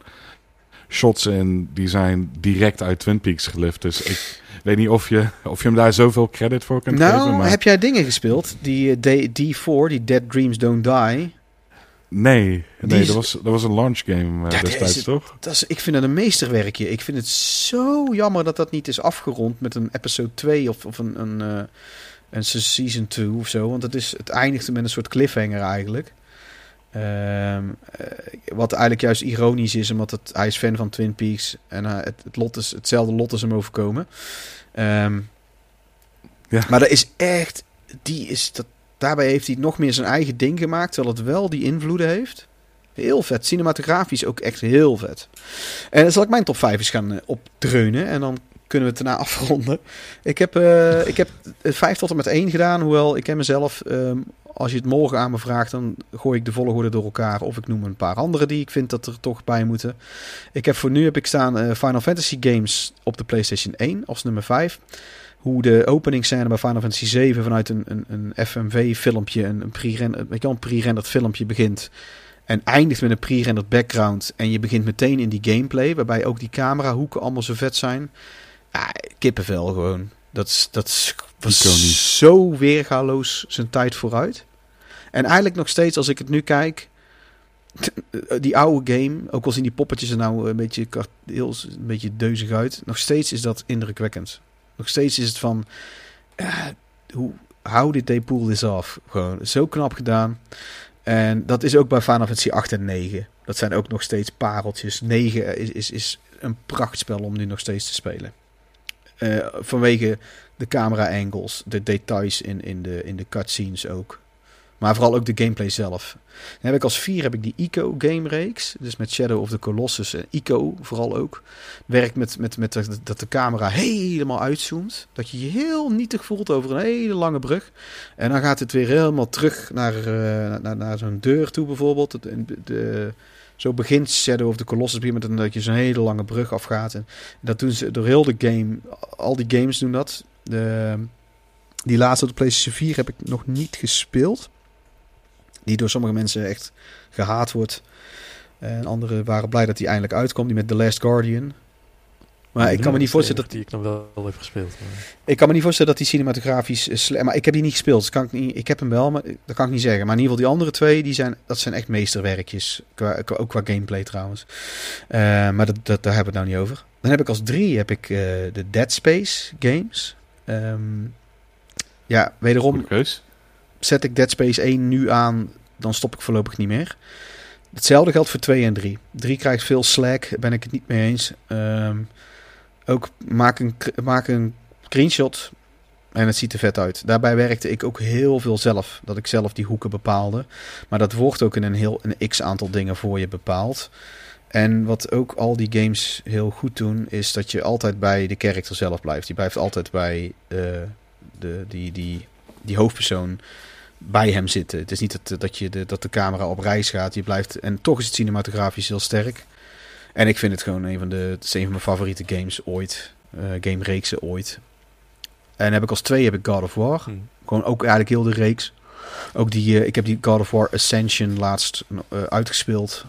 shots in die zijn direct uit Twin Peaks gelift. Dus ik weet niet of je, of je hem daar zoveel credit voor kunt Nou, geven. Maar heb jij dingen gespeeld? Die eh, D- D4, die Dead Dreams Don't Die. nee, nee is- dat, was, dat was een launch game eh, dat destijds, is- toch? Dat is, ik vind het een meesterwerkje. Ik vind het zo jammer dat dat niet is afgerond met een episode 2 of, of een, een, een season 2 of zo. Want het, is, het eindigt met een soort cliffhanger eigenlijk. Ehm, eh, wat eigenlijk juist ironisch is, omdat het, hij is fan van Twin Peaks. En eh, het, het lot is, hetzelfde lot is hem overkomen. Ehm, Ja. Maar dat is echt... Die is, dat, daarbij heeft hij nog meer zijn eigen ding gemaakt, terwijl het wel die invloeden heeft. Heel vet. Cinematografisch ook echt heel vet. En dan zal ik mijn top 5 eens gaan eh, opdreunen. En dan kunnen we het daarna *laughs* afronden. Ik heb, eh, ik heb het 5 tot en met 1 gedaan. Hoewel ik ken mezelf. ehm, als je het morgen aan me vraagt, dan gooi ik de volgorde door elkaar. Of ik noem een paar andere die ik vind dat er toch bij moeten. Ik heb voor nu heb ik staan eh, Final Fantasy games op de PlayStation 1 als nummer 5. Hoe de openingsscène bij Final Fantasy 7 vanuit een, een, een FMV-filmpje, een, een pre-rendered filmpje begint. En eindigt met een pre-rendered background. En je begint meteen in die gameplay. Waarbij ook die camerahoeken allemaal zo vet zijn. Ja, kippenvel gewoon. Dat, dat was Iconisch. zo weergaloos zijn tijd vooruit. En eigenlijk nog steeds, als ik het nu kijk. *laughs* die oude game, ook al zien die poppetjes er nou een beetje, heel, een beetje deuzig uit, nog steeds is dat indrukwekkend. Nog steeds is het van, ja, hoe, how did they pull this off? Gewoon zo knap gedaan. En dat is ook bij Final Fantasy 8 en 9. Dat zijn ook nog steeds pareltjes. 9 is, is, is een prachtspel om nu nog steeds te spelen. Eh, vanwege de camera angles, de details in, in, de, in de cutscenes ook. Maar vooral ook de gameplay zelf. Dan heb ik als vier heb ik die Ico game reeks. Dus met Shadow of the Colossus en Ico vooral ook. Werkt met, met, met dat- de camera helemaal uitzoomt. Dat je je heel nietig voelt over een hele lange brug. En dan gaat het weer helemaal terug naar, eh, naar, naar zo'n deur toe bijvoorbeeld. De, de- zo begint Shadow of the Colossus weer met dat je zo'n hele lange brug afgaat. En dat doen ze door heel de game. Al die games doen dat. De, die laatste op de PlayStation 4 heb ik nog niet gespeeld. Die door sommige mensen echt gehaat wordt. En anderen waren blij dat die eindelijk uitkomt. Die met The Last Guardian. Maar ik kan me niet voorstellen dat Die ik nog wel, heb gespeeld. maar- ik kan me niet voorstellen dat die cinematografisch is slecht. Maar ik heb die niet gespeeld. Dus kan ik, niet, ik heb hem wel, maar dat kan ik niet zeggen. Maar in ieder geval die andere twee, die zijn, dat zijn echt meesterwerkjes. Qua, qua- ook qua gameplay trouwens. Eh, maar dat, dat, daar hebben we het nou niet over. Dan heb ik als drie heb ik, eh, de Dead Space games. Ehm, ja, wederom zet ik Dead Space 1 nu aan, dan stop ik voorlopig niet meer. Hetzelfde geldt voor 2 en 3. 3 krijgt veel slack, ben ik het niet mee eens. Ehm, ook maak een, maak een screenshot en het ziet er vet uit. Daarbij werkte ik ook heel veel zelf, dat ik zelf die hoeken bepaalde. Maar dat wordt ook in een heel een x aantal dingen voor je bepaald. En wat ook al die games heel goed doen, is dat je altijd bij de character zelf blijft. Je blijft altijd bij eh, de, die, die, die hoofdpersoon bij hem zitten. Het is niet dat, dat, je de, dat de camera op reis gaat. Je blijft, en toch is het cinematografisch heel sterk. En ik vind het gewoon een van, de, het is een van mijn favoriete games ooit. eh game reeksen ooit. En heb ik als twee heb ik God of War. Hm. Gewoon ook eigenlijk heel de reeks. Ook die, eh, ik heb die God of War Ascension laatst eh, uitgespeeld.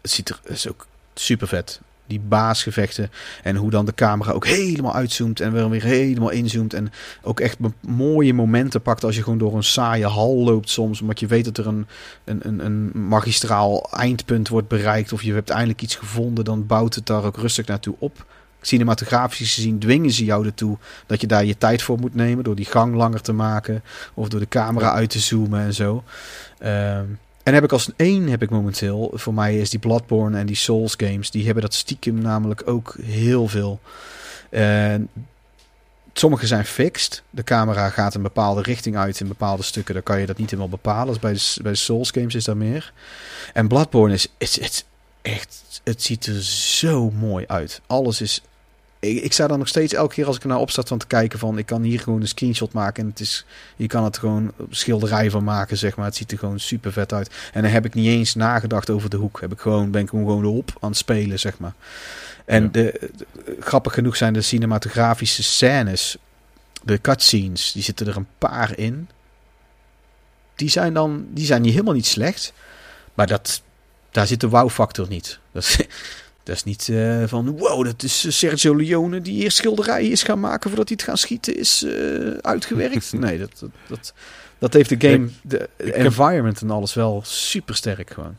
Het ziet er is ook super vet. Die baasgevechten. En hoe dan de camera ook helemaal uitzoomt. En weer weer helemaal inzoomt. En ook echt mo- mooie momenten pakt als je gewoon door een saaie hal loopt soms. Omdat je weet dat er een, een, een, een magistraal eindpunt wordt bereikt. Of je hebt eindelijk iets gevonden. Dan bouwt het daar ook rustig naartoe op. Cinematografisch gezien dwingen ze jou ertoe dat je daar je tijd voor moet nemen. Door die gang langer te maken. Of door de camera uit te zoomen en zo. Ehm, en heb ik als één heb ik momenteel. Voor mij is die Bloodborne en die Souls games. Die hebben dat stiekem namelijk ook heel veel. En sommige zijn fixed. De camera gaat een bepaalde richting uit in bepaalde stukken. Dan kan je dat niet helemaal bepalen. Dus bij de, bij Souls games is dat meer. En Bloodborne is, is, is echt... Het ziet er zo mooi uit. Alles is... Ik, ik sta dan nog steeds elke keer als ik er naar op sta van te kijken van... Ik kan hier gewoon een screenshot maken. En het is, je kan het gewoon schilderij van maken, zeg maar. Het ziet er gewoon super vet uit. En dan heb ik niet eens nagedacht over de hoek. Heb ik gewoon, ben ik gewoon erop aan het spelen, zeg maar. En Ja. de, de- grappig genoeg zijn de cinematografische scènes, de cutscenes, die zitten er een paar in. Die zijn dan, die zijn niet helemaal niet slecht, maar dat, daar zit de wow-factor niet. Dat is, dat is niet eh, van, wow, dat is eh, Sergio Leone die eerst schilderijen is gaan maken voordat hij het gaan schieten is eh, uitgewerkt. *laughs* nee, dat, dat, dat, dat heeft de game, de environment en alles wel super sterk gewoon.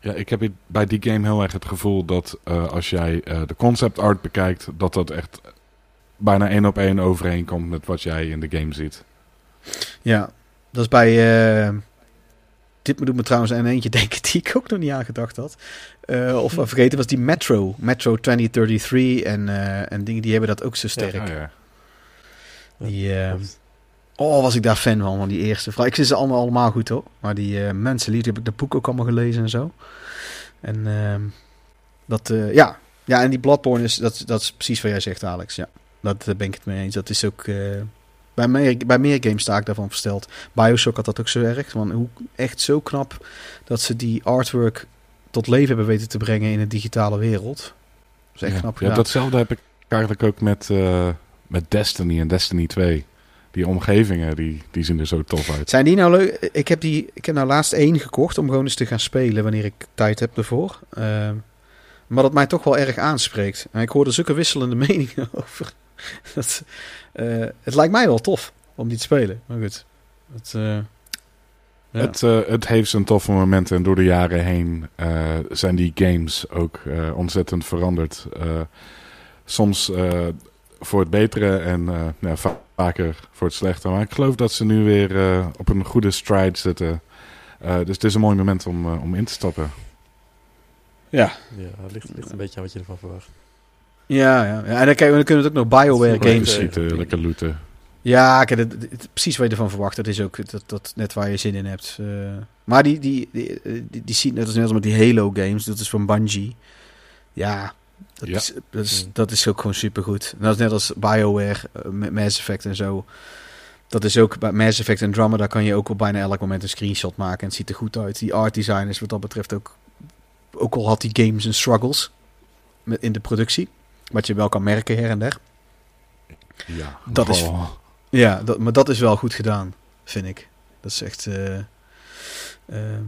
Ja, ik heb bij die game heel erg het gevoel dat als jij de concept art bekijkt, dat dat echt bijna één op één overeenkomt met wat jij in de game ziet. Ja, dat is bij. Eh, dit doet me trouwens aan eentje *laughs* denken die ik ook nog niet aan gedacht had. Eh, of vergeten was die Metro. Metro 2033 en, eh, en dingen die hebben dat ook zo sterk. Ja, ja. Die, eh, Klopt. oh, was ik daar fan van, van die eerste. Vooral, Ik vind ze allemaal, allemaal goed hoor. Maar die eh mensen, die heb ik de boek ook allemaal gelezen en zo. En ehm, dat, eh, ja. ja, en die Bloodborne is, dat, dat is precies wat jij zegt, Alex. Ja, dat eh, ben ik het mee eens. Dat is ook. Bij, meer, bij meer games sta ik daarvan versteld. Bioshock had dat ook zo erg. Want hoe echt zo knap dat ze die artwork tot leven hebben weten te brengen in een digitale wereld. Dat is echt Ja. knap Ja, gedaan. datzelfde heb ik eigenlijk ook met, eh, met Destiny en Destiny 2. Die omgevingen, die, die zien er zo tof uit. Zijn die nou leuk? Ik heb, die, ik heb nou laatst één gekocht om gewoon eens te gaan spelen wanneer ik tijd heb ervoor. Ehm, maar dat mij toch wel erg aanspreekt. En ik hoorde zulke wisselende *laughs* meningen over. Dat, eh, het lijkt mij wel tof om die te spelen. Maar goed. Dat, eh, Ja. Het, eh, het heeft zijn toffe momenten en door de jaren heen eh, zijn die games ook eh, ontzettend veranderd. Eh, soms eh, voor het betere en eh, ja, va- vaker voor het slechte. Maar ik geloof dat ze nu weer eh, op een goede stride zitten. Eh, dus het is een mooi moment om, om in te stappen. Ja. Ja, het ligt, ligt een beetje aan wat je ervan verwacht. Ja, ja. ja. En dan, kijk, dan kunnen we het ook nog Bioware games. schieten, lekker looten. Ja, kijk, precies wat je ervan verwacht. Dat is ook dat, dat net waar je zin in hebt. Eh, maar die, die, die, die, die zien net als net als met die Halo games. Dat is van Bungie. Ja, dat, Ja. Is, dat, is, Mm. dat is ook gewoon supergoed. En dat is net als Bioware, eh, met Mass Effect en zo. Dat is ook bij Mass Effect en Drummer. Daar kan je ook op bijna elk moment een screenshot maken. En het ziet er goed uit. Die art design is wat dat betreft ook... Ook al had die games een struggles met, in de productie. Wat je wel kan merken her en der. Ja, Dat is-. Ja, dat, maar dat is wel goed gedaan, vind ik. Dat is echt eh, eh,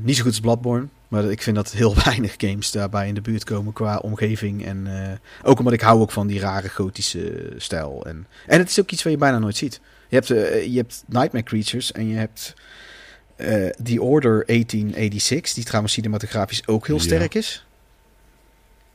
niet zo goed als Bloodborne. Maar ik vind dat heel *laughs* weinig games daarbij in de buurt komen qua omgeving. En eh, ook omdat ik hou ook van die rare gotische stijl. En, en het is ook iets wat je bijna nooit ziet. Je hebt, je hebt Nightmare Creatures en je hebt The Order 1886. Die trouwens cinematografisch ook heel Ja. sterk is.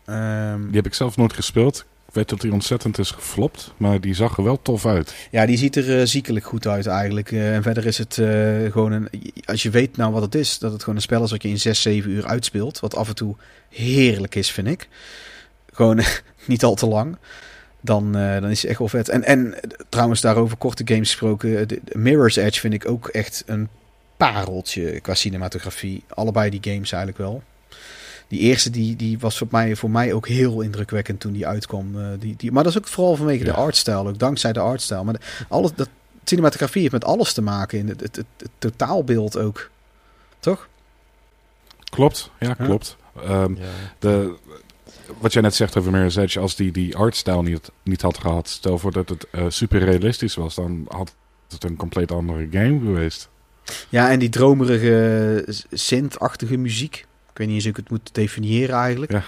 Ehm, Die heb ik zelf nooit gespeeld. Ik weet dat die ontzettend is geflopt, maar die zag er wel tof uit. Ja, die ziet er eh, ziekelijk goed uit eigenlijk. Eh, en verder is het eh, gewoon een... Als je weet nou wat het is, dat het gewoon een spel is wat je in 6, 7 uur uitspeelt. Wat af en toe heerlijk is, vind ik. Gewoon *laughs* niet al te lang. Dan, dan is het echt wel vet. En, en trouwens, daarover korte games gesproken. Mirror's Edge vind ik ook echt een pareltje qua cinematografie. Allebei die games eigenlijk wel. Die eerste die, die was voor mij, voor mij ook heel indrukwekkend toen die uitkwam. Eh, die, die, maar dat is ook vooral vanwege Ja. de artstijl. Ook dankzij de artstijl. Maar de- alles, dat, cinematografie heeft met alles te maken. In het, het, het, het totaalbeeld ook. Toch? Klopt, ja, klopt. Ehm, Ja. de, wat jij net zegt over Mirror's Edge, als die die artstijl niet, niet had gehad, stel voor dat het eh, super realistisch was, dan had het een compleet andere game geweest. Ja, en die dromerige, s- synth-achtige muziek. Ik weet niet eens hoe ik het moet definiëren eigenlijk. Ja.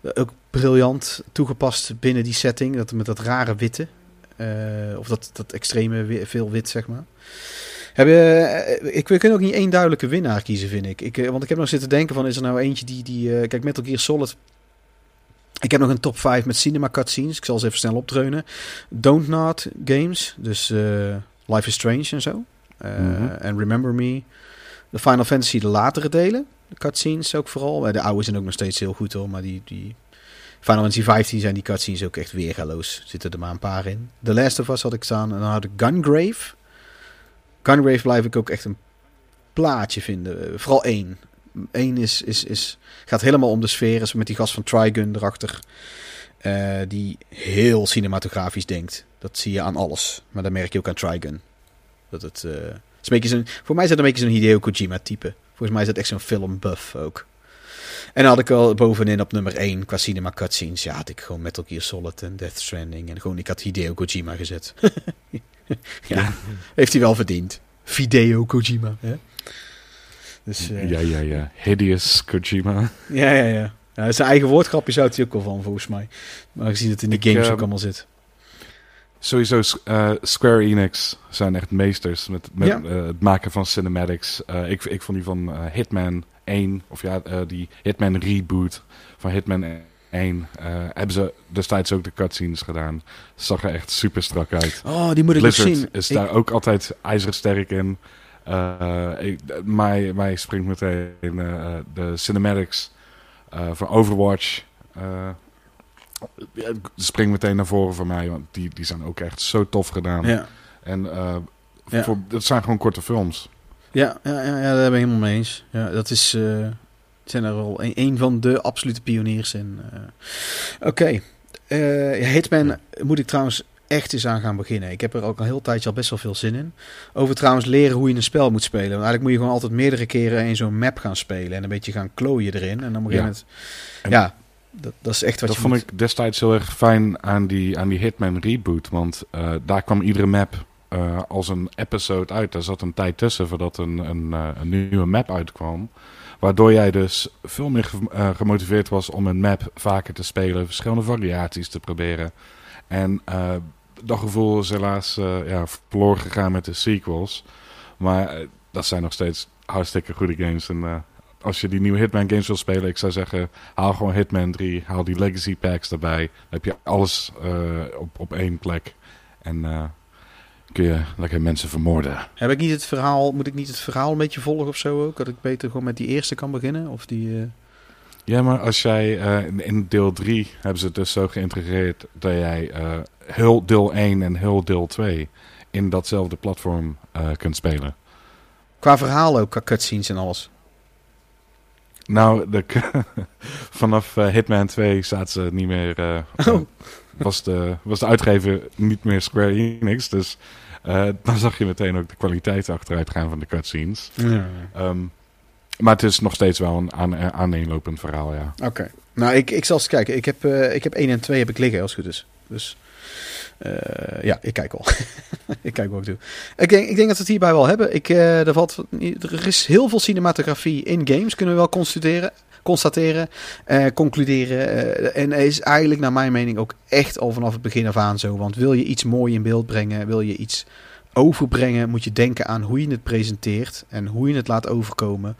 Eh, Ook briljant toegepast binnen die setting. Dat, met dat rare witte. Eh, of dat, dat extreme veel wit, zeg maar. Heb je, eh, ik, we kunnen ook niet één duidelijke winnaar kiezen, vind ik. ik. Want ik heb nog zitten denken van, is er nou eentje die... die eh, kijk, Metal Gear Solid... Ik heb nog een top 5 met cinema cutscenes. Ik zal ze even snel opdreunen. Don't Not Games. Dus Life is Strange en zo. Mhm. En Remember Me. De Final Fantasy, de latere delen. Cutscenes ook vooral. De oude zijn ook nog steeds heel goed hoor. Maar die, die Final Fantasy 15 zijn die cutscenes ook echt weergaloos. Zitten er maar een paar in. The Last of Us had ik staan. En dan had ik Gungrave. Gungrave blijf ik ook echt een plaatje vinden. Eh, Vooral één. Eén is, is, is, gaat helemaal om de sfeer. Is met die gast van Trigun erachter. eh, die heel cinematografisch denkt. Dat zie je aan alles. Maar dat merk je ook aan Trigun. Dat het, eh, is een voor mij is dat een beetje zo'n Hideo Kojima type. Volgens mij is dat echt zo'n filmbuff ook. En dan had ik al bovenin op nummer 1 qua cinema cutscenes. Ja, had ik gewoon Metal Gear Solid en Death Stranding. En gewoon, ik had Hideo Kojima gezet. *laughs* ja, heeft hij wel verdiend. Video Kojima. Hè? Dus, eh, Ja, ja, ja. Hideous Kojima. ja, ja, ja. ja. Zijn eigen woordgrapje zou hij ook wel van, volgens mij. Maar gezien dat het in Ik, games ehm, ook allemaal zit. Sowieso, eh, Square Enix zijn echt meesters met, met Ja. eh, het maken van cinematics. Eh, ik, ik vond die van Hitman 1, of ja, die Hitman reboot van Hitman 1, eh, hebben ze destijds ook de cutscenes gedaan. Zag er echt super strak uit. Oh, die moet ik nog Blizzard zien. is Ik- daar ook altijd ijzeren sterk in. Ik, mij, mij springt meteen de cinematics van Overwatch. Ja, springt meteen naar voren voor mij, want die, die zijn ook echt zo tof gedaan. ja. En eh, Ja. voor, het zijn gewoon korte films. Ja, ja, ja, ja, daar ben ik helemaal mee eens. Ja, dat is, eh, zijn er wel een, een van de absolute pioniers in. eh. Oké, ja, Hitman moet ik trouwens echt eens aan gaan beginnen. Ik heb er ook al een heel tijdje al best wel veel zin in. Over trouwens leren hoe je een spel moet spelen. Want eigenlijk moet je gewoon altijd meerdere keren in zo'n map gaan spelen. En een beetje gaan klooien erin. En dan Ja. het... Ja, dat, dat is echt wat dat je vond moet- ik destijds heel erg fijn aan die, aan die Hitman reboot. Want eh, daar kwam iedere map eh, als een episode uit. Daar zat een tijd tussen voordat een, een, eh, een nieuwe map uitkwam. Waardoor jij dus veel meer ge- gemotiveerd was om een map vaker te spelen. Verschillende variaties te proberen. En dat gevoel is helaas eh, ja, verloren gegaan met de sequels. Maar dat zijn nog steeds hartstikke goede games. En als je die nieuwe Hitman games wil spelen, ik zou zeggen, haal gewoon Hitman 3, haal die Legacy packs erbij. Dan heb je alles eh, op, op één plek. En eh, kun je lekker mensen vermoorden. Heb ik niet het verhaal, moet ik niet het verhaal een beetje volgen of zo ook? Dat ik beter gewoon met die eerste kan beginnen? Of die... eh, Ja, maar als jij in, deel 3 hebben ze het dus zo geïntegreerd dat jij heel deel 1 en heel deel 2 in datzelfde platform kunt spelen. Qua verhaal ook, qua cutscenes en alles. Nou, de, *laughs* vanaf eh, Hitman 2 zaten ze niet meer. eh, Oh. was, de, was de uitgever niet meer Square Enix. Dus eh, dan zag je meteen ook de kwaliteit achteruit gaan van de cutscenes. Ehm, maar het is nog steeds wel een aan, aaneenlopend verhaal, ja. Oké. Nou, ik, ik zal eens kijken. Ik heb, ik heb 1 en 2 heb ik liggen, als het goed is. Dus ja, ik kijk al. *laughs* ik kijk ik doe. Ik denk, ik denk dat we het hierbij wel hebben. Ik, eh, er, valt, er is heel veel cinematografie in games, kunnen we wel constateren. Constateren, eh, concluderen. eh, en is eigenlijk naar mijn mening ook echt al vanaf het begin af aan zo. Want wil je iets mooi in beeld brengen, wil je iets overbrengen, moet je denken aan hoe je het presenteert en hoe je het laat overkomen.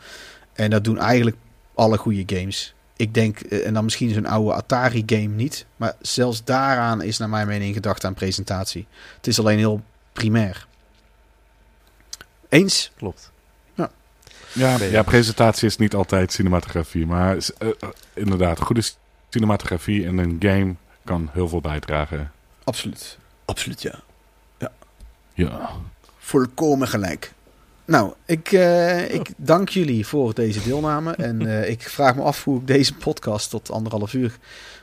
En dat doen eigenlijk alle goede games. Ik denk, eh, en dan misschien zo'n oude Atari game niet. Maar zelfs daaraan is naar mijn mening gedacht aan presentatie. Het is alleen heel primair. Eens? Klopt. Ja, ja, ja. presentatie is niet altijd cinematografie. Maar eh, inderdaad, goede cinematografie in een game kan heel veel bijdragen. Absoluut. Absoluut, ja. Ja. Volkomen gelijk. Nou, ik, eh, ik dank jullie voor deze deelname. En *laughs* eh, ik vraag me af hoe ik deze podcast tot anderhalf uur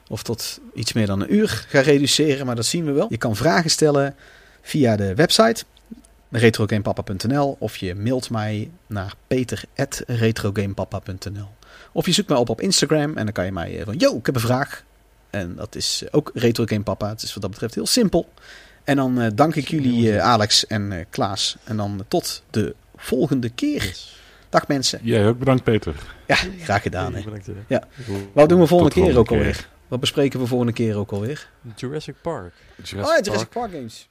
of tot iets meer dan een uur ga reduceren. Maar dat zien we wel. Je kan vragen stellen via de website retrogamepapa.nl of je mailt mij naar peter.retrogamepapa.nl Of je zoekt mij op op Instagram en dan kan je mij eh, van, yo, ik heb een vraag. En dat is ook retrogamepapa. Het is wat dat betreft heel simpel. En dan dank ik jullie, Alex en eh, Klaas. En dan tot de volgende keer. Yes. Dag mensen. Jij ook bedankt, Peter. Ja, graag gedaan. Hè. Bedankt. Ja. Wat doen we volgende Tot keer ook alweer? Wat bespreken we volgende keer ook alweer? Jurassic Park. Jurassic oh, ja, Park. Jurassic Park games.